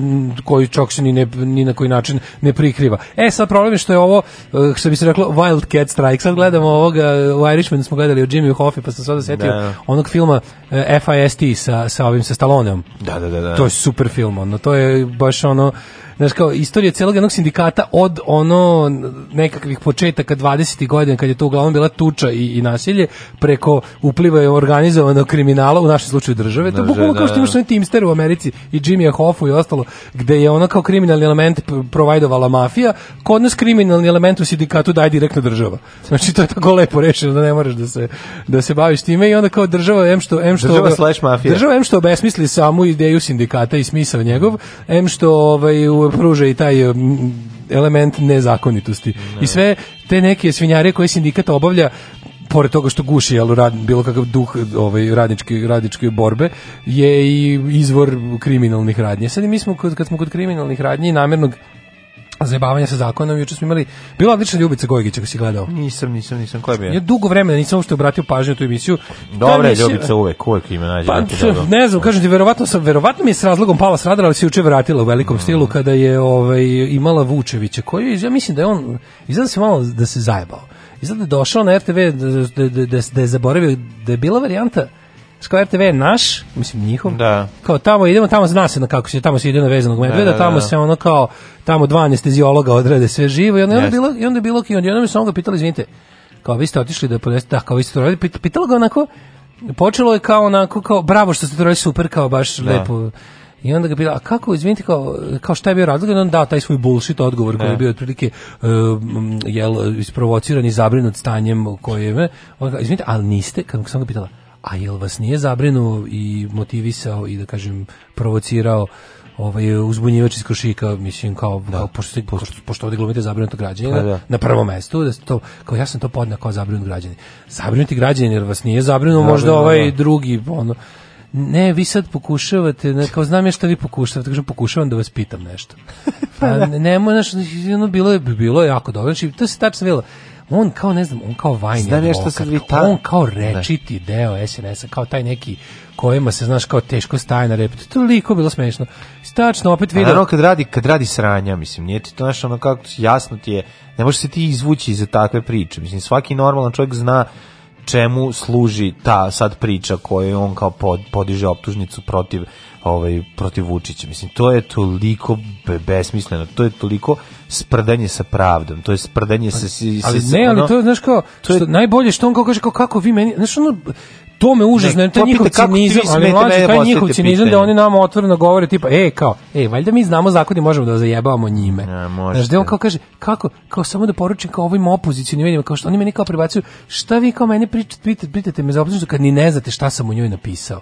koji čak se ni ne ni na koji način ne prikriva. E sad problem je što je ovo e, što bi se reklo Wildcat Strike. Sad gledamo ovoga e, u Irishman smo gledali o Jimmy Hoffi pa sam sada setio da. onog filma e, FIST sa sa ovim sa Stalloneom. Da, da, da, da. To je super film, ono to je baš ono znaš kao istorija celog jednog sindikata od ono nekakvih početaka 20. godina kad je to uglavnom bila tuča i, i nasilje preko upliva je organizovanog kriminala u našem slučaju države to bukvalno kao da, što imaš da. oni Teamster u Americi i Jimmy Hoffa i ostalo gde je ona kao kriminalni element provajdovala mafija kod nas kriminalni element u sindikatu daje direktno država znači to je tako lepo rečeno da ne moraš da se da se baviš time i onda kao država em što em što država slash mafija država em što obesmisli samu ideju sindikata i smisao njegov em što ovaj u mu pruža i taj um, element nezakonitosti. No. I sve te neke svinjare koje sindikat obavlja pored toga što guši jel, rad, bilo kakav duh ovaj, radničke, radničke borbe, je i izvor kriminalnih radnje. Sad mi smo, kad, kad smo kod kriminalnih radnji namjernog zajebavanja sa zakonom. Juče smo imali bila odlična Ljubica Gojgić, ako si gledao. Nisam, nisam, nisam koja bi. Ja dugo vremena nisam uopšte obratio pažnju na tu emisiju. Dobra je Ljubica uvek, uvek ima nađe. Pa, ne znam, kažem ti, verovatno sam verovatno mi je s razlogom pala s radara, ali se juče vratila u velikom mm. stilu kada je ovaj imala Vučevića, koji je, ja mislim da je on izgleda da se malo da se zajebao. Izgleda da je došao na RTV da, da, da, da je zaboravio da je bila varijanta Square TV je naš, mislim njihov. Da. Kao tamo idemo, tamo zna se na kako se, tamo se ide na vezanog medveda, da, da, da tamo da. se ono kao, tamo dva anestezijologa odrade sve živo i onda, yes. onda bilo, i onda je bilo, i onda mi se on ga pitali, izvinite, kao vi ste otišli da podeste, da, kao vi ste to radili, pitalo ga onako, počelo je kao onako, kao bravo što ste to radili, super, kao baš da. lepo. I onda ga bila, a kako, izvinite, kao, kao šta je bio razlog? I on dao taj svoj bullshit odgovor koji je e. bio otprilike uh, jel, isprovociran i zabrinut stanjem koje je... Onda, Izvinite, ali niste, kako sam ga pitala, A jel vas nije zabrinuo i motivisao i da kažem provocirao ovaj uzbunjivač iz košika, mislim kao, da. kao pošto, pošto, pošto ovde glumite zabrinuto građanina pa da. na prvom mestu, da to kao ja sam to podneo kao zabrinuti građanin. Zabrinuti građanin jer vas nije zabrinuo da, možda da, da ovaj da. drugi ono ne, vi sad pokušavate, ne, kao znam ja šta vi pokušavate, kažem pokušavam da vas pitam nešto. Pa ne, ne, znaš, ono bilo je, bilo je jako dobro, znači to se tačno bilo on kao, ne znam, on kao vajni Zna nešto advokat, ta... on kao rečiti da. deo SNS-a, kao taj neki kojima se, znaš, kao teško staje na repetu. Toliko bilo smešno. Stačno, opet vidio. Naravno, kad radi, kad radi sranja, mislim, nije ti to nešto ono kako jasno ti je, ne možeš se ti izvući iz takve priče. Mislim, svaki normalan čovjek zna čemu služi ta sad priča koju on kao pod, podiže optužnicu protiv ovaj protiv Vučića. Mislim to je toliko besmisleno, to je toliko sprdanje sa pravdom, to je sprdanje pa, sa, sa... Ali ne, ali ono, to je, znaš kao, to je, najbolje što on kao kaže, kao, kako vi meni, znaš ono, to me užasno, ne, to je njihov cinizam, ali mlađe, taj njihov cinizam da oni nama otvoreno govore tipa, e, kao, e, valjda mi znamo zakon i možemo da zajebavamo njime. Ja, Znaš, da on kao kaže, kako, kao samo da poručim kao ovim opozicijnim medijima, kao što oni meni kao prebacuju, šta vi kao meni pričate, pitate, pitate me za opoziciju, kad ni ne znate šta sam u njoj napisao.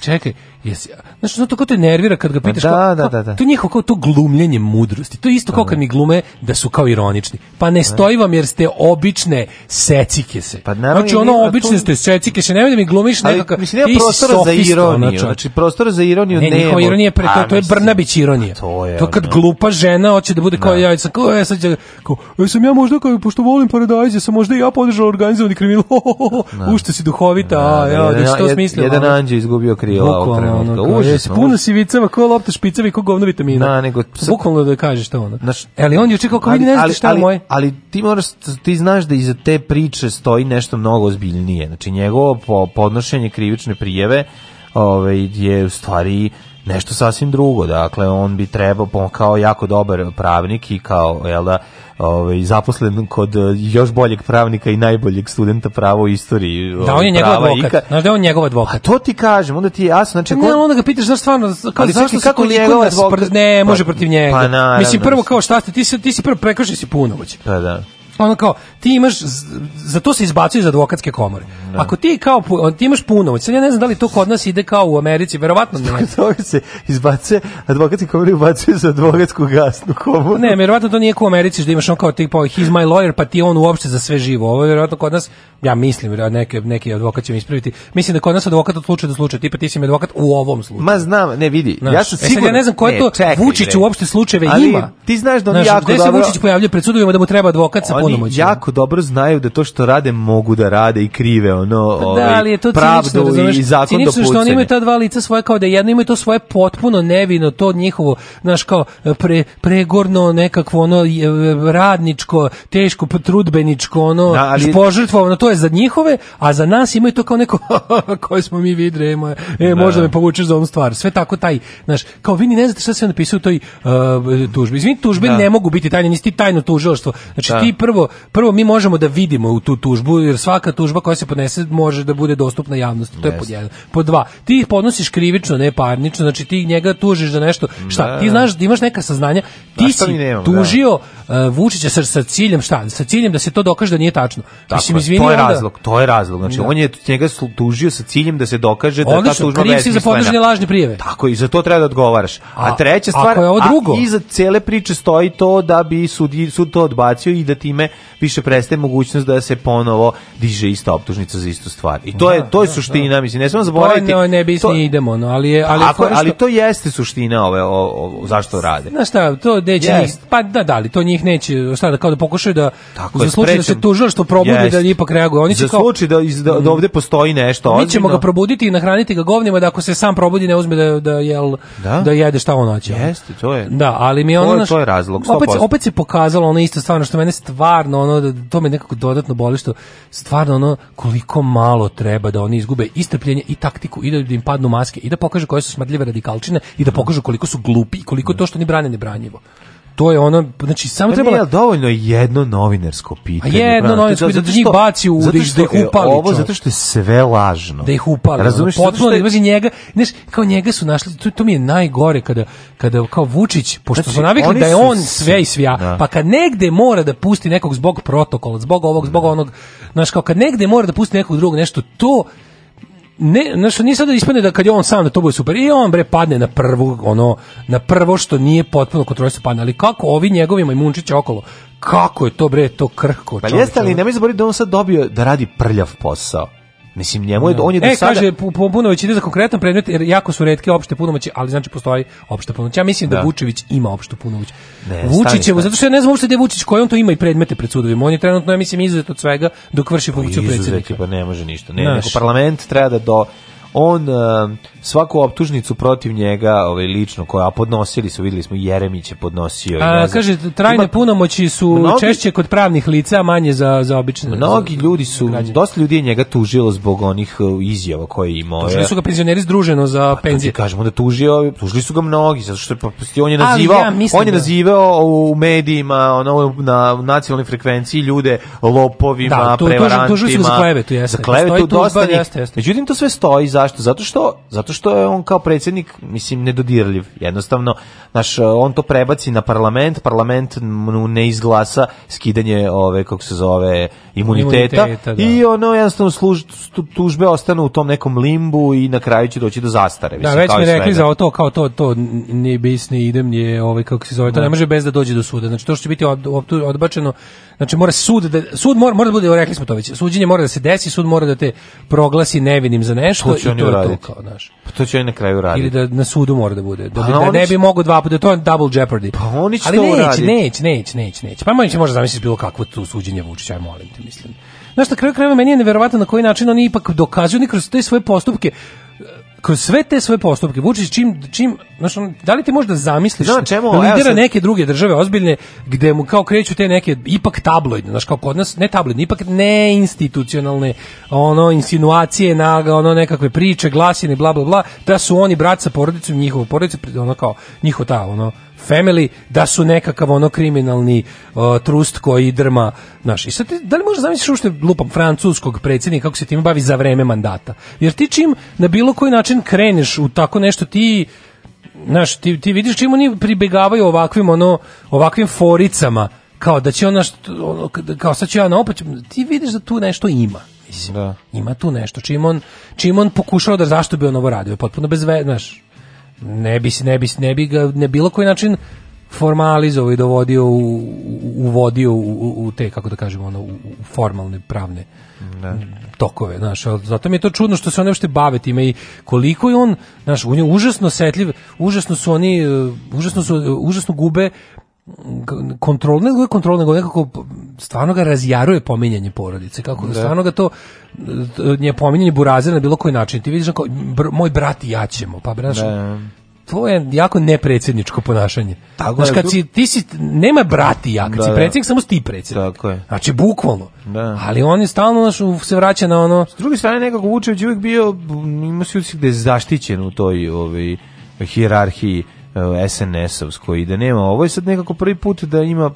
Čekaj, Jesi, znaš, ono to kao te nervira kad ga pitaš, da, kao, da, da, da. to je njihovo kao to glumljenje mudrosti, to je isto kao da, kad da. mi glume da su kao ironični, pa ne da. stoji vam jer ste obične secike se, pa, naravno, znači ono obične tu... ste secike se, nemoj da mi glumiš nekakav, mislim, nema prostora za ironiju, znači, znači prostora za ironiju ne, nema, ironija pre, to, to je Brnabić ironija, pa to je, to kad glupa žena hoće da bude kao ja, sam kao, ja sad kao, ja e, e, sam ja možda, kao, pošto volim paradajze, sam možda i ja podržao organizovani kriminal, ušte si duhovita, a, ja, da, da, da, da, da, da, da, da, ono, ono kao, užas, puno si viceva, ko lopta špicevi, ko govno vitamina. Na, da, nego pa bukvalno da kažeš to ono. Naš, e, ali on juče kao ali, vidi ne znaš šta ali, moje. Ali ti moraš ti znaš da iza te priče stoji nešto mnogo ozbiljnije. Znači njegovo podnošenje krivične prijeve, ovaj je u stvari nešto sasvim drugo. Dakle, on bi trebao kao jako dobar pravnik i kao jel da, ovaj, zaposlen kod još boljeg pravnika i najboljeg studenta prava u istoriji. Da, ovaj, on je njegov advokat. Ka... Znaš da je on njegov advokat. A to ti kažem, onda ti jasno. Znači, ne, onda ga pitaš zašto stvarno, kao li, zašto kako njegov advokat? ne, može pa- protiv njega. Pa, naravno. Mislim, prvo da kao šta ste, ti, si, ti si prvo prekršen si punomoć. Pa da ono kao, ti imaš, za to se izbacuje iz advokatske komore. Da. Ako ti kao, ti imaš puno, ja ne znam da li to kod nas ide kao u Americi, verovatno ne. to da se izbacuje, advokatske komore ubacuje za advokatsku gasnu komoru. Ne, verovatno to nije kao u Americi, što imaš on kao tipa, he's my lawyer, pa ti on uopšte za sve živo. Ovo je verovatno kod nas, ja mislim, neke, neki advokati će mi ispraviti, mislim da kod nas advokat od slučaja do slučaja, tipa ti si mi advokat u ovom slučaju. Ma znam, ne vidi, znaš, e, ja sam sigurno... E ja ne znam ko je to čekaj, Vučić uopšte slučajeve ima. Ti znaš da on znaš, jako dobro... Da se Vučić pojavljuje pred sudovima da mu treba advokat sa punim punomoćni. jako dobro znaju da to što rade mogu da rade i krive ono pa da, ovaj, ali je to pravdu cinično, razumeš, i zakon cinično do što oni imaju ta dva lica svoje kao da jedno imaju to svoje potpuno nevino to njihovo znaš kao pre, pregorno nekakvo ono radničko teško trudbeničko ono da, ali, požrtvovano to je za njihove a za nas imaju to kao neko koje smo mi vidre ima, e, e da. možda me povučeš za onu stvar sve tako taj znaš kao vi ni ne znate šta se napisao u toj uh, tužbi izvinite tužbe da. ne mogu biti tajne nisi ti tajno tužilaštvo znači da. ti prvo prvo, prvo mi možemo da vidimo u tu tužbu, jer svaka tužba koja se podnese može da bude dostupna javnosti. To je pod jedan. Pod dva, ti ih podnosiš krivično, ne parnično, znači ti njega tužiš za nešto. Šta? Ti da. znaš da imaš neka saznanja, ti si nemam, da? tužio da. uh, Vučića sa, sa ciljem šta? Sa ciljem da se to dokaže da nije tačno. Tako, Mislim, izvini, to je onda... razlog, to je razlog. Znači da. on je njega tužio sa ciljem da se dokaže da Odlično, ta tužba kriv si za podnošenje lažne prijave. Tako i za to treba da odgovaraš. A, a treća stvar, ako je ovo drugo, a iza cele priče stoji to da bi sud, sud to odbacio i da time time više prestaje mogućnost da se ponovo diže ista optužnica za istu stvar. I to je da, to je da, suština, da. mislim, ne smemo zaboraviti. Pa ne ne bismo idemo, no, ali je ali ako, ali to jeste suština ove o, o, zašto rade. Na šta, to neće yes. pa da, da, ali to njih neće, šta da kao da pokušaju da za slučaj da se tužilaštvo probudi yes. da ipak reaguje. Oni će za kao slučaj da iz, da, da mm. ovde postoji nešto. Mi ćemo ga probuditi i nahraniti ga govnima da ako se sam probudi ne uzme da da jel da, da jede šta on hoće. Jeste, to je. Da, ali mi ono to je, to je razlog 100%. Opet opet se pokazalo ona isto stvarno što mene stvarno stvarno ono da, to me nekako dodatno boli što stvarno ono koliko malo treba da oni izgube istrpljenje i taktiku i da im padnu maske i da pokažu koje su smadljive radikalčine i da pokažu koliko su glupi i koliko to što oni brane nebranjivo to je ono, znači samo pa treba... je dovoljno jedno novinarsko pitanje. A jedno novinarsko pitanje, da ih baci u, da ih, da upali. Ovo čovjek. zato što je sve lažno. Da ih upali. Razumeš? Ono, potpuno, je... njega, znaš, kao njega su našli, to, to mi je najgore kada, kada kao Vučić, pošto znači, su navikli da je on sve i svija, da. pa kad negde mora da pusti nekog zbog protokola, zbog ovog, zbog da. onog, znaš, kao kad negde mora da pusti nekog drugog nešto, to ne, znaš, nije da ispadne da kad je on sam na da to bude super, i on bre padne na prvu, ono, na prvo što nije potpuno kontrolisno da padne, ali kako ovi njegovi majmunčići okolo, kako je to bre, to krhko. Pa jeste, ali nemoj zaboraviti da on sad dobio da radi prljav posao. Mislim njemu je on je do e, sada kaže punomoć ide za konkretan predmet jer jako su retke opšte punomoći, ali znači postoji opšta punomoć. Ja mislim da, da Vučević ima opštu punomoć. Ne, Vučićevo, zato što ja ne znam uopšte da je Vučić koji on to ima i predmete pred sudovima. On je trenutno ja mislim izuzet od svega dok vrši funkciju pa predsednika. Pa ne može ništa. Ne, Naš. neko parlament treba da do on eh, svaku optužnicu protiv njega, ovaj lično koja podnosili su, videli smo Jeremić je podnosio a, i ne Kaže trajne Ima, punomoći su mnogi, češće kod pravnih lica, manje za za obične. Mnogi za, ljudi su građani. dosta ljudi je njega tužilo zbog onih eh, izjava koje je imao. Tužili su ga penzioneri združeno za pa, penzije. Kažemo da tužio, tužili su ga mnogi zato što je pa, pa, on je nazivao, ja on je da. nazivao u medijima, ono na nacionalnoj frekvenciji ljude lopovima, da, to, prevarantima. Da, tužili su za klevetu, jeste. Za klevetu dosta. Međutim to sve stoji za zašto? Zato što, zato što je on kao predsjednik, mislim, nedodirljiv. Jednostavno, naš, on to prebaci na parlament, parlament ne izglasa skidanje ove, kako se zove, imuniteta, imuniteta da. i ono jednostavno služ, tužbe ostanu u tom nekom limbu i na kraju će doći do zastare. Da, mislim, da, već mi rekli za to, kao to, to ni bis, idem, je ovaj, kako se zove, to da. ne može bez da dođe do suda. Znači, to što će biti odbačeno, znači mora sud, da, sud mora, mora da bude, rekli smo to već, suđenje mora da se desi, sud mora da te proglasi nevinim za nešto oni uraditi. To, kao, znaš. Pa to će oni na kraju raditi. Ili da na sudu mora da bude. Da, pa, da ne bi će... mogo dva puta, da to je double jeopardy. Pa oni će Ali to neće, neće, neće, neće, neće. Pa neće može zamisliti bilo kakvo tu suđenje Vučića, molim te, mislim. Znaš, na kraju krajeva meni je neverovatno na koji način oni ipak dokazuju ni kroz te svoje postupke kroz sve te svoje postupke Vučić čim čim znači da li ti možda zamisliš da čemu lidera sad... neke druge države ozbiljne gde mu kao kreću te neke ipak tabloidne znači kao kod nas ne tabloidne ipak ne institucionalne ono insinuacije naga ono nekakve priče glasine bla bla bla da su oni brat sa porodicom njihovu porodicu ono kao njihova ta ono Family da su nekakav ono kriminalni uh, trust koji drma naš. I sad da li možeš zamisliti uopšte lupam francuskog predsjednika kako se tim bavi za vreme mandata? Jer ti čim na bilo koji način kreneš u tako nešto ti znaš, ti, ti vidiš čim oni pribegavaju ovakvim ono ovakvim foricama kao da će ona ono, da, kao sad ja ona opet ti vidiš da tu nešto ima mislim da. ima tu nešto čim on čim on pokušao da zašto bi on ovo radio potpuno bez znaš Ne bi ne bi ne bi ga ne bilo koji način formalizovao i dovodio u, uvodio u, u, u, te kako da kažemo ono u, u formalne pravne ne. Da. tokove, znaš, zato mi je to čudno što se oni uopšte bave time i koliko je on, znaš, on je užasno setljiv, užasno su oni, e, užasno, su, e, užasno gube kontrol, ne nego kontrol, nego nekako stvarno ga razjaruje pominjanje porodice, kako da. stvarno ga to nje pominjanje burazira na bilo koji način. Ti vidiš kao, br, moj brat i ja ćemo, pa braš, da. to je jako nepredsjedničko ponašanje. Tako Znaš, kad si, ti si, nema brati ja, kad da, si da. predsjednik, samo si ti predsjednik. Tako je. Znači, bukvalno. Da. Ali on je stalno, naš, se vraća na ono... S druge strane, nekako Vučević uvijek bio, ima se gde je zaštićen u toj ovaj, hijerarhiji E, SNS-ovsko i da nema, ovo je sad nekako prvi put da ima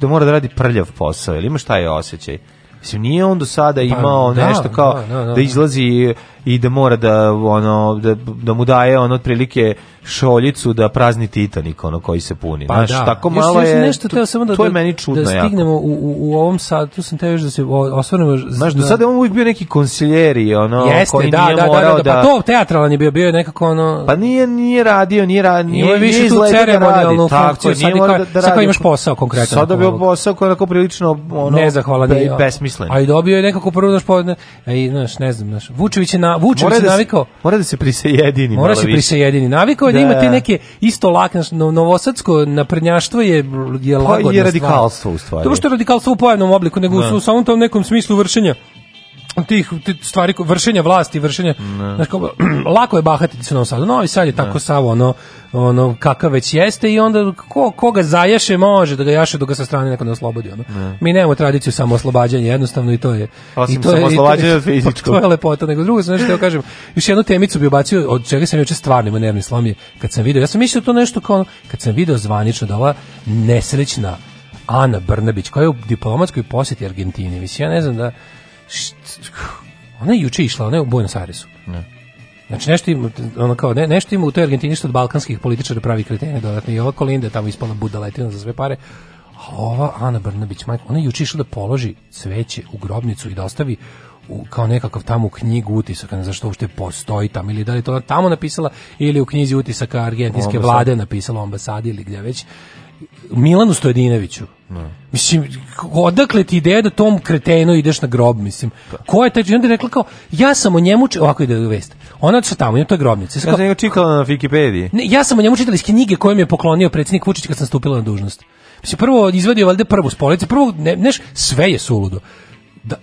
da mora da radi prljav posao, ili ima šta je osjećaj? Mislim, nije on do sada pa imao pa, da, nešto kao da, da, da, da izlazi i da mora da ono da, da mu daje on otprilike šoljicu da prazni Titanik ono koji se puni. Pa Znaš, da. tako malo još, je. Nešto teo samo da, to je da- meni da čudno da stignemo u, u, u, ovom satu sam teo još da se osvrnemo. Znaš, do da- sada on uvijek bio neki konsiljeri, ono, Jeste, koji da, nije da, morao da, da, da, Pa to teatralan je bio, bio je nekako ono... Pa nije, nije radio, nije radio, nije, nije više tu ceremonijalnu funkciju, sad, kao, da, sad kao imaš posao konkretno. sad bio posao koji je onako prilično ono, nezahvalan i besmislen. A i dobio je nekako prvo, znaš, ne znam, znaš, Vučević je na, Vučević mora da navikao. Se, mora da se prisejedini. Mora se prisejedini. Navikao je da. da ima te neke isto lakne, no, novosadsko naprednjaštvo je, je lagodna pa je da radikalstvo u stvari. To što je radikalstvo u pojavnom obliku, nego da. u samom tom nekom smislu vršenja tih stvari vršenja vlasti, vršenja znači lako je bahatiti se na Sadu. Novi Sad je tako samo ono ono kakav već jeste i onda ko koga zaješe može da ga jaše dok ga sa strane neko ne oslobodi ono. Ne. Mi nemamo tradiciju samo oslobađanja jednostavno i to je Osim i to je oslobađanje pa fizičko. to je lepota, nego drugo znači što kažem. Još jednu temicu bih ubacio od čega sam juče stvarno imao nervni slom je kad sam video. Ja sam mislio da to nešto kao kad sam video zvanično da ova nesrećna Ana Brnabić koja je u diplomatskoj poseti Argentini. Mislim ja ne znam da ona je juče išla, ona je u Buenos Airesu. Ne. Znači nešto ima, ono kao, ne, nešto ima u toj Argentini što od balkanskih političara pravi kretene dodatno. I ova Kolinda je tamo ispala budaletina za sve pare. A ova Ana Brnabić, majka, ona je juče išla da položi sveće u grobnicu i da ostavi u, kao nekakav tamo knjigu utisaka, ne znam što uopšte postoji tamo, ili da li to tamo napisala, ili u knjizi utisaka argentinske vlade napisala u ambasadi ili gdje već. Milanu Stojadinoviću. No. Da. Mislim, odakle ti ideja da tom kretenu ideš na grob, mislim. Da. Ko je taj? I onda je rekla kao, ja sam o njemu, či... ovako ide vest. Ona se tamo, ima to je grobnica. Kao, ja sam njega čitala na Wikipediji. Ne, ja sam o njemu čitala iz knjige koje mi je poklonio predsjednik Vučić kad sam stupila na dužnost. Mislim, prvo izvadio valjda prvu spolice, prvo, ne, neš, sve je suludo. Da,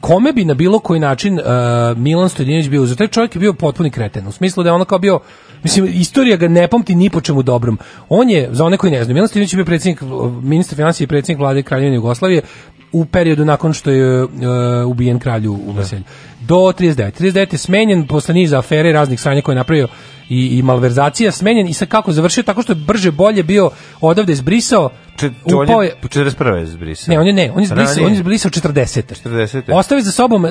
kome bi na bilo koji način uh, Milan Stojadinović bio uzor? Taj čovjek je bio potpuni kreten, u smislu da je ono kao bio Mislim, istorija ga ne pamti ni po čemu dobrom. On je, za one koji ne znaju, Milan Stojinović je bio predsjednik, ministar financija i predsjednik vlade Kraljevine Jugoslavije u periodu nakon što je uh, ubijen kralju u da. veselju. Do 39. 39. je smenjen posle niza afere raznih sranja koje je napravio i, i malverzacija, smenjen i sad kako završio, tako što je brže bolje bio odavde izbrisao Če, upao je 41. izbrisao. Ne, on je ne, on je izbrisao, on je izbrisao 40. 40. Ostavi za sobom uh,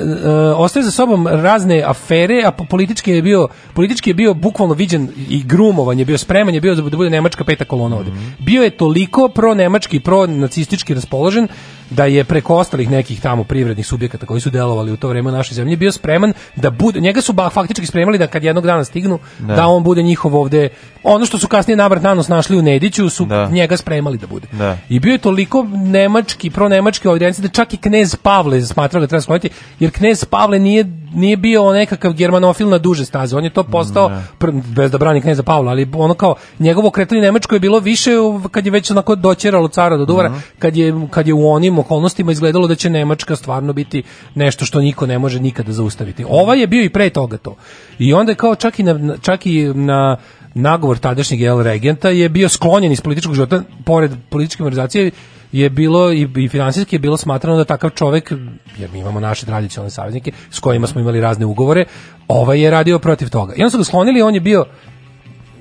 ostavio za sobom razne afere, a politički je bio politički je bio bukvalno viđen i grumovan je bio spreman je bio da bude nemačka peta kolona ovde. Mm -hmm. Bio je toliko pro nemački, pro nacistički raspoložen da je preko ostalih nekih tamo privrednih subjekata koji su delovali u to vreme u našoj zemlji bio spreman da bude njega su ba, faktički spremali da kad jednog dana stignu da, da on bude njihov ovde ono što su kasnije nabrat nanos našli u Nediću su da. njega spremali da bude. Da. I bio je toliko nemački, pronemački audijenci da čak i knez Pavle smatrao da treba skloniti, jer knez Pavle nije, nije bio nekakav germanofil na duže staze. On je to postao, da. Pr, bez da brani kneza Pavla, ali ono kao, njegovo kretanje Nemačko je bilo više kad je već onako doćeralo cara do duvara, uh mhm. -huh. kad, je, kad je u onim okolnostima izgledalo da će Nemačka stvarno biti nešto što niko ne može nikada zaustaviti. Ova je bio i pre toga to. I onda je kao čak i na, čak i na nagovor tadašnjeg jel regenta je bio sklonjen iz političkog života pored političke organizacije je bilo i, i finansijski je bilo smatrano da takav čovjek jer mi imamo naše tradicionalne saveznike s kojima smo imali razne ugovore ovaj je radio protiv toga i onda su ga sklonili on je bio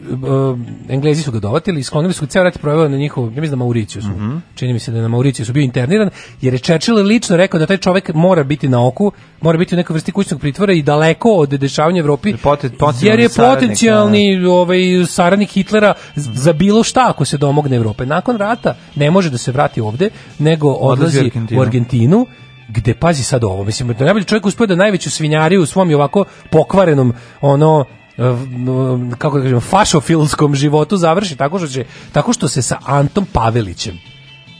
uh, Englezi su ga dovatili i su ga ceo rat proveo na njihovo, ne mislim da Mauriciju su. Mm -hmm. Čini mi se da je na Mauriciju su bio interniran, jer je Churchill lično rekao da taj čovek mora biti na oku, mora biti u nekoj vrsti kućnog pritvora i daleko od dešavanja u Evropi, Potet, jer je potencijalni da, da. ovaj, saradnik Hitlera mm -hmm. za bilo šta ako se domogne Evrope. Nakon rata ne može da se vrati ovde, nego odlazi, u Argentinu gde pazi sad ovo mislim da najbolji čovjek uspio da najveću svinjariju u svom i ovako pokvarenom ono Eh, kako da kažem, fašofilskom životu završi tako što, će, tako što se sa Antom Pavelićem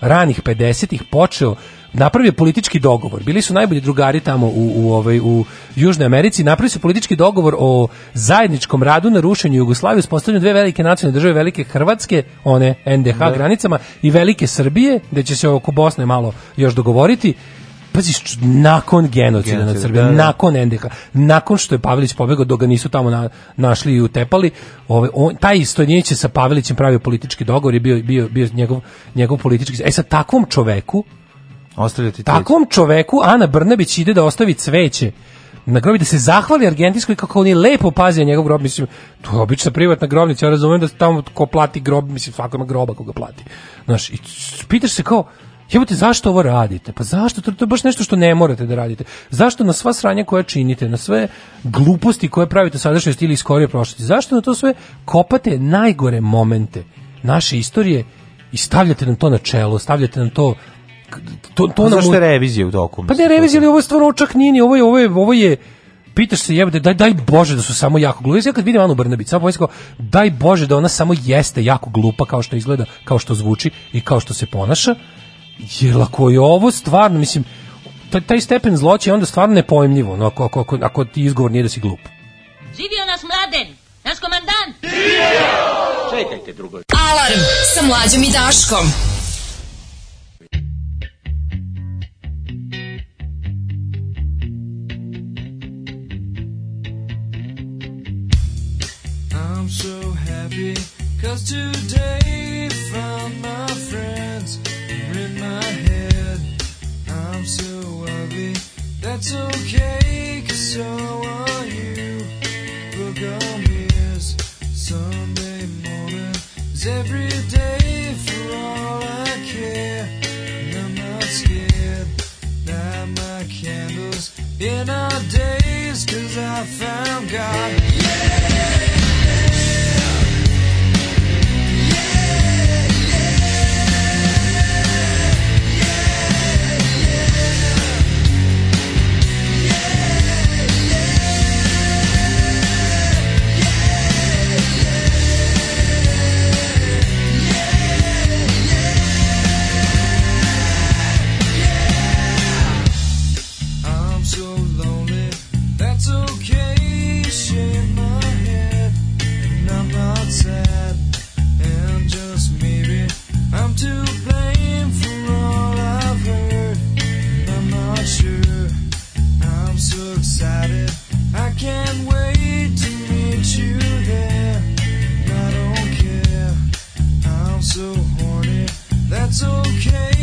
ranih 50-ih počeo napravio politički dogovor. Bili su najbolji drugari tamo u, u, ovaj, u Južnoj Americi. Napravili su politički dogovor o zajedničkom radu na rušenju Jugoslavije, uspostavljanju dve velike nacionalne države, velike Hrvatske, one NDH da. granicama, i velike Srbije, gde će se oko Bosne malo još dogovoriti pazi, nakon genocida nad Srbijom, da, da. nakon NDH, nakon što je Pavelić pobegao, dok ga nisu tamo na, našli i utepali, ovaj, on, taj istonjeće sa Pavelićem pravio politički dogovor i bio, bio, bio njegov, njegov politički... E sa takvom čoveku, Ostavljati takvom čoveku Ana Brnebić ide da ostavi cveće na grobi da se zahvali argentinskoj kako oni lepo pazio njegov grob mislim to je obična privatna grobnica ja razumem da tamo ko plati grob mislim svako ima groba koga plati znaš i pitaš se kao Jebote, zašto ovo radite? Pa zašto? To, to je baš nešto što ne morate da radite. Zašto na sva sranja koja činite, na sve gluposti koje pravite u sadašnjosti ili iz skorije prošlosti, zašto na to sve kopate najgore momente naše istorije i stavljate nam to na čelo, stavljate nam to to, to A pa nam... Zašto je revizija u toku? Pa ne revizija, ali ovo je stvarno očak ni ovo je, ovo je, ovo je pitaš se jebate, daj, daj Bože da su samo jako glupi. Ja kad vidim Anu Brnabić, samo povijesam daj Bože da ona samo jeste jako glupa kao što izgleda, kao što zvuči i kao što se ponaša, Jer ako je ovo stvarno, mislim, taj, taj stepen zloća je onda stvarno nepojmljivo, no, ako, ako, ako, ako ti izgovor nije da si glup. Živio nas mladen, naš komandant! Živio! Čekajte drugo. Alarm sa mlađom i Daškom. I'm so happy Cause today found my friends my head. I'm so ugly, that's okay, cause so are you. on Sunday morning is every day for all I care. And I'm not scared, light my candles in our days, cause I found God. Yeah! That's okay.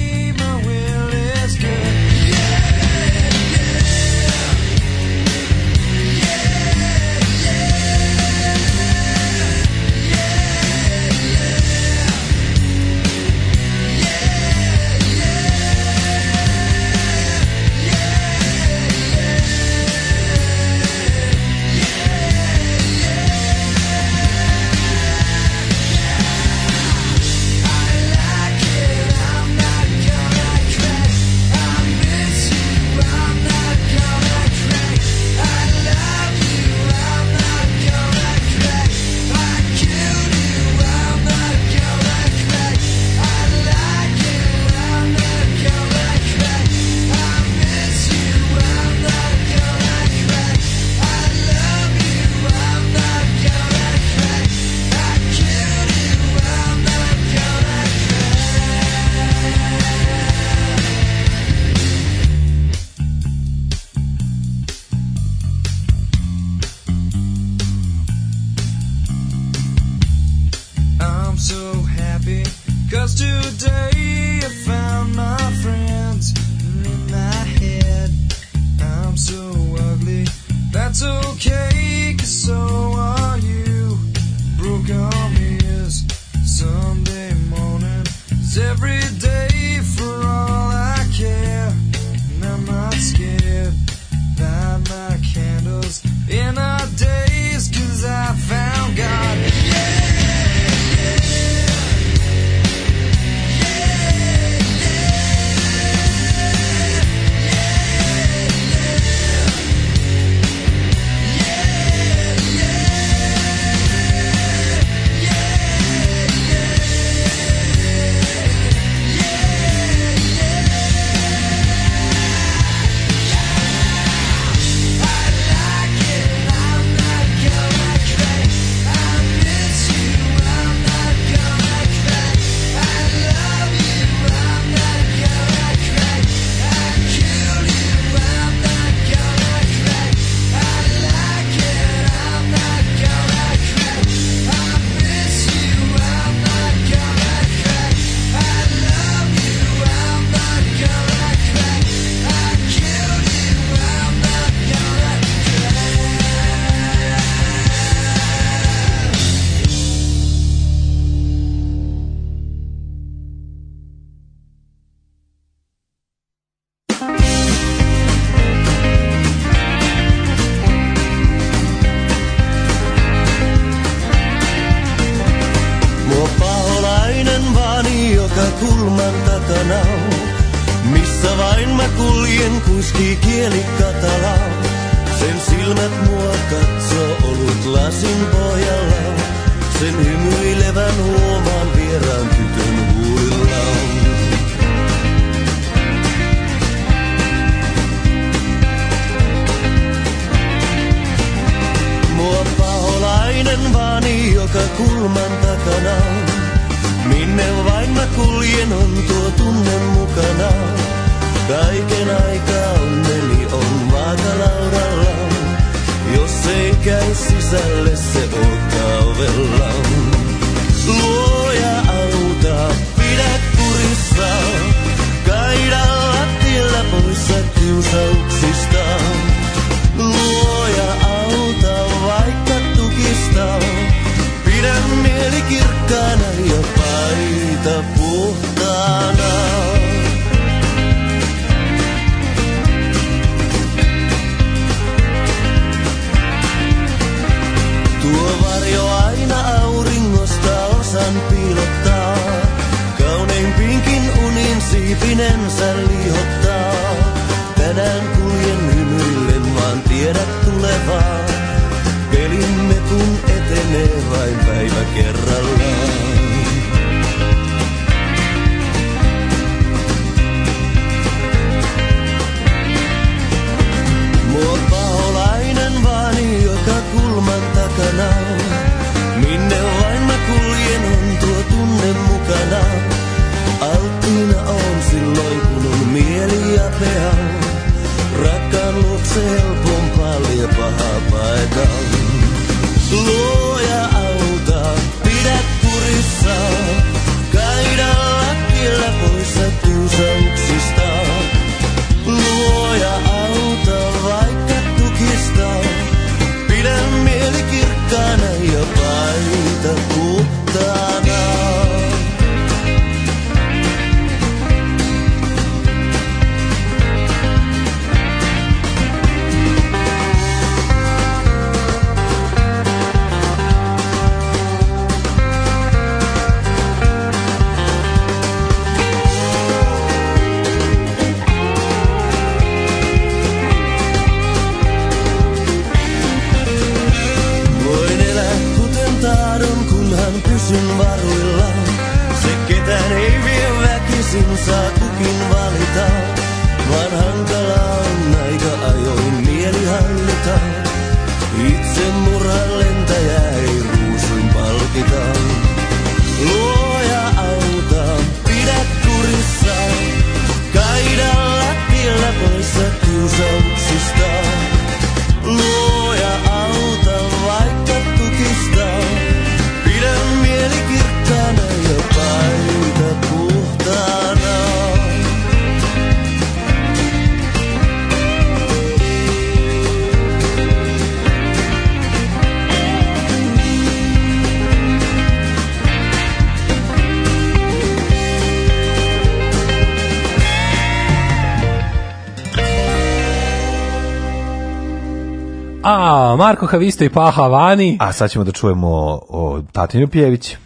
A, Marko Havisto i Paha Vani. A sad ćemo da čujemo o, o Tatinju Pjeviću.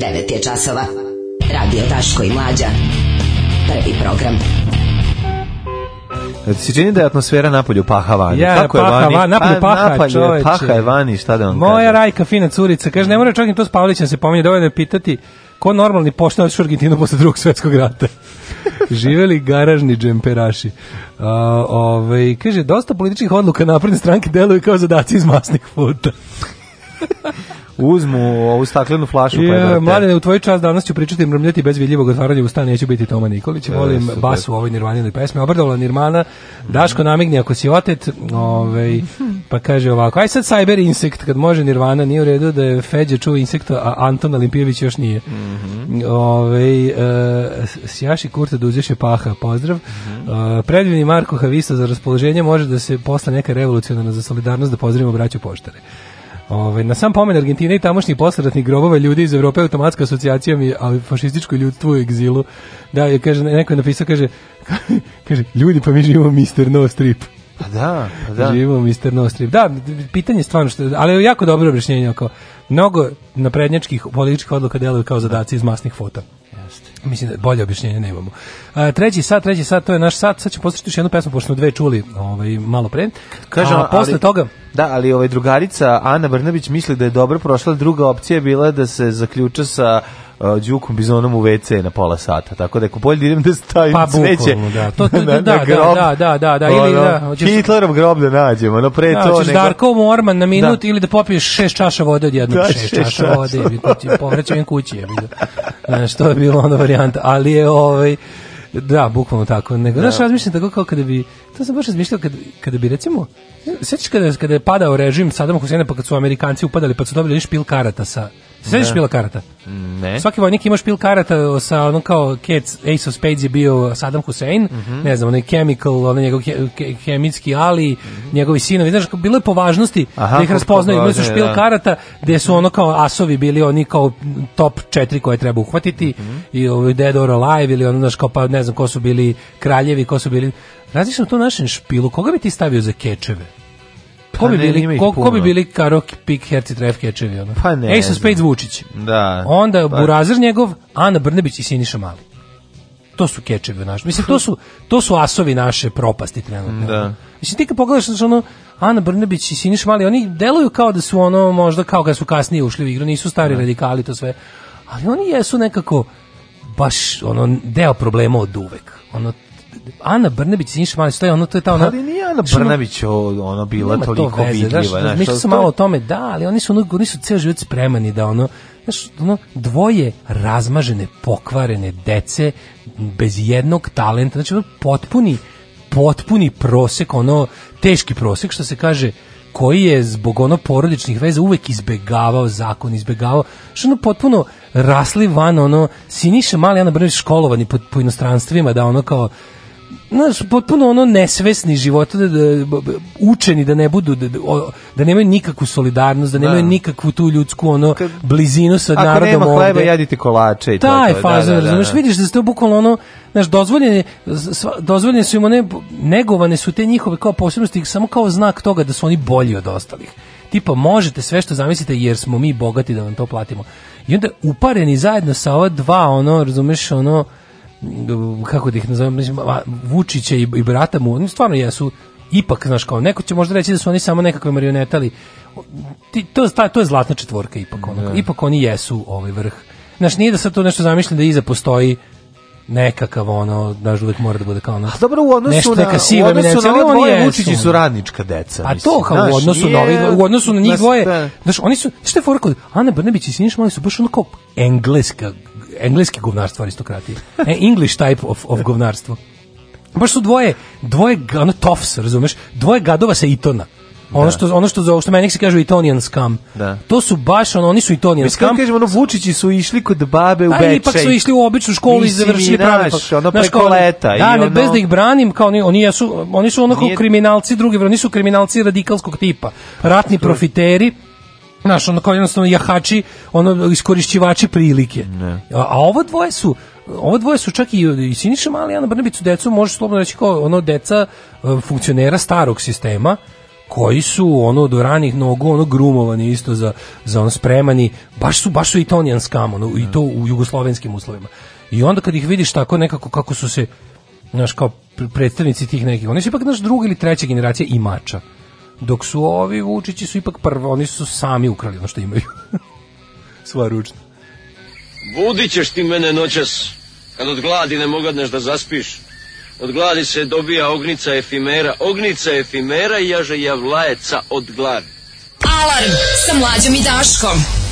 9 je časova. Radio Taško i Mlađa. Prvi program. Da e, se čini da je atmosfera napolju paha vani. Ja, Kako pa, paha, je vani? Van, napolju paha, napolju, čoveče. Paha je vani, šta da vam Moja kažem? rajka, fina curica, kaže, ne mora čak i to s Pavlićem se pominje, dovoljno je pitati ko normalni pošteno u Argentinu posle drugog svetskog rata. Živeli garažni džemperaši. Uh, ovaj, kaže, dosta političkih odluka napredne stranke deluju kao zadaci iz masnih futa. Uzmu ovu staklenu flašu. Ja, mladene, u tvoj čas danas ću pričati i mrmljati bez vidljivog otvaranja usta, neću biti Toma Nikolić. E, volim e, bas u ovoj Nirvanine pesme. Obrdovala Nirmana, Daško namigni ako si otet, ovaj, pa kaže ovako, aj sad Cyber Insect, kad može Nirvana, nije u redu da je Feđe čuo Insekta, a Anton Olimpijević još nije. Mm -hmm. Ove, e, sjaši kurta da uzješe paha, pozdrav. Mm -hmm. e, predivni Marko Havisa za raspoloženje može da se posla neka revolucionarna za solidarnost da pozdravimo braću poštare. Ove, na sam pomen Argentine i tamošnji posledatnih grobova ljudi iz Evrope automatska asocijacija mi, ali fašističko ljudstvo u egzilu. Da, je, kaže, neko je napisao, kaže, kaže, ljudi pa mi živimo Mr. No Strip. Pa da, pa da. Živimo Mr. No Strip. Da, pitanje je stvarno, što, ali je jako dobro objašnjenje. oko mnogo naprednjačkih političkih odluka deluju kao zadaci iz masnih fota. Mislim da bolje objašnjenje nemamo. A, treći sat, treći sat, to je naš sat. Sad ćemo poslušati još jednu pesmu, pošto smo dve čuli ovaj, malo pre. Kažem, A, posle ali, toga... Da, ali ovaj drugarica Ana Brnabić misli da je dobro prošla. Druga opcija je bila da se zaključa sa uh, đukom bizonom u WC na pola sata. Tako da ako bolje da idem da stavim pa, cveće. Da. To, to, da, da, da, da, da, da, ili da, hoćeš Hitlerov grob da nađemo, no pre da, to nego. Darko Morman na minut da. ili da popiješ šest čaša vode odjednom, da, šest, šest čaša, čaša vode, i ti povraćam kući, je bilo. Znaš, to je bilo ono varijanta, ali je ovaj Da, bukvalno tako. Nego, da. Znaš, razmišljam tako kao kada bi, to sam baš razmišljao kada, kada bi, recimo, sećaš kada, kada je padao režim Sadama Husena, pa kad su Amerikanci upadali, pa su dobili špil karata sa, Sećaš da. špila karata? Ne. Svaki vojnik ima špil karata sa onom kao Kets, Ace of Spades je bio Saddam Hussein, mm -hmm. ne znam, onaj chemical, onaj njegov he, he, hemijski ali, mm -hmm. njegovi sinovi, znaš, bilo je po važnosti Aha, da ih raspoznaju, imali su špil da. karata gde su ono kao asovi bili oni kao top 4 koje treba uhvatiti mm -hmm. i ovaj Dead or Alive ili ono, znaš, kao pa ne znam ko su bili kraljevi, ko su bili Razmišljam to našem špilu, koga bi ti stavio za kečeve? Ko bi pa bili, ko, ko bi bili Karok, Pik, Herci, Tref, Kečevi? Ono? Pa ne. Ace of Spades Vučić. Da. Onda pa. Burazir njegov, Ana Brnebić i Siniša Mali. To su Kečevi naš. Mislim, to su, to su asovi naše propasti trenutno. Da. Mislim, ti kad pogledaš, znači, ono, Ana Brnebić i Siniša Mali, oni deluju kao da su ono, možda kao kad su kasnije ušli u igru, nisu stari da. radikali, to sve. Ali oni jesu nekako baš ono deo problema od uvek. Ono Ana Brnabić i Siniša Mali, to je ono, to je ta ona... Ali nije Ana Brnabić ono bila toliko veze, vidljiva. Znaš, znaš, znaš, sam malo o tome, da, ali oni su, ono, oni su ceo život spremani da ono, znaš, ono, dvoje razmažene, pokvarene dece, bez jednog talenta, znači potpuni, potpuni prosek, ono, teški prosek, što se kaže, koji je zbog ono porodičnih veza uvek izbegavao zakon, izbegavao, što ono potpuno rasli van, ono, Siniša Mali, Ana Brnabić školovani po, po inostranstvima, da ono kao znaš, potpuno ono nesvesni život da, da, da, učeni da ne budu da, da nemaju nikakvu solidarnost, da nemaju da. nikakvu tu ljudsku ono blizinu sa narodom ovde. Ako nema hleba, ovde. jedite kolače i to. Taj da, faza, da, da, razumeš, vidiš da se to bukvalno ono, znaš, dozvoljene, dozvoljene su im one, negovane su te njihove kao posebnosti, samo kao znak toga da su oni bolji od ostalih. Tipa, možete sve što zamislite jer smo mi bogati da vam to platimo. I onda upareni zajedno sa ova dva, ono, razumeš, ono, kako da ih nazovem, mislim, Vučića i, i brata mu, oni stvarno jesu ipak, znaš, kao neko će možda reći da su oni samo nekakve marionete, ali ti, to, ta, to je zlatna četvorka ipak, onako, yeah. Da. ipak oni jesu ovaj vrh. Znaš, nije da sad to nešto zamišljam da iza postoji nekakav ono, znaš, uvek mora da bude kao ono. A dobro, u odnosu nešto, na, neka siva u odnosu na ova dvoje Vučići su radnička deca. A to kao znaš, u odnosu je, na ovi, u odnosu na njih dvoje, da. znaš, oni su, što je fora kod Ana Brnebić i Siniša Mali su baš ono kao engleska engleski govnarstvo aristokratije. E, English type of, of govnarstvo. Baš su dvoje, dvoje, ono, tofs, razumeš? Dvoje gadova sa Itona. Da. Ono što ono što za što meni se kaže Itonian scam. Da. To su baš ono, oni su Itonian Mi scam. Mi kažemo ono Vučići su išli kod babe u Bečej. Da, Ali ipak su išli u običnu školu i završili pravo. naš, ono preko leta. Da, i ne, ono... bez da ih branim, kao oni, oni su oni su onako Nije... kriminalci drugi, oni su kriminalci radikalskog tipa. Ratni profiteri Znaš, ono kao jednostavno jahači, ono iskorišćivači prilike. Ne. A, a ovo dvoje su ovo dvoje su čak i, i Siniša Mali i Ana Brnabić su decu, može slobodno reći kao ono deca e, funkcionera starog sistema, koji su ono do ranih nogu ono grumovani isto za za ono spremani baš su baš su italijan skam ono, i to u jugoslovenskim uslovima i onda kad ih vidiš tako nekako kako su se znaš kao predstavnici tih nekih oni su ipak naš druga ili treća generacija imača dok su ovi Vučići su ipak prvo, oni su sami ukrali ono što imaju. Sva ručna. Budit ti mene noćas, kad od gladi ne mogadneš da zaspiš. Od gladi se dobija ognica efimera, ognica efimera jaže javlajeca od gladi. Alarm sa mlađom i Daškom.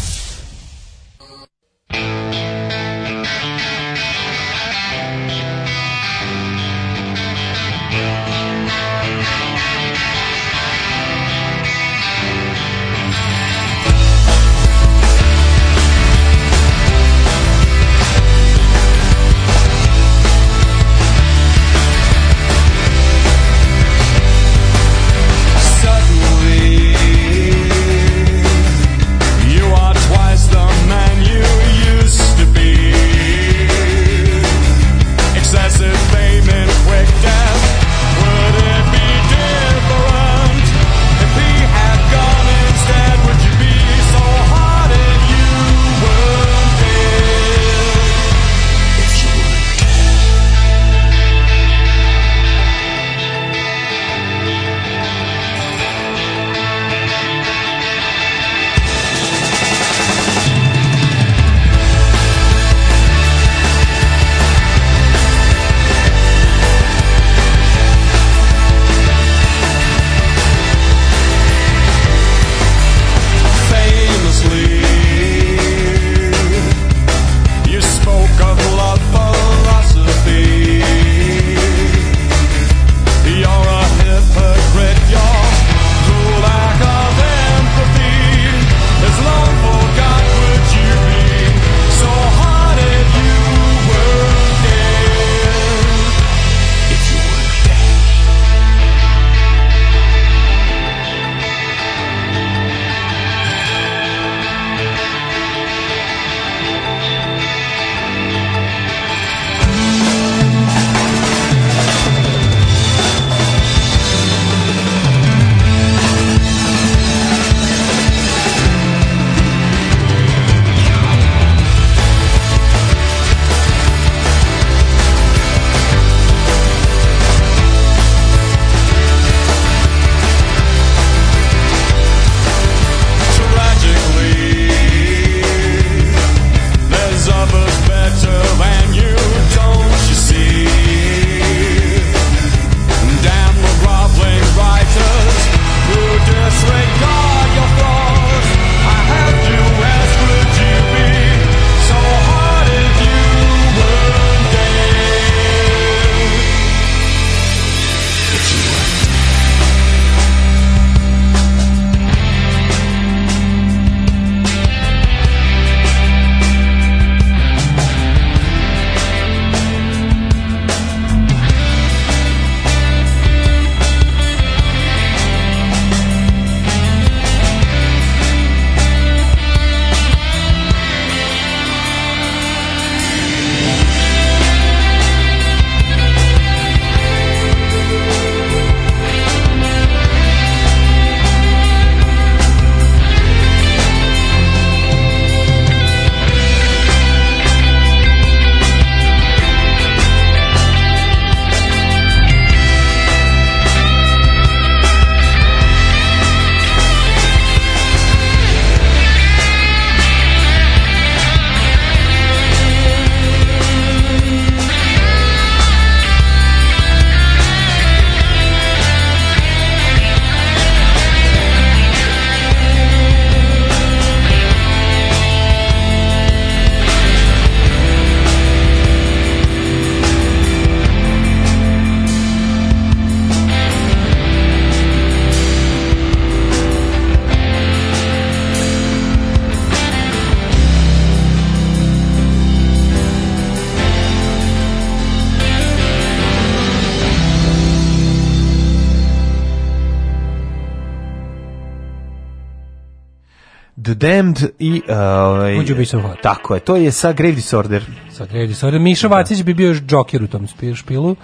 Band i... E, ovaj, Would you be Tako je, to je sa Grave Disorder. Sa Grave Disorder. Miša da. Vacić bi bio još Joker u tom špilu.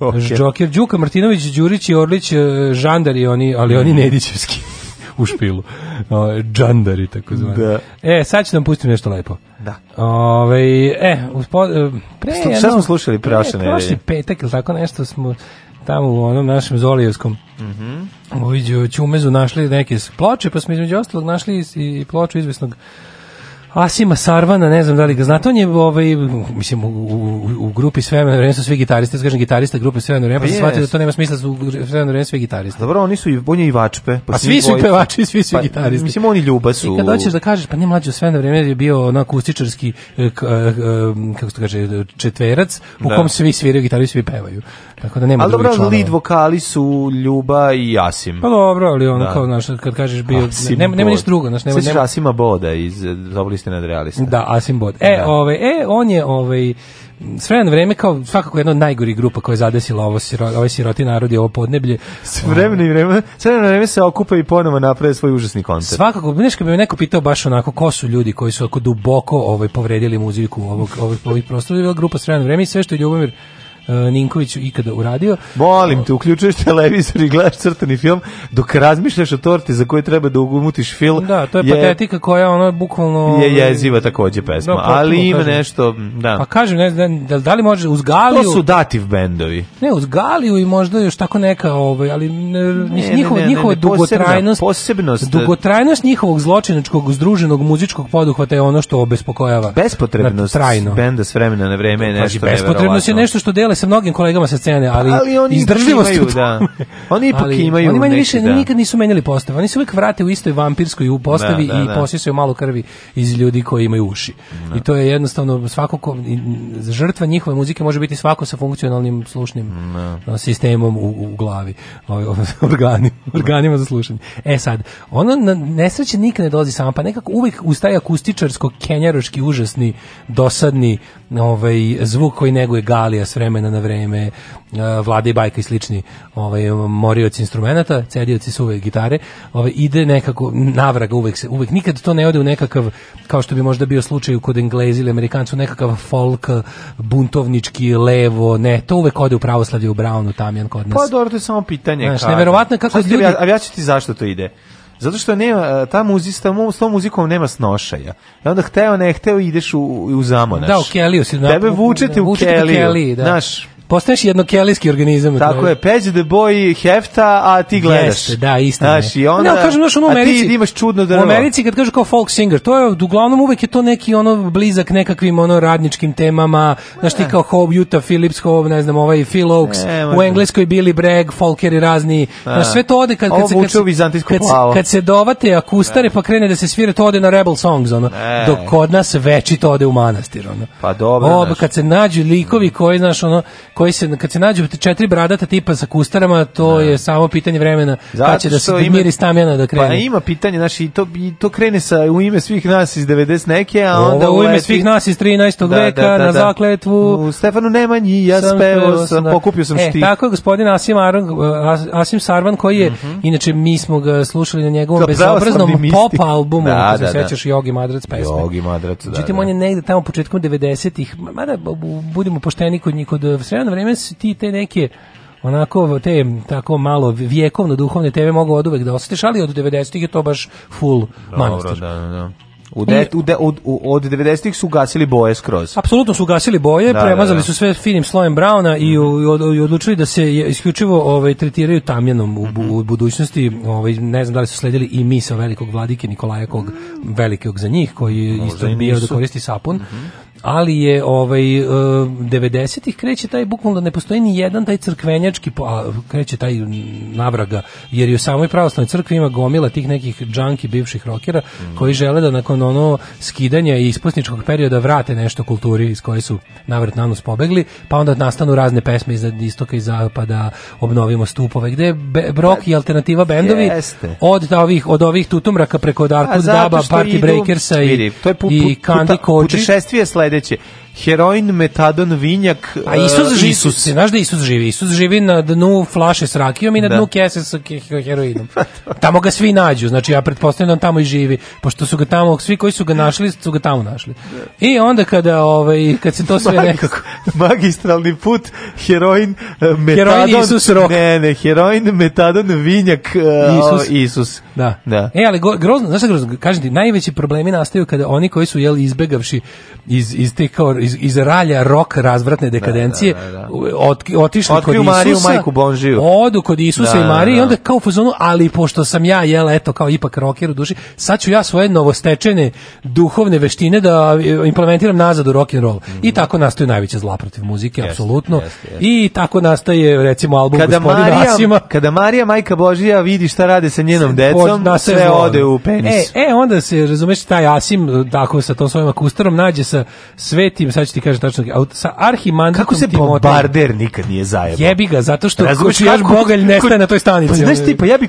Joker. Joker. Đuka Martinović, Đurić i Orlić, e, Žandar Žandari, oni, ali oni Nedićevski u špilu. O, džandari, tako zvani. Da. E, sad ću nam da pustiti nešto lepo. Da. Ove, ovaj, e, uspo, e, pre, Sto, šta smo slušali prašene? Pre, prošli petak ili tako nešto smo tamo u onom našem Zolijevskom Mhm. Mm Uviđu Ćumezu našli neke ploče, pa smo između ostalog našli i i ploču izvesnog Asima Sarvana, ne znam da li ga znate, on je ovaj, mislim, u, u, u grupi Svemeno vreme su svi gitaristi, da kažem gitarista grupe Svemeno vreme, pa yes. Pa shvatio da to nema smisla, da su Svemeno vreme svi gitaristi. Dobro, oni su i bonje i vačpe. Pa, pa svi su i pevači, svi su pa, gitaristi. Mislim, oni ljuba su. I kad hoćeš da kažeš, pa ne mlađe, Svemeno vreme je bio ono akustičarski, e, e, e, kako se to kaže, četverac, u da. kom svi sviraju gitaru i svi pevaju. Tako da nema ali dobro, lead vokali su Ljuba i Asim. Pa dobro, ali ono da. kao, znaš, kad kažeš bio, Asim nema, nema ništa drugo. Znaš, nema, nema... Asima Boda iz Zoboliste nad realista. Da, Asim Bod. E, da. Ove, ovaj, e, on je, ovaj, s vreme kao svakako jedna od najgorih grupa koja je zadesila ovo siro, ovaj siroti narod i ovo podneblje. S vreme, s vreme se okupa i ponovo naprave svoj užasni koncert. Svakako, znaš kad bi me neko pitao baš onako ko su ljudi koji su oko duboko ovaj povredili muziku ovog ovog ovih prostora, je bila grupa s vreme i sve što je Ljubomir E, Ninkoviću ikada uradio. Molim te, uključuješ televizor i gledaš crtani film dok razmišljaš o torti za koju treba da ugumutiš fil. Da, to je, je patetika koja ono bukvalno je jeziva takođe pesma, da, ali ima kažem. nešto, da. Pa kažem, ne znam, da, da li može uz Galiju. To su dativ bendovi. Ne, uz Galiju i možda još tako neka, ovaj, ali ne, njihova njihova dugotrajnost, posebnost, dugotrajnost njihovog zločinačkog združenog muzičkog poduhvata je ono što obespokojava. Bespotrebnost trajno. benda s vremena na vreme je nešto. Bespotrebnost je nešto što dele sa mnogim kolegama sa scene, ali, ali izdržljivost imaju, da. Oni ipak imaju. Oni meni više da. nikad nisu menjali postavu. Oni se uvek vrate u istoj vampirskoj postavi da, da, i da. posjesuju malo krvi iz ljudi koji imaju uši. Da. I to je jednostavno svako ko, žrtva njihove muzike može biti svako sa funkcionalnim slušnim da. sistemom u, u glavi, ovaj, organi, organima za slušanje. E sad, ono na nesreće nikad ne dolazi sama, pa nekako uvek uz taj akustičarsko kenjaroški užasni, dosadni ovaj, zvuk koji neguje Galija s vremena na vreme, e, vlade i Bajka i slični ovaj, morioci instrumenta, cedioci suve gitare, ovaj, ide nekako navraga uvek, se, uvek nikad to ne ode u nekakav, kao što bi možda bio slučaj kod Englezi ili Amerikancu, nekakav folk, buntovnički, levo, ne, to uvek ode u pravoslavlje, u Brownu, Tamjan kod nas. Pa dobro, to je samo pitanje. Znaš, neverovatno kako ljudi... A ja ću ti zašto to ide. Zato što nema, e, ta muzista, s tom muzikom nema snošaja. I onda hteo, ne hteo, ideš u, u zamonaš. Da, u Keliju si. Tebe vučete u, vučete Keliju. Keliji, da. Naš, postaješ jednokelijski organizam. Tako je, peđe de boji hefta, a ti gledaš. Jeste, da, isto Znaš, i onda, ne, kažem, znaš, ono u Americi, a ti imaš čudno drvo. Da- u Americi kad kažu kao folk singer, to je, uglavnom uvek je to neki ono blizak nekakvim ono radničkim temama, znaš ti e. kao Hope, Utah Phillips, Hope, ne znam, ovaj Phil Oaks, ne, u Engleskoj Billy Bragg, folkeri razni, e. znaš, sve to ode kad, kad, se, kad, se, kad, kad se dovate akustare e. pa krene da se svira, to ode na Rebel Songs, ono, ne. dok kod nas večito ode u manastir, ono. Pa dobro, Ob, Kad se nađu likovi koji, znaš, ono, koji se kad se nađu četiri bradata tipa sa kustarama, to da. je samo pitanje vremena Zato će da se miri stamjena da pa krene. Pa ima pitanje, znači i to i to krene sa u ime svih nas iz 90 neke, a onda Ovo, u ime svih nas iz 13. Da, da, veka da, da, na zakletvu u Stefanu Nemanji ja sam spevao sam, da. pokupio sam štih. e, Tako je gospodin Asim Arang, Asim Sarvan koji je mm -hmm. inače mi smo ga slušali na njegovom bezobraznom pop albumu, da, da, se sećaš Jogi Madrac pesme. Jogi Madrac, da. Međutim on je negde tamo početkom 90-ih, mada budemo pošteni kod njih kod e, Srena na vreme su ti te neke onako te tako malo vjekovno duhovne teme mogu oduvek da osjetiš, ali od 90-ih je to baš full Dobro, manastir. Da, da, da. U de, u de, od, od 90-ih su gasili boje skroz. Apsolutno su gasili boje, da, da premazali da, da. su sve finim slojem brauna mm i, i odlučili da se isključivo ovaj, tretiraju tamjanom u, u budućnosti. Ovaj, ne znam da li su sledili i misa velikog vladike Nikolaja kog velikog za njih, koji je isto bio da koristi sapun. Mm -hmm ali je ovaj 90-ih e, kreće taj bukvalno da ne postoji ni jedan taj crkvenjački a, kreće taj navraga jer je u samoj pravoslavnoj crkvi ima gomila tih nekih džanki bivših rokera mm. koji žele da nakon ono skidanja i ispusničkog perioda vrate nešto kulturi iz koje su navrat na nos pobegli pa onda nastanu razne pesme iz istoka i zapada obnovimo stupove gde be, brok i alternativa bendovi jeste. od da ovih od ovih tutumraka preko pa Darkwood Daba Party idu, Breakersa i, to je pu, i Candy Koči sledeće heroin, metadon, vinjak, A Isus e, živi, Isus. Ti znaš da Isus živi? Isus živi na dnu flaše s rakijom i na da. dnu kese sa heroinom. tamo ga svi nađu, znači ja pretpostavljam da on tamo i živi, pošto su ga tamo, svi koji su ga našli, su ga tamo našli. I onda kada, ovaj, kad se to sve Mag, nekako... Magistralni put, heroin, e, metadon... Heroin, Isus, rok. Ne, ne, heroin, metadon, vinjak, uh, Isus. Isus. Da. da. E, ali go, grozno, znaš grozno, kažem ti, najveći problemi nastaju kada oni koji su, jel, izbegavši iz, iz te kao iz, iz ralja rok razvratne dekadencije da, da, da. da. otišli Otkri kod Mariju, Isusa, majku Bonžiju. Odu kod Isusa i da, da, Marije i onda kao u ali pošto sam ja jela eto kao ipak roker u duši, sad ću ja svoje novostečene duhovne veštine da e, implementiram nazad u rock and roll. Mm -hmm. I tako nastaju najveće zla protiv muzike, yes, apsolutno. Yes, yes. I tako nastaje recimo album kada gospodina Marija, Asima. Kada Marija majka Božija vidi šta rade sa njenom decom, sve zlo. ode u penis. E, e, onda se razumeš taj Asim tako sa tom svojim akustarom nađe sa svetim sad ću ti kažem tačno, sa arhimanditom Kako se bombarder nikad nije zajebao? Jebi ga, zato što kućiljaš bogalj nestaje na toj stanici. Pa znaš ti, pa ja bi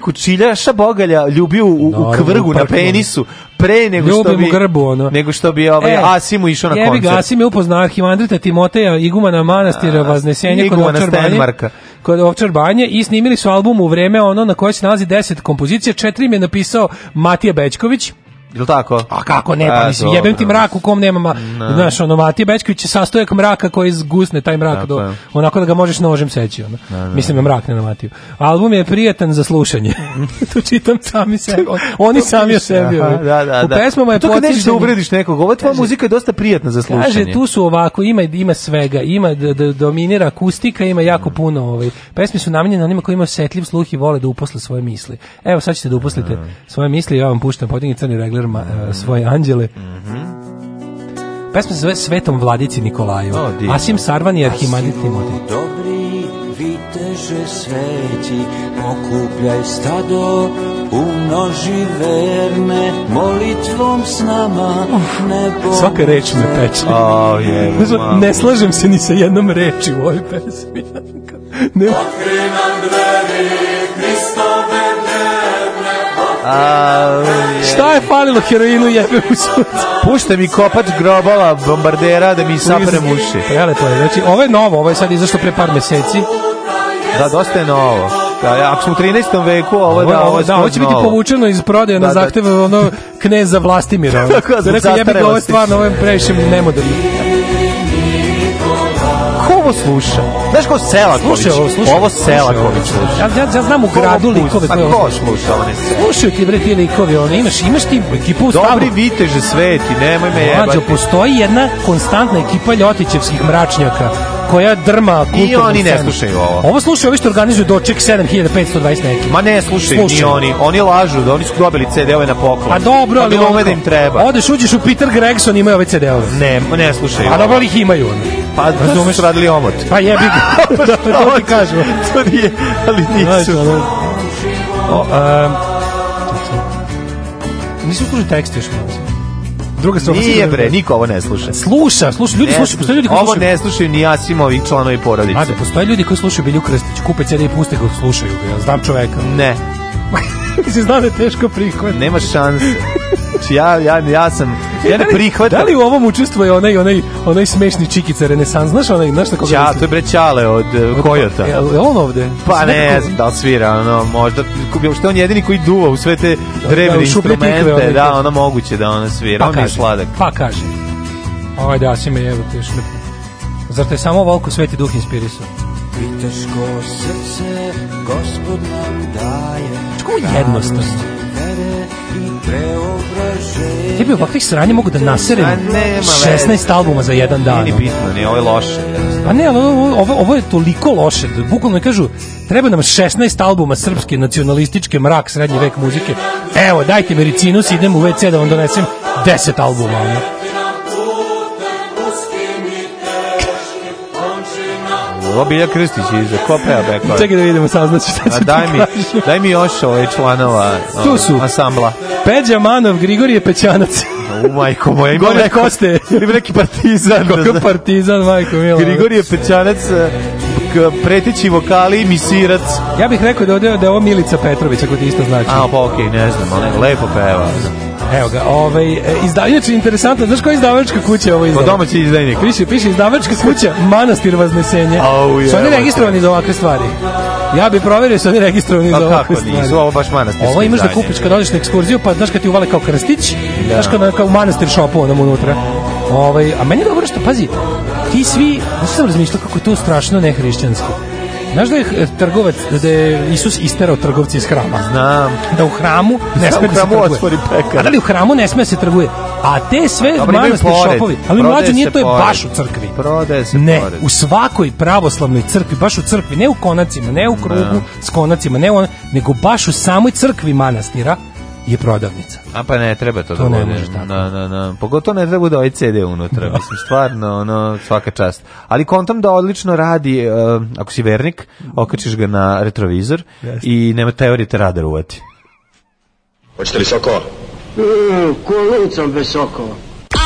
bogalja ljubio u, u kvrgu, na penisu, pre nego što bi... grbu, ono. Nego što bi ovaj, e, Asimu išao na koncert. Jebi ga, Asim je upoznao arhimandrita Timoteja, igumana manastira, vaznesenja kod Ovčar kod Ovčar i snimili su album u vreme ono na koje se nalazi 10 kompozicija, četiri im je napisao Matija Bečković, Jel tako? A kako ne, pa mislim, jebem ti mrak u kom nemam, no. znaš, ono, Matija Bečković je sastojak mraka koji zgusne taj mrak, do, onako da ga možeš nožem seći, ono. No, no. Mislim na mrak, ne na Matiju. Album je prijatan za slušanje. tu čitam sami sebi, oni sami o sebi. Aha, da, da, u da. pesmama je potičenje. To kad nećeš da uvrediš nekog, ova tvoja muzika je dosta prijatna za slušanje. Kaže, tu su ovako, ima, ima svega, ima dominira akustika, ima jako mm. puno ovaj. Pesme su namenjene onima koji imaju osetljiv sluh i vole da uposle svoje misli. Evo, sad ćete da uposlite da. svoje misli, ja vam puštam, podigni crni regle Mozler ma, e, svoje anđele. Mm -hmm. Pesma se zove Svetom vladici Nikolaju. Oh, Asim Sarvan i Arhimandit Timotej. Dobri viteže sveti, okupljaj stado, umnoži verne, molitvom s nama, nebo... Svaka reč me peče. Oh, je, ne slažem se ni sa jednom reči u ovoj pesmi. ne... Otkri nam dveri, Hristove A, Šta je falilo heroinu jebe u sunce? Pušta mi kopač grobova bombardera da mi saprem uši. to pa je. Znači, ovo je novo, ovo je sad izašlo pre par meseci. Da, dosta je novo. Da, ako smo u 13. veku, ovo, ovo da, da, ovo, da, ovo će biti povučeno iz prodaje da, na da. zahtev da. ono kneza Vlastimira. Tako, za rekao, jebe ga ovo je stvarno, ovo je da, nemoderno ko sluša? Znaš ko Selaković? Sluša ovo, sluša. Ovo Selaković sluša. Ja, ja, ja znam u gradu likove pa koje ovo sluša. Slušaju ti bre ti likovi, ono, imaš, imaš ti ekipu u stavu. Dobri viteže sveti, nemoj me jebati. Mađo, postoji jedna konstantna ekipa Ljotićevskih mračnjaka koja drma kulturnu I oni ne slušaju ovo. Ovo slušaju ovi što organizuju doček 7520 neki. Ma ne slušaju, ni oni. Oni lažu da oni su dobili CD-ove na poklon. A pa dobro, pa ali ovo da im treba. Odeš, uđeš u Peter Gregson, imaju ove CD-ove. Ne, ne slušaju. A dobro, ali ih imaju. Pa, da razumeš, radili omot. Pa jebi ga. Pa, pa to ti kažu. To nije, ali nisu. O, um, nisu kuži tekst još malo druga strofa. Nije bre, niko ovo ne sluša. Sluša, sluša, ljudi ne, slušaju, postoje ljudi koji ovo slušaju. Ovo ne slušaju ni ja Asimovi članovi porodice. Mada, postoje ljudi koji slušaju Bilju Krstić, kupe CD i puste ga, slušaju ja znam čoveka. Ne. Mislim, znam da je teško prihvat. Nema šanse. Znači, ja, ja, ja sam ja ne da prihvatam. Da li u ovom učestvuje onaj onaj onaj smešni čikica renesans, znaš onaj, znaš tako Ja, to je bre e, od, Kojota. Je, on ovde? Pa ne, znam da svira, ono, možda, što on jedini koji duva u sve te da, da, drevne da, instrumente, da, ono moguće da ona svira, pa on kaže, je sladak. Pa kaže, ovaj da si me jevo te šlep. Zar te samo volko sveti duh inspirisao? Pitaš ko srce, gospod nam daje. Čko jednostavno? Ti bi ovakvih sranja mogu da naserem 16 albuma za jedan dan. Nije ni bitno, nije ovo je loše. Pa ne, ali ovo, ovo, ovo je toliko loše. Da bukvalno da kažu, treba nam 16 albuma srpske nacionalističke mrak srednji vek muzike. Evo, dajte mi ricinus, idem u WC da vam donesem 10 albuma. Ono. Ovo Bilja Krstić iza, ko peva Beko? Čekaj da vidimo, saznaću šta ću daj mi, daj mi još ove ovaj članova tu ovaj, su. ansambla. Peđa Manov, Grigorije Pećanac. U majko moje. ima Gore neko, Koste. Ima neki partizan. Kako da partizan, majko milo. Grigorije Pećanac, eh, preteći vokali i misirac. Ja bih rekao da, ovdje, da je ovo Milica Petrović, ako ti isto znači. A, pa okej, okay, ne znam, ali lepo peva. Evo ga, ovaj, e, izda, inače, interesantno, znaš koja izdavačka kuća ovo izdava? Pa po domaći izdajnik. Piše, piše izdavačka kuća Manastir Vaznesenje. Oh, su oni registrovani za ovakve stvari? Ja bih proverio su oni registrovani pa za ovakve stvari. Nisu, ovo baš manastir. Ovo imaš da kupiš kad odeš na ekskurziju, pa znaš kad ti uvale kao krstić, da. znaš kad kao u manastir šopu onam unutra. Ovaj, a meni je dobro što, pazi, ti svi, znaš sam razmišljao kako je to strašno nehrišćansko Znaš da je eh, trgovac, da je Isus isterao trgovci iz hrama? Znam. Da u hramu ne sme da se trguje. A da li u hramu ne sme da se trguje? A te sve manastir šopovi, ali mlađo nije to je baš u crkvi. Prodaje se ne, pored. u svakoj pravoslavnoj crkvi, baš u crkvi, ne u konacima, ne u krugu ne. s konacima, ne u, nego baš u samoj crkvi manastira je prodavnica. A pa ne, treba to, to da ne bude. može tako. Na, na, na. Pogotovo ne treba da ovaj CD unutra. Da. Mislim, stvarno, ono, svaka čast. Ali kontam da odlično radi, uh, ako si vernik, okačiš ga na retrovizor yes. i nema teorije te radar uvati. Hoćete li sokova? Mm, e, kolicom bez sokova.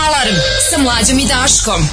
Alarm sa mlađom i daškom.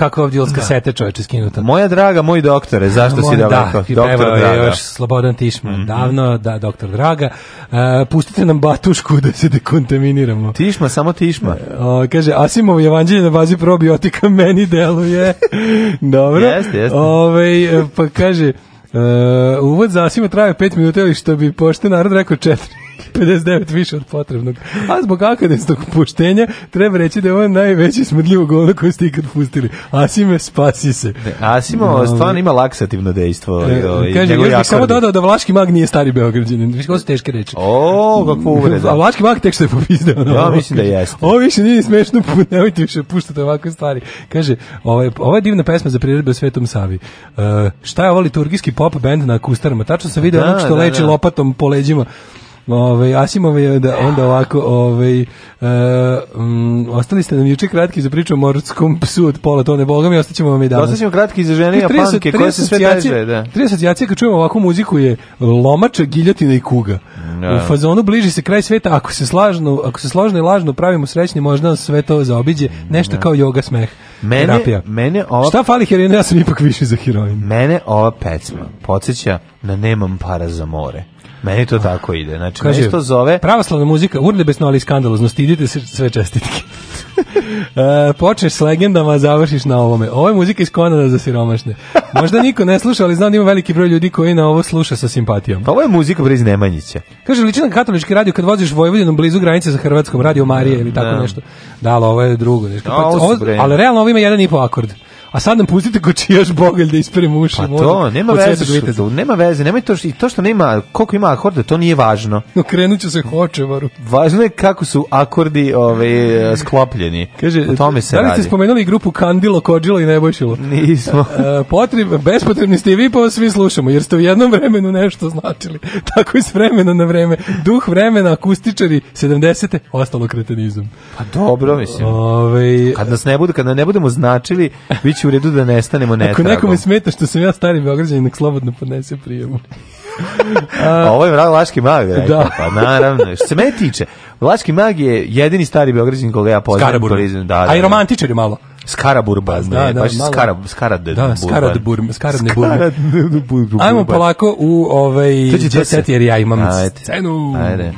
kakva ovdje da. sete čoveče skinuta. Moja draga, moj doktore, zašto Moja, si daleko? Da, doktor peva, Draga. Još Slobodan Tišman, mm -hmm. davno, da, doktor Draga. Uh, pustite nam batušku da se dekontaminiramo. Tišma, samo Tišma. Uh, kaže, Asimov evanđelje na bazi probiotika meni deluje. Dobro. Jeste, jeste. Ove, ovaj, pa kaže, Uh, uvod za Asima traje 5 minuta ili što bi pošte narod rekao 4. 59 više od potrebnog. A zbog akademskog puštenja treba reći da je ovo najveći smrdljivo govno koje ste ikad pustili. Asime, spasi se. Ne, Asimo um, stvarno ima laksativno dejstvo. E, ovaj, ovaj, kaže, još bih samo dodao da Vlaški mag nije stari Beograđanin. Viš, ovo su teške reči. O, kako uvreda. A Vlaški mag tek što je popizdeo. No, ja mislim da jeste. Ovo više nije smešno, nemojte više puštate ovakve stvari. Kaže, ovaj, ova je divna pesma za priredbe o Svetom Savi. Uh, šta je ovo liturgijski pop band na akustarama? Tačno sam video da, onog što da, leči da. lopatom po leđima ovaj Asimova je da onda ovako, ovaj e, mm, ostali ste nam juče kratki za priču o morskom psu od pola tone, boga mi, ostaćemo vam i danas. Ostaćemo kratki za žene panke koje se sve veže, da. 30 asocijacije kad čujemo ovakvu muziku je lomača, giljotina i kuga. Da. U fazonu bliži se kraj sveta, ako se slažno, ako se složno i lažno pravimo srećni, možda sve to zaobiđe, nešto da. kao joga smeh. Mene, terapija. mene ova... Šta fali heroin, ja sam ipak više za heroin. Mene ova pecma podsjeća na nemam para za more. Meni to tako ide. Znači, Kaže, nešto zove... Pravoslavna muzika, urnebesno, ali skandalozno. Stidite se sve čestitke. e, počeš s legendama, završiš na ovome. Ovo je muzika iz Konana za siromašne. Možda niko ne sluša, ali znam da ima veliki broj ljudi koji na ovo sluša sa simpatijom. Pa ovo je muzika briz Nemanjića. Kaže, liči na katolički radio kad voziš Vojvodinom blizu granice sa Hrvatskom, radio Marije ili tako ne. Da. nešto. Da, ali ovo je drugo. Nešto. Pa, ovo, ali realno ovo ima jedan i po akord a sad nam pustite ko čijaš bogalj da isperemo uši. Pa to, nema veze, da, nema veze, nema to što, to što nema, koliko ima akorda, to nije važno. No, krenut ću se hočevaru. Važno je kako su akordi ove, ovaj, sklopljeni. Kaže, o tome se da li ste spomenuli grupu Kandilo, Kođilo i Nebojšilo? Nismo. E, potreb, bespotrebni ste i vi, pa vas svi slušamo, jer ste u jednom vremenu nešto značili. Tako iz vremena na vreme. Duh vremena, akustičari, 70. ostalo kretenizam. Pa dobro, mislim. Ove, ovaj, kad nas ne bude, kad ne budemo značili, bit biće u redu da nestanemo netragom. Ako nekome smeta što sam ja stari Beograđanin, nek slobodno podnese prijavu. A, ovo je vrag Vlaški mag, rekao, da. pa naravno. Što se mene tiče, Vlaški mag je jedini stari Beograđanin koga ja poznam. Skarabur. Da, da, A i da. romantičar je malo. Skaraburba, pa, da, da, baš malo... skarab, skarad, da, skaradburm, skaradne burme. Ajmo polako u ovaj, jet set, jer ja imam ajde. scenu. Ajde.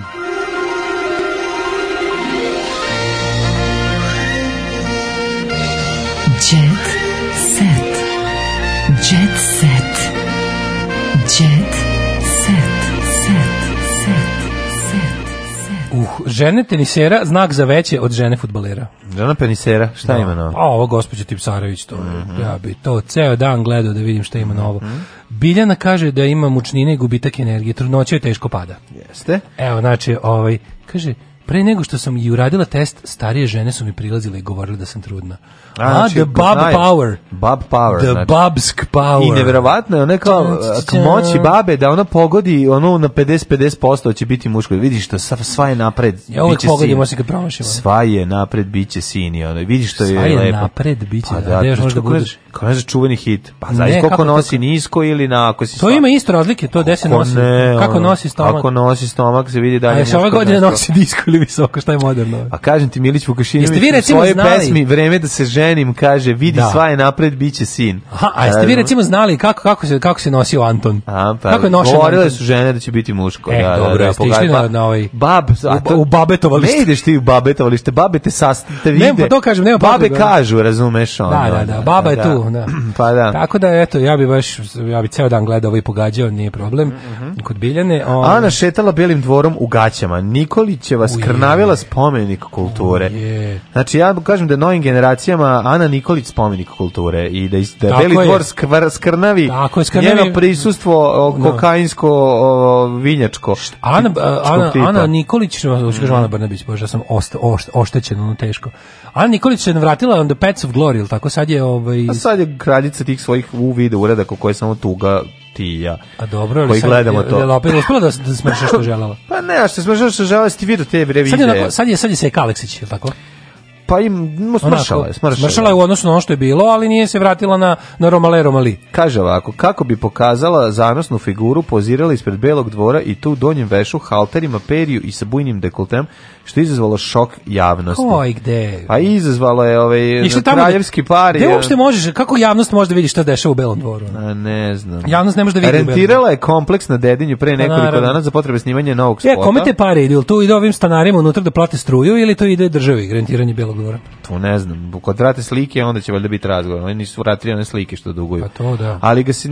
žene tenisera znak za veće od žene futbalera. Žena penisera, šta da. ima novo? A ovo gospođa Tipsarević, to mm -hmm. ja bi to ceo dan gledao da vidim šta ima novo. Mm -hmm. Biljana kaže da ima mučnine i gubitak energije, trudnoća je teško pada. Jeste. Evo, znači, ovaj, kaže, Pre nego što sam i uradila test, starije žene su mi prilazile i govorile da sam trudna. A, A znači, the Bob Power. Bab Power. The znači. Bobsk Power. I neverovatno je ona kao k moći babe da ona pogodi ono na 50-50% će biti muško. Vidiš što sva je napred. Ja uvijek pogodim osim kad promašim. Sva je napred, bit će sin i ono. Vidiš što je lepo. Sva je napred, bit će. Pa da, da, da još možda budeš. Kao ne za čuveni hit. Pa znaš koliko nosi nisko ili na ako si To ima isto razlike, to gde se nosi. Kako nosi stomak? Kako nosi stomak se vidi dalje. A se ove godine nosi disko ili visoko, šta je moderno? A kažem ti Milić Vukašinović vi u svojoj znali? pesmi Vreme da se ženim kaže vidi da. sva je napred biće sin. Aha, a jeste vi recimo znali kako kako se kako se nosio Anton? A, pa, kako je nosio? Govorile su žene da će biti muško. E, da, da dobro, da, jeste išli pa, na, na ovaj bab, a to, u babetovalište. Ne ideš ti u babetovalište, babe te sastavite vide. Ne, pa to kažem, nema babe potrebe. kažu, razumeš ono. Da, da, da, da baba je da. tu, da. Pa da. Tako da eto, ja bi baš ja bi ceo dan gledao i ovaj pogađao, nije problem. Mhm, mhm. Kod Biljane, ovaj- Ana šetala belim dvorom u gaćama. Nikolićeva skrnavila mm. spomenik kulture. Oh, je. Znači ja kažem da novim generacijama Ana Nikolić spomenik kulture i da iz, da Beli Dvor skvr, skrnavi. Tako je, skrnavi. Njeno prisustvo o, da. kokainsko o, vinjačko. Ana Ana, Ana Nikolić, kažem Ana Brnabić, bože, ja sam oštećen, ošte, oštećen, ono teško. Ana Nikolić se vratila on the Pets of Glory, ili tako sad je ovaj A sad je kraljica tih svojih u video uredaka koje samo tuga ti i ja. A dobro, koji gledamo je, to. Je, opet uspela da, da smršaš što želela? pa ne, a što smršaš što želela, si ti vidio te videe. Sad je, sad je, sad je Seka Aleksić, je li tako? Pa im smršala je, smršala. smršala je u odnosu na ono što je bilo, ali nije se vratila na, na Romale Romali. Kaže ovako, kako bi pokazala zanosnu figuru, pozirala ispred Belog dvora i tu u donjem vešu, halterima, periju i sa bujnim dekoltem, što je izazvalo šok javnosti. Ko i gde? Pa izazvalo je ovaj, da- kraljevski par. Gde uopšte možeš, kako javnost može da vidi što dešava u Belom dvoru? A, ne znam. Javnost ne može da vidi Rentirala je kompleks na dedinju pre pa nekoliko dana za potrebe snimanja novog e, spota. Je, kome te pare idu? Tu ide ovim stanarima unutra da plate struju ili to ide državi, rentiranje Belog odgovora? To ne znam. Kad vrate slike, onda će valjda biti razgovor. Oni nisu vratili one slike što duguju. Pa to da. Ali ga se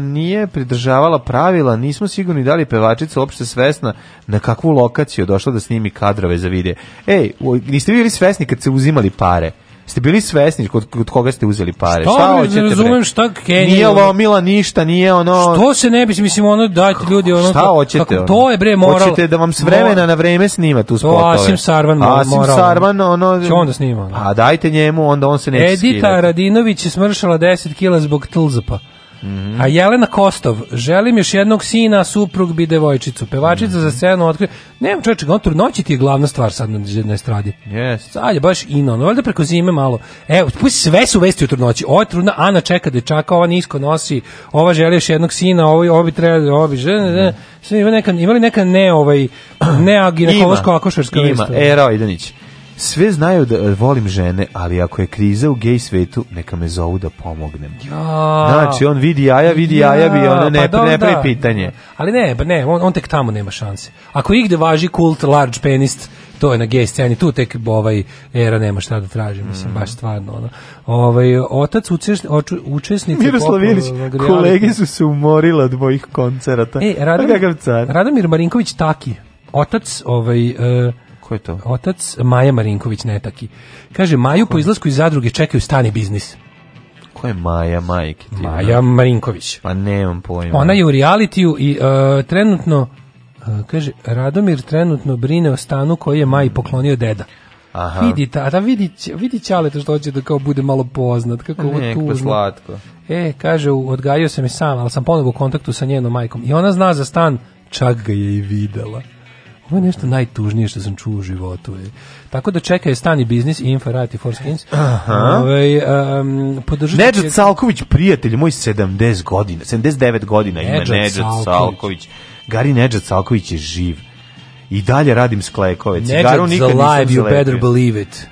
nije pridržavala pravila, nismo sigurni da li pevačica uopšte svesna na kakvu lokaciju došla da snimi kadrove za videe. Ej, niste bili svesni kad se uzimali pare? Ste bili svesni kod, kod koga ste uzeli pare? Šta, šta hoćete? Ne razumem šta Kenija. Nije lomila ništa, nije ono... Što se ne bi, mislim, ono dajte ljudi ono... Šta hoćete? Kako, to je bre moral. Hoćete da vam s vremena na vreme snima tu spotove. To Asim Sarvan moral. Asim Sarvan, ono... Će onda snima. A pa dajte njemu, onda on se neće Edita skidati. Radinović je smršala 10 kila zbog tlzapa. -hmm. A Jelena Kostov, želim još jednog sina, suprug bi devojčicu. Pevačica mm -hmm. za scenu otkri... Nemam čovječe, on trudnoći ti je glavna stvar sad na estradi. Yes. Sad je baš ino, no valjda preko zime malo. Evo, pusti pa sve su vesti u trudnoći. je trudna, Ana čeka dečaka, ova nisko nosi, ova želi još jednog sina, ovo, ovo bi trebalo, ovo bi žene, mm -hmm. Sve ima neka, imali neka ne ovaj ne ginekološko akošarska ima, Era ovaj? e, Idanić. Sve znaju da e, volim žene, ali ako je kriza u gej svetu, neka me zovu da pomognem. Ja. Znači, on vidi jaja, vidi ja. jaja, bi ona ne, pa ne pravi da. pitanje. Ali ne, pa ne, on, on tek tamo nema šanse. Ako igde važi kult large penist, to je na gej sceni, tu tek ovaj era nema šta da traži, mislim, mm. baš stvarno. Ono. Ovaj, otac učesni, oču, učesnice... Miroslav Ilić, kolege su se umorili od mojih koncerata. E, Radomir, Radomir Marinković Taki, otac ovaj... Uh, Ko je to? Otac Maja Marinković Netaki. Kaže, Maju po izlasku iz zadruge čekaju stani biznis. Ko je Maja Majke? Ti, Maja no? Marinković. Pa nemam pojma. Ona je u realitiju i uh, trenutno, uh, kaže, Radomir trenutno brine o stanu koji je Maji poklonio deda. Aha. Vidi, da vidi, vidi čale to što hoće da kao bude malo poznat, kako ovo pa tu slatko. E, kaže, odgajio sam je sam, ali sam ponovo u kontaktu sa njenom majkom. I ona zna za stan, čak ga je i videla je nešto najtužnije što sam čuo u životu. Je. Tako da čekaj stani biznis i Infarati for Skins. Aha. Ove, ovaj, um, Nedžad će... Salković, prijatelj moj, 70 godina, 79 godina Nedžad ima Nedžad Salković. Salković. Gari Nedžad Salković je živ. I dalje radim sklekove. Nedžad za live, you better believe it.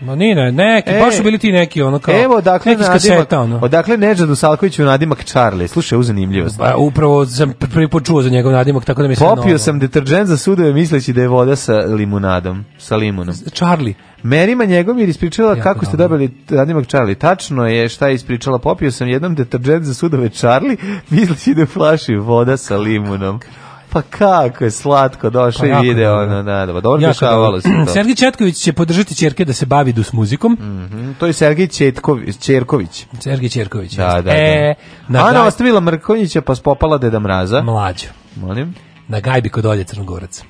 Ma nije, neki, e, baš su bili ti neki, ono kao, evo, dakle, neki nadimak, kaseta, ono. Odakle Neđadu Salkoviću nadimak Charlie, slušaj, u zanimljivost. Ba, upravo sam prvi put čuo za njegov nadimak, tako da mi se Popio sam deterđent za sudove misleći da je voda sa limunadom, sa limunom. Charlie. Merima je ispričala jako kako ste dobili nadimak Charlie. Tačno je šta je ispričala. Popio sam jednom deterđent za sudove Charlie, misleći da je flaši voda sa limunom. Pa kako je slatko, došao pa i video ono, da, da, dobro dešavalo se to. Sergij Četković će podržati Čerke da se bavi dus muzikom. Mm -hmm. To je Sergij Četković, Čerković. Sergij Čerković. Da, da, da. E, Ana gaj... ostavila Mrkonjića pa spopala Deda Mraza. Mlađo. Molim. Na gajbi kod olje Crnogoraca.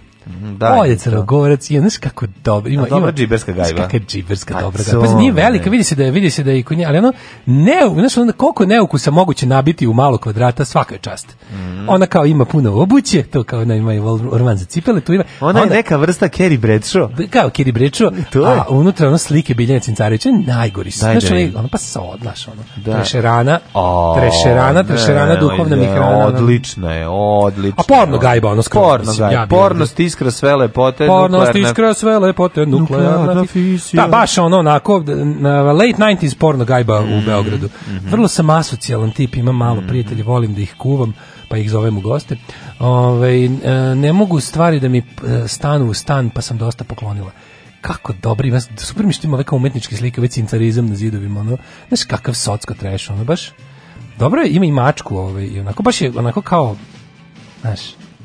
Da, on je crnogorac i znaš kako dobro ima ima džiberska gajba. Kakva džiberska pa dobra gajba. Pa nije velika, vidi se da je vidi se da je kod nje, ali ono ne, znaš onda koliko neukusa moguće nabiti u malo kvadrata svaka čast. Mm. Ona kao ima puno obuće, to kao ona ima i orman za cipele, tu ima. Ona, onda, je neka vrsta Kerry Bradshaw. Da, kao Kerry Bradshaw, a unutra ono slike Biljane Cincarevića najgori. Znaš ono, ono pa se odlaš ono. Da. Trešerana, oh, trešerana, trešerana, duhovna mi hrana. Odlična je, odlična. A porno gajba, ono skoro. Porno gajba, porno stis iskra sve lepote Pornost pa, nuklearne... iskra sve lepote nuklearna da, fisija. Da, baš ono onako, na late 90s porno gajba u mhm, Beogradu. Mm -hmm. Vrlo sam asocijalan tip, imam malo mm prijatelja, volim da ih kuvam pa ih zovem u goste. Ove, ovaj, ne mogu stvari da mi e, stanu u stan, pa sam dosta poklonila kako dobri, vas super mi što ima ove umetnički umetničke slike, već cincarizam na zidovima, ono, znaš kakav socko treš, ono, baš, dobro je, ima i mačku, ovaj, i onako, baš je, onako kao, znaš,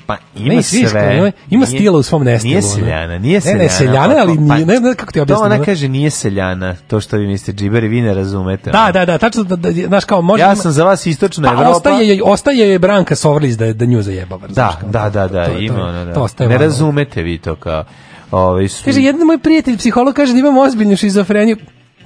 Pa ima ne, sve. Skoro, ima, ima nije, stila u svom nestilu. Nije seljana, nije seljana. Ne, ne, seljana, ali pa, nije, ne, ne, kako ti objasnim. To ona kaže nije seljana, to što vi mislite džiberi, vi ne razumete. Da, da, da, tačno, da, da, znaš kao, može... Ja sam za vas istočna pa, Evropa. Ostaje, ostaje je Branka Sovrlić da, da nju zajebava. Da, da, da, da, to, da, ima to, ona, da. To ostaje ne vano. razumete vi to kao... Ove, ovaj, su... Kaže, jedan moj prijatelj, psiholog, kaže da imam ozbiljnu šizofreniju.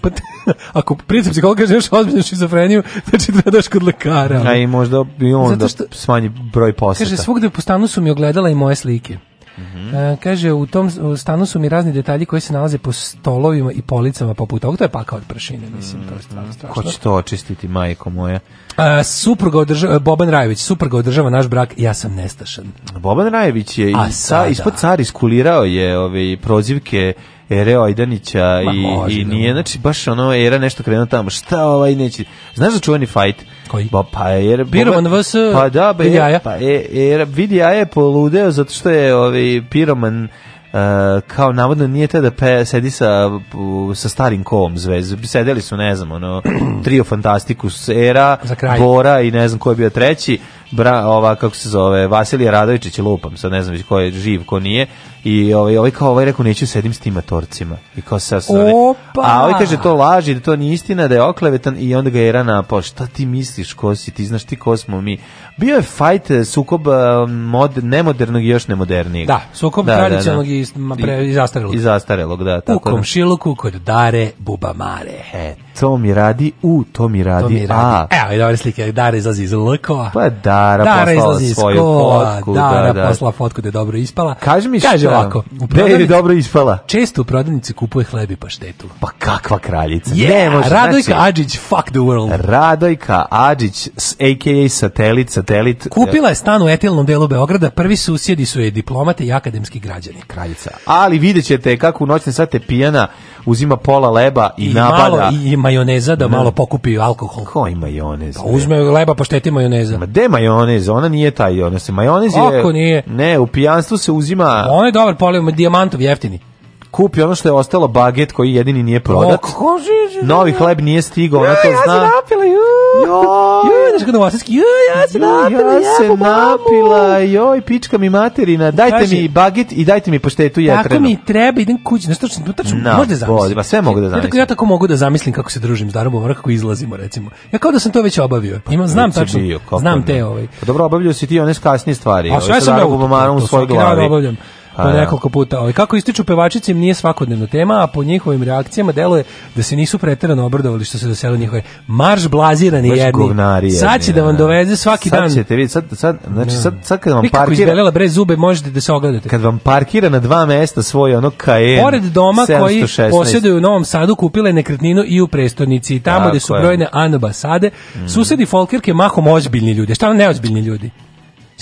Pa te, ako princip psiholog kaže još ozbiljnu šizofreniju, znači treba daš kod lekara. A i možda i onda što, smanji broj poseta. Kaže, svugde po stanu su mi ogledala i moje slike. Mm -hmm. kaže, u tom stanu su mi razni detalji koji se nalaze po stolovima i policama poput ovog. To je pakao od pršine, mislim, to je mhm. stvarno strašno. Ko će to očistiti, majko moja? E, supruga održava, e, Boban Rajević, supruga održava naš brak, ja sam nestašan. Boban Rajević je i sa, ispod car iskulirao je ove ovaj, prozivke ere Ojdanića i, i da, nije, da. znači baš ono era nešto krenuo tamo, šta ovaj neće, znaš za čuveni fajt? Koji? Ba, pa jer... Piroman vs. Pa da, ba, Vidjaja. Pa, e, era, Vidjaja je poludeo zato što je ovaj, Piroman Uh, kao navodno nije tada pe, sedi sa, uh, sa starim kom zvezde. Sedeli su, ne znam, ono, trio Fantastikus era, Bora i ne znam ko je bio treći, bra, ova, kako se zove, Vasilija Radovićić lupam, sad ne znam ko je živ, ko nije, I ovaj, ovaj kao ovaj rekao, neću sedim s tim torcima. I kao sad A ovaj kaže, to laži, da to nije istina, da je oklevetan i onda ga je rana pa Šta ti misliš, ko si, ti znaš ti ko smo mi. Bio je fight eh, sukob eh, mod, nemodernog i još nemodernijeg. Da, sukob da, tradicionalnog da, da. i, i zastarelog. I zastarelog, da. Tako u da. komšiluku kod Dare Bubamare. E, to mi radi U, to mi radi, to mi radi. A. Evo i dobre slike, Dara izlazi iz Lkova. Pa Dara, da, Dara poslala svoju kola, fotku. Dara da, da. poslala fotku da je dobro ispala. Kaži mi Kaže šta? ovako. Da je dobro ispala? Često u prodavnici kupuje hleb i paštetu. Pa kakva kraljica. Yeah, ne, može, Radojka znači, Adžić, fuck the world. Radojka Adžić, a.k.a. satelica satelit. E, Kupila je stan u etilnom delu Beograda, prvi susjedi su je diplomate i akademski građani. Kraljica. Ali vidjet ćete kako u noćne sate pijana uzima pola leba i, I napada. Malo, I majoneza da ne. malo pokupi alkohol. Koji majonez? Pa uzme leba pa šteti majoneza. Ma de majonez? Ona nije taj, ona se majonez je... Ako nije? Ne, u pijanstvu se uzima... Ona je dobar pola, dijamantov jeftini kupi ono što je ostalo baget koji jedini nije prodat. O, Novi da. hleb nije stigao, ona to zna. Ja se napila, ju. Joj, znači kada vasaski, joj, ja se napila, ja, se napila, joj, pička mi materina, dajte Kaži, mi baget i dajte mi poštetu jetrenu. Tako mi treba, idem kući, znaš tačno, tačno, no, možda zamislim. Ma sve mogu da zamislim. Ja tako, ja tako mogu da zamislim kako se družim s Darubom, kako izlazimo, recimo. Ja kao da sam to već obavio, pa Ima, znam pa, tačno, bio, znam te ovaj. Pa dobro, obavio si ti one kasnije stvari. A ovaj, sve sam ja u svoj glavi pa, pa da. nekoliko puta. Ali kako ističu pevačice im nije svakodnevna tema, a po njihovim reakcijama deluje da se nisu preterano obradovali što se doselilo njihove marš blazirani Baš jedni. Sad će da vam da, da. doveze svaki sad dan. Sad ćete vidjeti, sad, sad, znači, sad, sad kad vam Nikako parkira... bre zube, možete da se ogledate. Kad vam parkira na dva mesta svoje ono KN Pored doma 716. koji posjeduju u Novom Sadu kupile nekretninu i u prestonici. Tamo gde su brojne anobasade, mm. susedi Folkerke mahom ozbiljni ljudi. Šta neozbiljni ljudi?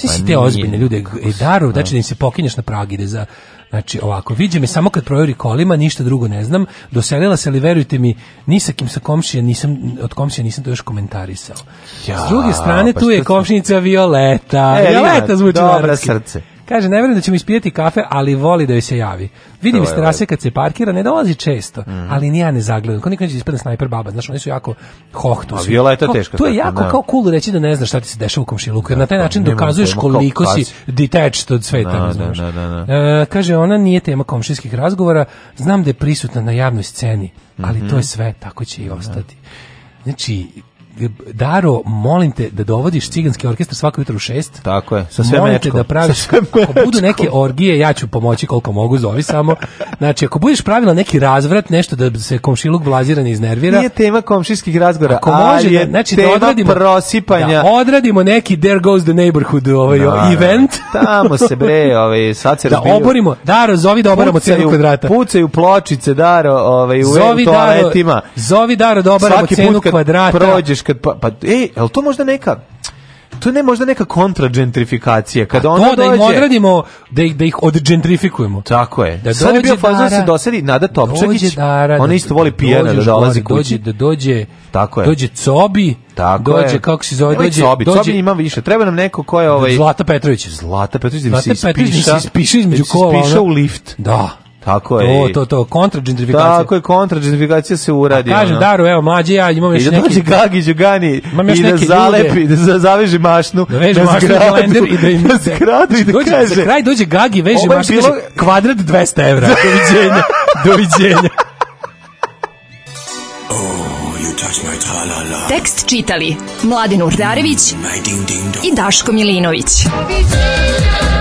Sve si pa te ozbiljne ljude, e, daru, da. znači da im se pokinješ na pragide za Znači ovako, viđe me samo kad projori kolima, ništa drugo ne znam. Doselila se, ali verujte mi, ni sa kim sa komšija nisam, od komšija nisam to još komentarisao. Ja, S druge strane, pa tu je komšinica Violeta. E, Violeta zvuči Dobra srce. Kaže, ne vjerujem da ćemo ispijeti kafe, ali voli da joj se javi. Vidim iz terase kad se parkira, ne dolazi često, mm. ali ni ja ne zagledam. Ko nikad neće da ispadne snajper baba, znaš, oni su jako hohtu. A viola je to teško. To je jako da. kao cool reći da ne znaš šta ti se dešava u komšiluku, jer na taj način dokazuješ koliko si detached od sveta, da, da znaš. Da, da, da, e, kaže, ona nije tema komšijskih razgovora, znam da je prisutna na javnoj sceni, ali mm -hmm. to je mhm. sve, tako će i ostati. Znači, Daro, molim te da dovodiš ciganski orkestar svako jutro u 6. Tako je, sa sve molim mečkom. da praviš, ako budu neke orgije, ja ću pomoći koliko mogu, zovi samo. Znači, ako budeš pravila neki razvrat, nešto da se komšiluk blaziran iznervira. Nije tema komšijskih razgovora, ako može, ali da- je znači, da tema da odradimo, prosipanja. Da odradimo neki There Goes the Neighborhood ovaj, no, da, event. Tamo se bre, ovaj, sad se Da oborimo, Daro, zovi da oboramo pucaju, cenu kvadrata. Pucaju pločice, Daro, ovaj, u, zovi toaletima. Daro, zovi Daro da oboramo Svaki cenu kvadrata. prođeš vidiš kad pa, pa ej, el to možda neka to ne možda neka kontra gentrifikacija kada ona da dođe. da dođe, im odradimo da ih da ih odgentrifikujemo tako je da, da sad je bio fazon da se dosedi Nada Topčagić dara, ona isto voli pijana da dolazi kući dođe da dođe tako je dođe Cobi tako dođe je. kako se zove dođe Cobi dođe, Cobi ima više treba nam neko ko je ovaj Zlata Petrović Zlata Petrović Zlata Petrović se ispiše između kola u lift da Tako je. To, to, to, kontra gentrifikacija. Tako je, kontra gentrifikacija se uradi. A kažem, ono. Daru, evo, mlađi ja, imam još neki... I da dođe Gagi Đugani i da zalepi, ljude. da zaveže mašnu. Da veže da mašnu na kalender i da im... Na da zgradu i da dođe, kaže... Za kraj dođe Gagi, veže mašnu, bilo... kaže, kvadrat 200 evra. Doviđenja, doviđenja. oh, you touch my Tekst čitali Mladin Urdarević i Daško Milinović. Doviđenja